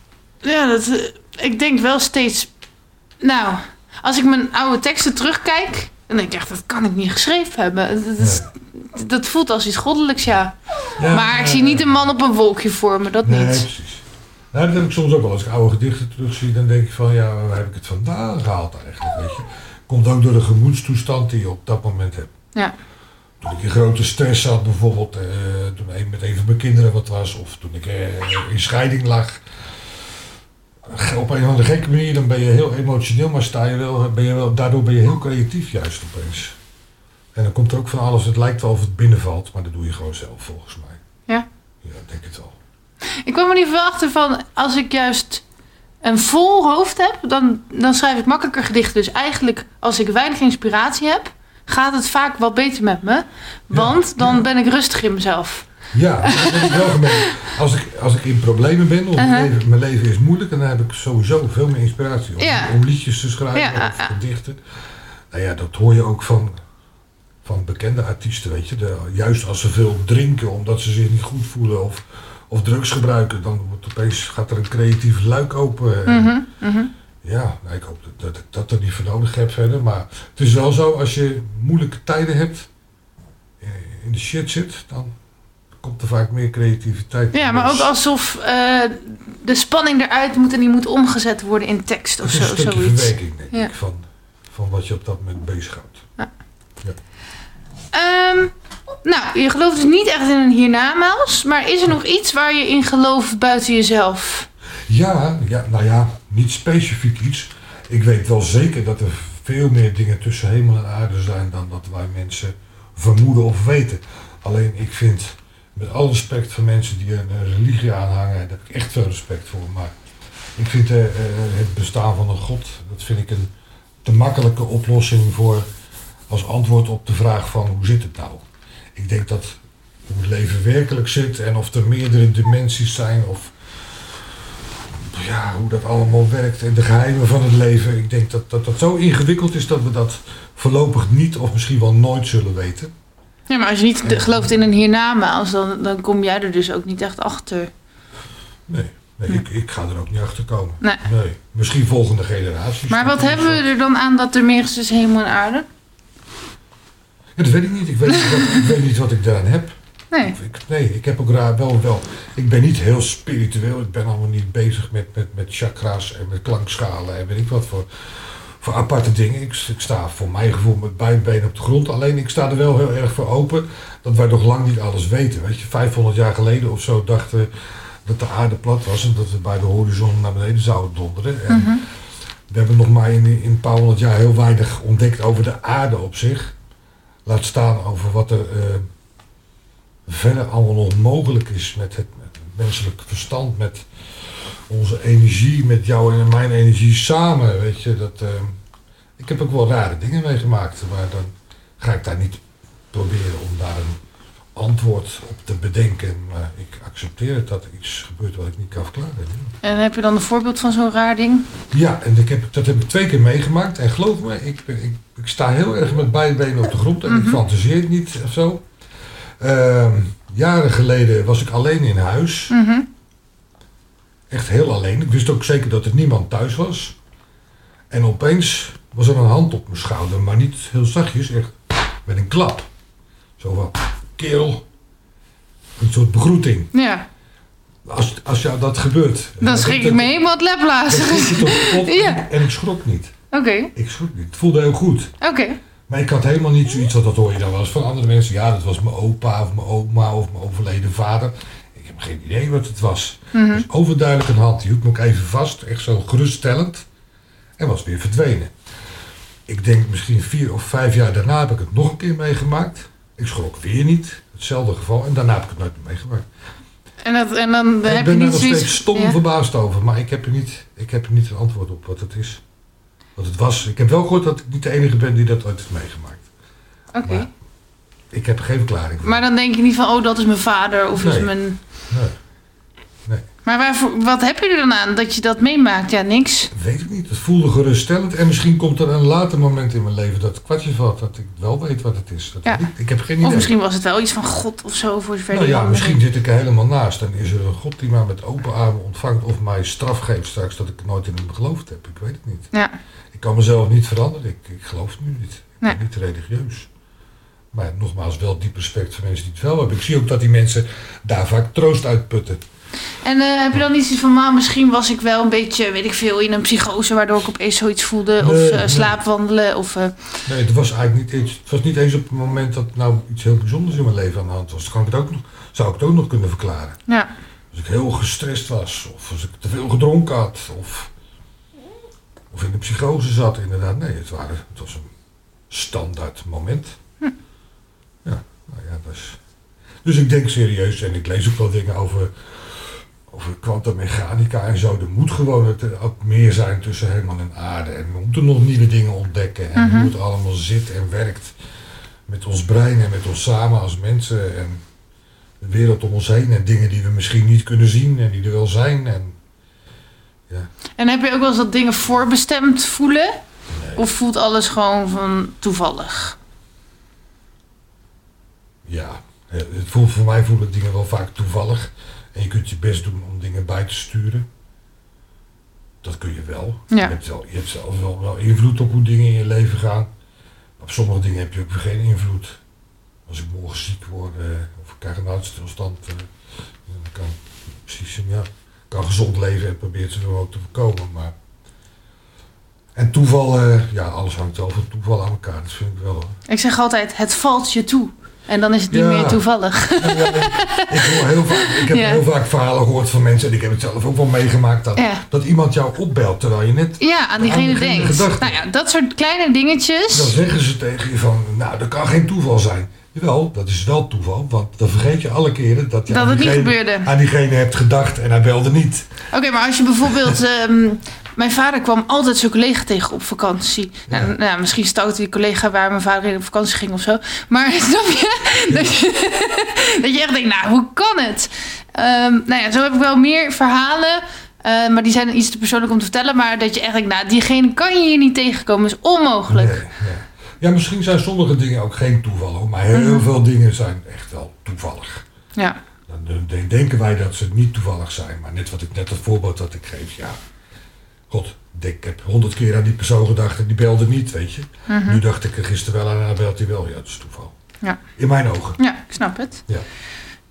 Speaker 1: Ja, dat, eh, ik denk wel steeds... Nou, als ik mijn oude teksten terugkijk, dan denk ik echt, dat kan ik niet geschreven hebben. Dat, is- dat voelt als iets goddelijks, ja.
Speaker 2: Ja,
Speaker 1: maar ik zie niet een man op een wolkje voor me, dat
Speaker 2: Nee,
Speaker 1: niet.
Speaker 2: precies. Nou, dat heb ik soms ook wel. Als ik oude gedichten terugzie, dan denk ik van, ja, waar heb ik het vandaan gehaald eigenlijk, weet je? Komt ook door de gemoedstoestand die je op dat moment hebt.
Speaker 1: Ja.
Speaker 2: Toen ik in grote stress had bijvoorbeeld, eh, toen een met een van mijn kinderen wat was, of toen ik eh, in scheiding lag. Op een of andere gekke manier, dan ben je heel emotioneel, maar sta je wel, ben je wel, daardoor ben je heel creatief juist opeens. En dan komt er ook van alles, het lijkt wel of het binnenvalt, maar dat doe je gewoon zelf volgens mij.
Speaker 1: Ja?
Speaker 2: Ja, ik denk het wel.
Speaker 1: Ik kwam er niet veel achter van, als ik juist een vol hoofd heb, dan, dan schrijf ik makkelijker gedichten. Dus eigenlijk, als ik weinig inspiratie heb, gaat het vaak wat beter met me. Want dan
Speaker 2: ja.
Speaker 1: ben ik rustig in mezelf.
Speaker 2: Ja, dat ben ik wel gemerkt. Als ik, als ik in problemen ben, of
Speaker 1: Uh-huh.
Speaker 2: mijn, leven, mijn leven is moeilijk, dan heb ik sowieso veel meer inspiratie om,
Speaker 1: Ja.
Speaker 2: om liedjes te schrijven
Speaker 1: Ja,
Speaker 2: of
Speaker 1: ja.
Speaker 2: gedichten. Nou ja, dat hoor je ook van, van bekende artiesten, weet je. De, juist als ze veel drinken omdat ze zich niet goed voelen of, of drugs gebruiken, dan wordt opeens, gaat er een creatief luik open. En
Speaker 1: Mhm, mhm.
Speaker 2: Ja, nou, ik hoop dat, dat ik dat er niet voor nodig heb verder. Maar het is wel zo, als je moeilijke tijden hebt, eh, in de shit zit, dan komt er vaak meer creativiteit.
Speaker 1: Ja, maar ook alsof eh, de spanning eruit moet en die moet omgezet worden in tekst of zo,
Speaker 2: een stukje
Speaker 1: zoiets.
Speaker 2: verwerking, denk
Speaker 1: Ja.
Speaker 2: ik, van, van wat je op dat moment bezighoudt.
Speaker 1: Ehm, nou, je gelooft dus niet echt in een hiernamaals, maar is er nog iets waar je in gelooft buiten jezelf?
Speaker 2: Ja, ja, nou ja, niet specifiek iets. Ik weet wel zeker dat er veel meer dingen tussen hemel en aarde zijn dan dat wij mensen vermoeden of weten. Alleen ik vind, met alle respect voor mensen die een, religie aanhangen, daar heb ik echt veel respect voor. Maar ik vind eh, eh, het bestaan van een God, dat vind ik een te makkelijke oplossing voor als antwoord op de vraag van hoe zit het nou? Ik denk dat hoe het leven werkelijk zit en of er meerdere dimensies zijn of ja, hoe dat allemaal werkt en de geheimen van het leven. Ik denk dat dat zo ingewikkeld is dat we dat voorlopig niet of misschien wel nooit zullen weten.
Speaker 1: Ja, maar als je niet gelooft in een hiernamaals, dan, dan kom jij er dus ook niet echt achter.
Speaker 2: Nee, nee ik, ik ga er ook niet achter komen.
Speaker 1: Nee.
Speaker 2: Misschien volgende generaties.
Speaker 1: Maar wat hebben we er dan aan dat er meer is tussen hemel en aarde?
Speaker 2: Ja, dat weet ik niet. Ik weet niet wat ik, weet niet wat ik daaraan heb.
Speaker 1: Nee.
Speaker 2: Ik, nee, ik heb ook raar wel, wel. Ik ben niet heel spiritueel. Ik ben allemaal niet bezig met, met, met chakra's en met klankschalen en weet ik wat voor, voor aparte dingen. Ik, ik sta voor mijn gevoel met beide benen op de grond. Alleen ik sta er wel heel erg voor open dat wij nog lang niet alles weten. Weet je, 500 jaar geleden of zo dachten dat de aarde plat was en dat we bij de horizon naar beneden zouden donderen. En
Speaker 1: Mhm.
Speaker 2: we hebben nog maar in, in een paar honderd jaar heel weinig ontdekt over de aarde op zich. Laat staan over wat er eh, verder allemaal nog mogelijk is met het, met het menselijk verstand, met onze energie, met jouw en mijn energie samen. Weet je, dat, eh, ik heb ook wel rare dingen meegemaakt, maar dan ga ik daar niet proberen om daar een antwoord op te bedenken. Maar ik accepteer het dat er iets gebeurt wat ik niet kan verklaren.
Speaker 1: En heb je dan een voorbeeld van zo'n raar ding?
Speaker 2: Ja, en ik heb, dat heb ik twee keer meegemaakt. En geloof me, ik, ik, ik sta heel erg met beide benen op de grond en ik
Speaker 1: Mhm.
Speaker 2: fantaseer het niet of zo. Ehm, jaren geleden was ik alleen in huis.
Speaker 1: Mhm.
Speaker 2: Echt heel alleen. Ik wist ook zeker dat er niemand thuis was. En opeens was er een hand op mijn schouder, maar niet heel zachtjes, echt met een klap. Zo van, kerel. Een soort begroeting.
Speaker 1: Ja,
Speaker 2: Als, als jou dat gebeurt.
Speaker 1: dan schrik ik me helemaal het Ja.
Speaker 2: en ik schrok niet.
Speaker 1: Oké,
Speaker 2: Ik schrok niet. Het voelde heel goed.
Speaker 1: oké.
Speaker 2: Maar ik had helemaal niet zoiets, want dat hoor je dan wel eens van andere mensen. Ja, dat was mijn opa of mijn oma of mijn overleden vader. Ik heb geen idee wat het was. Dus overduidelijk een hand. Die hield me ook even vast, echt zo geruststellend. En was weer verdwenen. Ik denk misschien vier of vijf jaar daarna heb ik het nog een keer meegemaakt. Ik schrok weer niet. Hetzelfde geval. En daarna heb ik het nooit meer meegemaakt.
Speaker 1: En, dat, en dan
Speaker 2: ik
Speaker 1: heb je
Speaker 2: ben
Speaker 1: niet
Speaker 2: nog steeds stom
Speaker 1: Ja.
Speaker 2: verbaasd over. Maar ik heb, er niet, ik heb er niet een antwoord op wat het is. Wat het was. Ik heb wel gehoord dat ik niet de enige ben die dat ooit heeft meegemaakt.
Speaker 1: Oké.
Speaker 2: Ik heb geen verklaring voor.
Speaker 1: Maar dan denk je niet van, oh, dat is mijn vader of is
Speaker 2: Nee.
Speaker 1: mijn...
Speaker 2: Nee,
Speaker 1: Maar waarvoor, wat heb je er dan aan dat je dat meemaakt? Ja, niks.
Speaker 2: weet ik niet. Het voelde geruststellend. En misschien komt er een later moment in mijn leven dat het kwartje valt. Dat ik wel weet wat het is. Dat
Speaker 1: Ja.
Speaker 2: ik, ik heb geen idee.
Speaker 1: Of misschien was het wel iets van God of zo, voor zover
Speaker 2: nou ja, misschien zit ik er helemaal naast. En is er een God die mij met open armen ontvangt. Of mij straf geeft straks dat ik nooit in hem geloofd heb. Ik weet het niet.
Speaker 1: Ja,
Speaker 2: Ik kan mezelf niet veranderen. Ik, ik geloof het nu niet. Ik
Speaker 1: Nee.
Speaker 2: ben niet religieus. Maar nogmaals, wel diep respect voor mensen die het wel hebben. Ik zie ook dat die mensen daar vaak troost uit putten.
Speaker 1: En eh, heb je dan niet iets van, nou, misschien was ik wel een beetje, weet ik veel, in een psychose, waardoor ik opeens zoiets voelde, of
Speaker 2: Nee,
Speaker 1: eh, slaapwandelen, of... eh,
Speaker 2: Nee, het was eigenlijk niet eens, het was niet eens op het moment dat nou iets heel bijzonders in mijn leven aan de hand was. Dan kan ik het ook nog, zou ik het ook nog kunnen verklaren.
Speaker 1: ja.
Speaker 2: Als ik heel gestrest was, of als ik te veel gedronken had, of, of in de psychose zat, inderdaad. Nee, het, waren, het was een standaard moment.
Speaker 1: Hm.
Speaker 2: Ja, nou ja, dat is... Dus ik denk serieus, en ik lees ook wel dingen over, over kwantummechanica en zo. Er moet gewoon het, ook meer zijn tussen hemel en aarde. En we moeten nog nieuwe dingen ontdekken. En
Speaker 1: Mhm.
Speaker 2: hoe het allemaal zit en werkt met ons brein en met ons samen als mensen. En de wereld om ons heen. En dingen die we misschien niet kunnen zien en die er wel zijn. En
Speaker 1: En heb je ook wel eens dat dingen voorbestemd voelen? Of voelt alles gewoon van toevallig?
Speaker 2: Ja, eh, het voelt, voor mij voelen dingen wel vaak toevallig. En je kunt je best doen om dingen bij te sturen. Dat kun je wel.
Speaker 1: Ja.
Speaker 2: Je, hebt wel je hebt zelf wel, wel invloed op hoe dingen in je leven gaan. Op sommige dingen heb je ook weer geen invloed. Als ik morgen ziek word eh, of ik krijg een hartstilstand, eh, dan kan precies ja, ik kan gezond leven en probeer het zo ook te voorkomen. Maar en toeval, ja, alles hangt wel van toeval aan elkaar. Dat vind ik wel. hoor.
Speaker 1: Ik zeg altijd, het valt je toe. En dan is het niet
Speaker 2: Ja.
Speaker 1: meer toevallig.
Speaker 2: Ja, ik, ik hoor heel vaak, ik heb heel vaak verhalen gehoord van mensen, en ik heb het zelf ook wel meegemaakt, dat, dat iemand jou opbelt terwijl je net
Speaker 1: Ja, aan diegene
Speaker 2: Aan diegene
Speaker 1: denkt. Nou ja, dat soort kleine dingetjes.
Speaker 2: Dan zeggen ze tegen je van, nou, dat kan geen toeval zijn. Jawel, dat is wel toeval, want dan vergeet je alle keren dat je
Speaker 1: Dat
Speaker 2: diegene, aan diegene hebt gedacht en hij belde niet.
Speaker 1: Oké, maar als je bijvoorbeeld... ehm, mijn vader kwam altijd zijn collega tegen op vakantie.
Speaker 2: Ja.
Speaker 1: Nou, nou, misschien stoutte die collega waar mijn vader in op vakantie ging of zo. Maar snap je? Dat je, dat je echt denkt, nou, hoe kan het? Ehm, nou ja, zo heb ik wel meer verhalen. eh, maar die zijn iets te persoonlijk om te vertellen. Maar dat je echt denkt, nou, diegene kan je hier niet tegenkomen. is onmogelijk.
Speaker 2: Nee, nee. Ja, misschien zijn sommige dingen ook geen toeval, hoor, maar heel
Speaker 1: Mhm.
Speaker 2: veel dingen zijn echt wel toevallig.
Speaker 1: Ja.
Speaker 2: Dan dan denken wij dat ze niet toevallig zijn, maar net wat ik net het voorbeeld dat ik geef, ja. God, ik heb honderd keer aan die persoon gedacht en die belde niet, weet je.
Speaker 1: Mhm.
Speaker 2: Nu dacht ik er gisteren wel aan en dan belt hij wel. Ja, dat is toeval.
Speaker 1: Ja.
Speaker 2: In mijn ogen.
Speaker 1: Ja, ik snap het.
Speaker 2: Ja.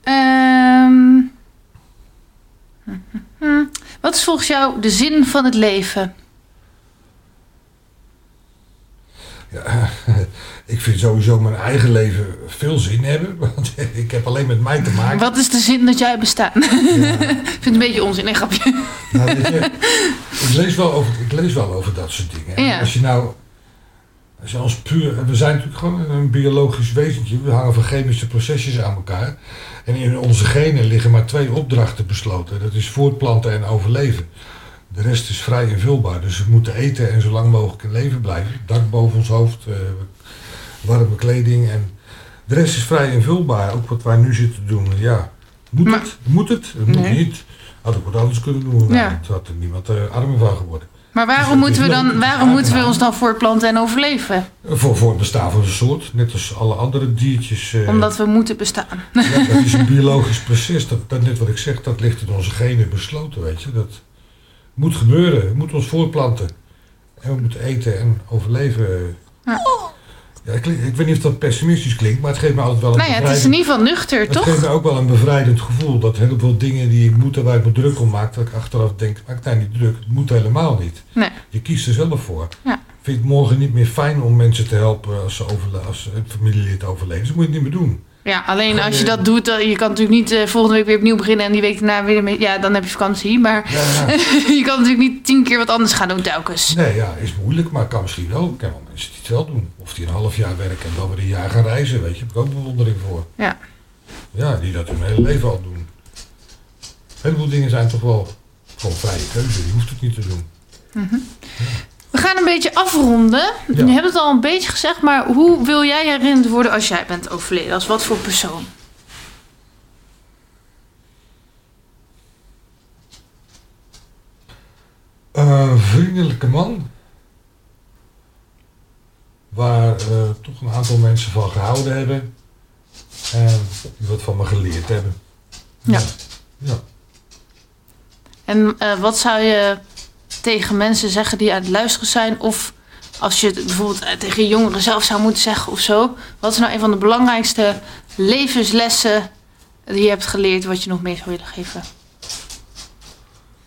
Speaker 1: Ehm, wat is volgens jou de zin van het leven?
Speaker 2: Ja, ik vind sowieso mijn eigen leven veel zin hebben. Want ik heb alleen met mij te maken.
Speaker 1: Wat is de zin dat jij bestaat?
Speaker 2: Ja,
Speaker 1: ik vind het een beetje onzin, een grapje.
Speaker 2: nou, je, ik, lees wel over, ik lees wel over dat soort dingen.
Speaker 1: Ja.
Speaker 2: Als je nou... Als je ons puur, we zijn natuurlijk gewoon een biologisch wezentje. We hangen van chemische procesjes aan elkaar. En in onze genen liggen maar twee opdrachten besloten. Dat is voortplanten en overleven. De rest is vrij invulbaar. Dus we moeten eten en zo lang mogelijk in leven blijven. Dak boven ons hoofd, eh, warme kleding. En de rest is vrij invulbaar. Ook wat wij nu zitten doen. Ja, moet
Speaker 1: Maar-
Speaker 2: het? Moet het? Het moet
Speaker 1: Nee.
Speaker 2: niet. Had ik wat anders kunnen doen. Nou,
Speaker 1: Ja.
Speaker 2: Het had er niemand uh, armer van geworden.
Speaker 1: Maar
Speaker 2: Dus
Speaker 1: waarom moeten we dan, waarom moeten we ons dan voortplanten en overleven?
Speaker 2: Voor, voor het bestaan van de soort. Net als alle andere diertjes. eh,
Speaker 1: Omdat we moeten bestaan.
Speaker 2: ja, dat is een biologisch proces. Dat, dat, net wat ik zeg, dat ligt in onze genen besloten, weet je. Dat moet gebeuren. We moeten ons voortplanten. En we moeten eten en overleven.
Speaker 1: Ja.
Speaker 2: Ja, ik, ik weet niet of dat pessimistisch klinkt, maar het geeft me altijd wel een
Speaker 1: Nou ja, het is in ieder geval nuchter,
Speaker 2: het geeft
Speaker 1: toch?
Speaker 2: me ook wel een bevrijdend gevoel. Dat heel veel dingen die ik moet en waar ik me druk om maak, dat ik achteraf denk, maak daar niet druk. Het moet helemaal niet.
Speaker 1: Nee.
Speaker 2: Je kiest er zelf voor.
Speaker 1: Ja.
Speaker 2: Vind je het morgen niet meer fijn om mensen te helpen als, ze overle als een familielid overleden? Dus moet je het niet meer doen.
Speaker 1: Ja, alleen
Speaker 2: Gewoon,
Speaker 1: als je dat doet, dan, je kan natuurlijk niet eh, volgende week weer opnieuw beginnen en die week daarna weer, mee- ja, dan heb je vakantie. Maar
Speaker 2: Ja, ja.
Speaker 1: je kan natuurlijk niet tien keer wat anders gaan doen telkens.
Speaker 2: Nee, ja, is moeilijk, maar kan misschien wel. Ik ken wel mensen die het wel doen. Of die een half jaar werken en dan weer een jaar gaan reizen, weet je. Heb ik ook bewondering voor.
Speaker 1: Ja.
Speaker 2: Ja, die dat hun hele leven al doen. Een heleboel dingen zijn toch wel gewoon vrije keuze. Je hoeft het niet te doen.
Speaker 1: We gaan een beetje afronden.
Speaker 2: Ja.
Speaker 1: Je hebt het al een beetje gezegd, maar hoe wil jij herinnerd worden als jij bent overleden? Als wat voor persoon?
Speaker 2: Een vriendelijke man. Waar eh, toch een aantal mensen van gehouden hebben. En die wat van me geleerd hebben.
Speaker 1: Ja.
Speaker 2: Ja.
Speaker 1: En eh, wat zou je tegen mensen zeggen die aan het luisteren zijn? Of als je het bijvoorbeeld eh, tegen jongeren zelf zou moeten zeggen of zo. Wat is nou een van de belangrijkste levenslessen die je hebt geleerd wat je nog mee zou willen geven?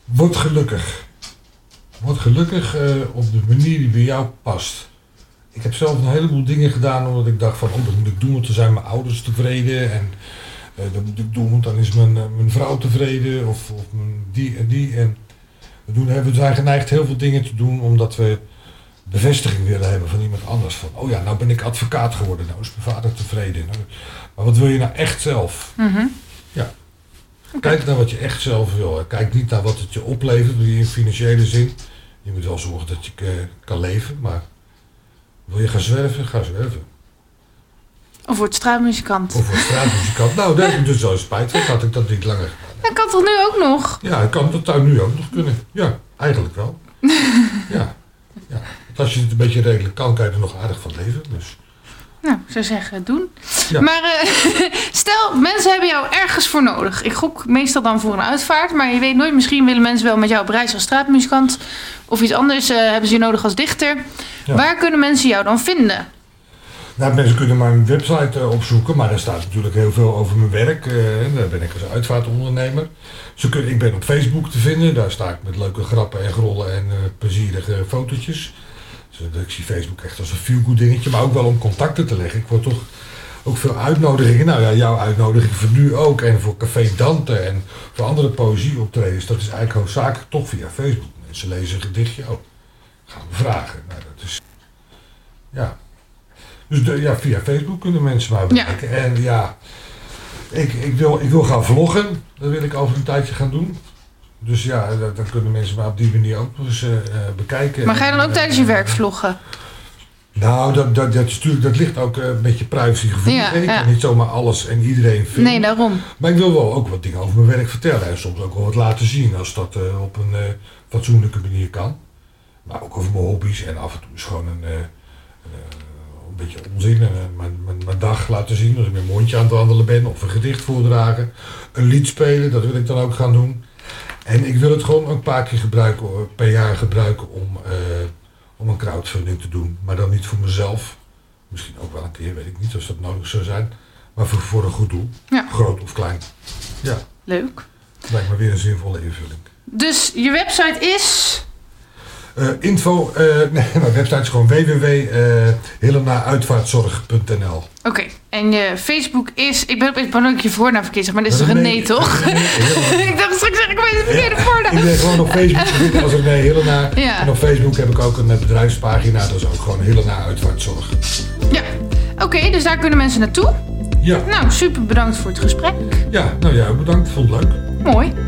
Speaker 2: Word gelukkig. Word gelukkig eh, op de manier die bij jou past. Ik heb zelf een heleboel dingen gedaan omdat ik dacht van, oh, dat moet ik doen, want dan zijn mijn ouders tevreden. En eh, dat moet ik doen, want dan is mijn, mijn vrouw tevreden. Of, of mijn die en die. En we, doen, we zijn geneigd heel veel dingen te doen omdat we bevestiging willen hebben van iemand anders. Van, oh ja, nou ben ik advocaat geworden. Nou is mijn vader tevreden. Nou, maar wat wil je nou echt zelf?
Speaker 1: Mhm.
Speaker 2: Kijk naar wat je echt zelf wil. Kijk niet naar wat het je oplevert in financiële zin. Je moet wel zorgen dat je kan leven, maar wil je gaan zwerven, ga zwerven.
Speaker 1: Of wordt straatmuzikant.
Speaker 2: Of voor straatmuzikant. nou, daar heb ik dus wel spijt van. Had ik dat niet langer.
Speaker 1: Dat kan toch nu ook nog?
Speaker 2: Ja, ik kan dat zou nu ook nog kunnen. Ja, eigenlijk wel. ja. ja. Want als je het een beetje redelijk kan, kan je er nog aardig van leven. Dus.
Speaker 1: Nou, ik zou zeggen, doen.
Speaker 2: Ja.
Speaker 1: Maar eh, stel, mensen hebben jou ergens voor nodig. Ik gok meestal dan voor een uitvaart, maar je weet nooit, misschien willen mensen wel met jou op reis als straatmuzikant of iets anders eh, hebben ze je nodig als dichter.
Speaker 2: Ja.
Speaker 1: Waar kunnen mensen jou dan vinden?
Speaker 2: Nou, mensen kunnen mijn website eh, opzoeken, maar daar staat natuurlijk heel veel over mijn werk. en daar ben ik als uitvaartondernemer. Ze kunnen, ik ben op Facebook te vinden, daar sta ik met leuke grappen en grollen en eh, plezierige fotootjes. Dus, ik zie Facebook echt als een feel-good dingetje, maar ook wel om contacten te leggen. Ik word toch ook veel uitnodigingen. Nou ja, jouw uitnodiging voor nu ook en voor Café Dante en voor andere poëzieoptredens. Dat is eigenlijk hoofdzakelijk toch via Facebook. Mensen lezen een gedichtje, oh, gaan we vragen. Nou, dat is, ja. Dus de, ja, via Facebook kunnen mensen mij
Speaker 1: Ja.
Speaker 2: bereiken. En ja, ik, ik, wil, ik wil gaan vloggen. Dat wil ik over een tijdje gaan doen. Dus ja, dat, dat kunnen mensen mij op die manier ook eens eh, eh, bekijken.
Speaker 1: Maar ga je dan ook
Speaker 2: En,
Speaker 1: tijdens je
Speaker 2: eh,
Speaker 1: werk vloggen?
Speaker 2: Nou, dat, dat, dat, is natuurlijk, dat ligt ook een beetje privacygevoel.
Speaker 1: Ja,
Speaker 2: ik
Speaker 1: ja.
Speaker 2: kan niet zomaar alles en iedereen vinden.
Speaker 1: Nee, daarom.
Speaker 2: Maar ik wil wel ook wat dingen over mijn werk vertellen. En soms ook wel wat laten zien als dat op een fatsoenlijke manier kan. Maar ook over mijn hobby's. En af en toe is gewoon een beetje onzin. En, eh, mijn, mijn, mijn dag laten zien. Als ik met mijn mondje aan het wandelen ben. Of een gedicht voordragen. Een lied spelen. Dat wil ik dan ook gaan doen. En ik wil het gewoon een paar keer gebruiken, per jaar gebruiken om, eh, om een crowdfunding te doen. Maar dan niet voor mezelf. Misschien ook wel een keer, weet ik niet, als dat nodig zou zijn. Maar voor, voor een goed doel.
Speaker 1: Ja.
Speaker 2: Groot of klein. Ja,
Speaker 1: Leuk.
Speaker 2: lijkt me weer een zinvolle invulling.
Speaker 1: Dus je website is.
Speaker 2: Eh, info, eh, nee, mijn website is gewoon www.helenauitvaartzorg.nl
Speaker 1: Oké. En je Facebook is. Ik ben opeens bang dat ik je voornaam verkeerd zeg, maar dit is toch René, toch? ik dacht straks zeg ik weet het verkeerde
Speaker 2: Ik
Speaker 1: voornaam.
Speaker 2: ben gewoon op Facebook als René Hillenaar.
Speaker 1: Ja.
Speaker 2: En op Facebook heb ik ook een eh, bedrijfspagina. Dat is ook gewoon Hillenaar Uitvaartzorg.
Speaker 1: Ja. Oké, dus daar kunnen mensen naartoe.
Speaker 2: Ja,
Speaker 1: Nou, super bedankt voor het gesprek.
Speaker 2: ja nou ja, bedankt. Vond het leuk.
Speaker 1: Mooi.